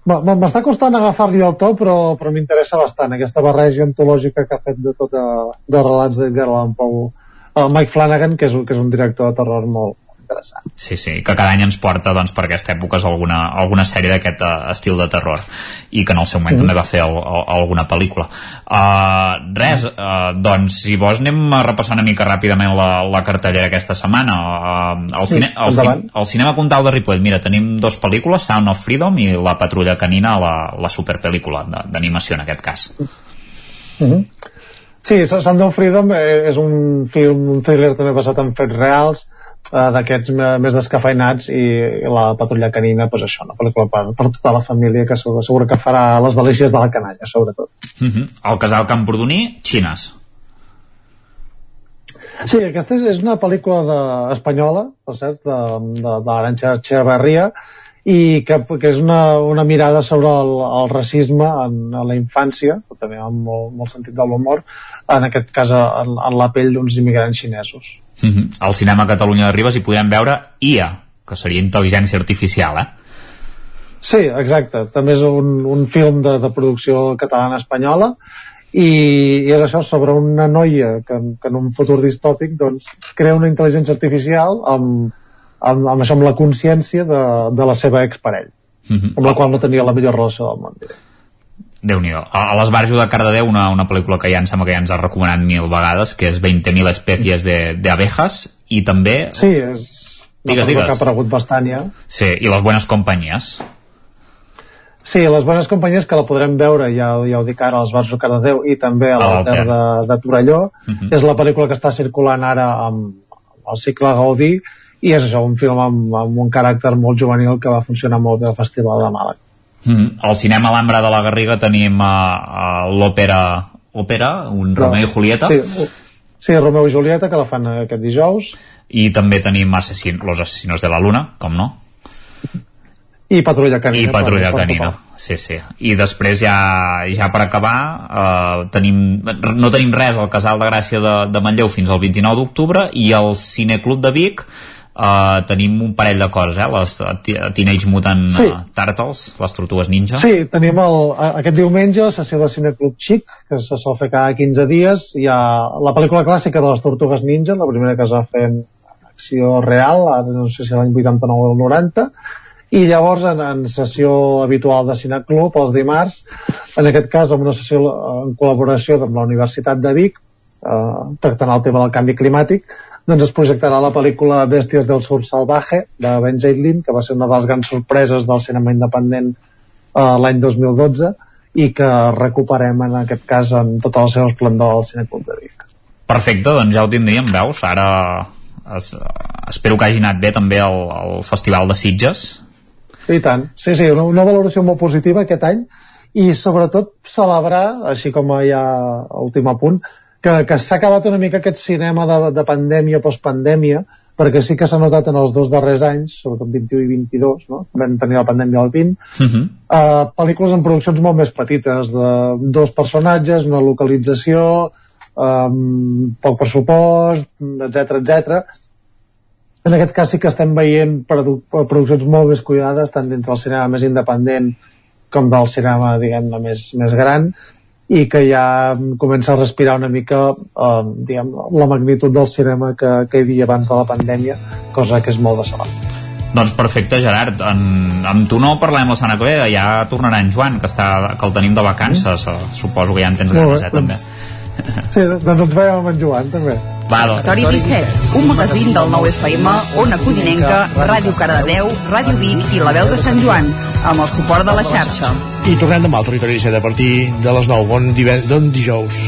[SPEAKER 41] M'està costant agafar-li el to, però, però m'interessa bastant aquesta barreja antològica que ha fet de tota de relats d'Edgar Allan Poe. El Mike Flanagan, que és, que és un director de terror molt, interessant.
[SPEAKER 10] Sí, sí, que cada any ens porta doncs, per aquesta època alguna, alguna sèrie d'aquest uh, estil de terror i que en el seu moment mm. també va fer el, el, alguna pel·lícula. Uh, res, uh, doncs si vols anem a repassar una mica ràpidament la, la cartellera aquesta setmana. Uh, el, cine, el, cine, el cinema Comtal de Ripoll, mira, tenim dos pel·lícules, Sound of Freedom i La patrulla canina, la, la superpel·lícula d'animació en aquest cas.
[SPEAKER 41] Mm -hmm. Sí, Sound of Freedom és un film, un thriller també basat en fets reals, uh, d'aquests més descafeinats i, la patrulla canina, pues això, una pel·lícula per, per tota la família que segur, segur que farà les delícies de la canalla, sobretot.
[SPEAKER 10] Uh -huh. El casal Campordoní, Xines.
[SPEAKER 41] Sí, aquesta és, és una pel·lícula de, espanyola, per cert, de, de, de l'Aranxa Echeverria, i que, que és una, una mirada sobre el, el racisme en, en la infància, també amb molt, molt sentit de l'humor, en aquest cas en, en la pell d'uns immigrants xinesos.
[SPEAKER 10] Mm -hmm. Al cinema Catalunya de Ribes hi podem veure IA, que seria intel·ligència artificial, eh?
[SPEAKER 41] Sí, exacte. També és un, un film de, de producció catalana-espanyola i, i és això sobre una noia que, que en un futur distòpic doncs, crea una intel·ligència artificial amb, amb, amb això, amb la consciència de, de la seva exparell, mm -hmm. amb la qual no tenia la millor relació del món.
[SPEAKER 10] Déu nhi A, a l'Esbarjo de Cardedeu, una, una pel·lícula que ja em sembla que ja ens ha recomanat mil vegades, que és 20.000 espècies d'abejas, i també...
[SPEAKER 41] Sí, és
[SPEAKER 10] digues, digues.
[SPEAKER 41] que ha aparegut bastant ja.
[SPEAKER 10] Sí, i les bones companyies.
[SPEAKER 41] Sí, les bones companyies que la podrem veure, ja, ja ho dic ara, a l'Esbarjo de Cardedeu i també a l'Alter de, de Torelló. Uh mhm. -huh. És la pel·lícula que està circulant ara amb el cicle Gaudí i és això, un film amb, amb un caràcter molt juvenil que va funcionar molt bé al Festival de Màlaga.
[SPEAKER 10] Mm. Al cinema Alhambra de la Garriga tenim uh, uh, l'òpera òpera, un Però, Romeo i Julieta.
[SPEAKER 41] Sí, sí, Romeo i Julieta, que la fan aquest dijous.
[SPEAKER 10] I també tenim assasin, Los Asesinos de la Luna, com no?
[SPEAKER 41] I Patrulla Canina.
[SPEAKER 10] I Patrulla per, Canina, per sí, sí. I després ja, ja per acabar, uh, tenim, no tenim res al Casal de Gràcia de, de Manlleu fins al 29 d'octubre i el Cineclub de Vic Uh, tenim un parell de coses, eh? les uh, Teenage Mutant sí. uh, Turtles, les Tortugues Ninja.
[SPEAKER 41] Sí, tenim el, aquest diumenge sessió de Cine Club Chic, que se sol fer cada 15 dies. Hi ha la pel·lícula clàssica de les Tortugues Ninja, la primera que es va fer en acció real, no sé si l'any 89 o el 90, i llavors en, en sessió habitual de Cine Club, els dimarts, en aquest cas amb una sessió en col·laboració amb la Universitat de Vic, eh, tractant el tema del canvi climàtic, doncs es projectarà la pel·lícula Bèsties del Sur Salvaje de Ben Zeitlin, que va ser una de les grans sorpreses del cinema independent eh, l'any 2012 i que recuperem en aquest cas en tot el seu esplendor al Cineclub de Vic.
[SPEAKER 10] Perfecte, doncs ja ho tindríem, veus? Ara es, espero que hagi anat bé també el, el Festival de Sitges.
[SPEAKER 41] I tant, sí, sí, una, una valoració molt positiva aquest any i sobretot celebrar, així com ja últim apunt, que, que s'ha acabat una mica aquest cinema de, de pandèmia, postpandèmia, perquè sí que s'ha notat en els dos darrers anys, sobretot 21 i 22, no? vam tenir la pandèmia al 20, uh -huh. uh, pel·lícules en produccions molt més petites, de dos personatges, una localització, um, poc pressupost, etc etc. En aquest cas sí que estem veient produ produccions molt més cuidades, tant dintre del cinema més independent com del cinema, diguem-ne, més, més gran, i que ja comença a respirar una mica eh, diguem, la magnitud del cinema que, que hi havia abans de la pandèmia, cosa que és molt de salat.
[SPEAKER 10] Doncs perfecte, Gerard. En, amb tu no parlem la setmana que ve, ja tornarà en Joan, que, està, que el tenim de vacances. Mm. Suposo que ja en tens ganes, eh, també.
[SPEAKER 41] Doncs, sí, doncs ens veiem amb en Joan, també.
[SPEAKER 10] Va, doncs.
[SPEAKER 45] Territori 17, un magazín del 9 FM, Ona Codinenca, Ràdio Cardedeu, Ràdio Vic i La Veu de Sant Joan, amb el suport de la xarxa.
[SPEAKER 1] I tornem demà al Territori 17 a partir de les 9. Bon, diven... bon dijous.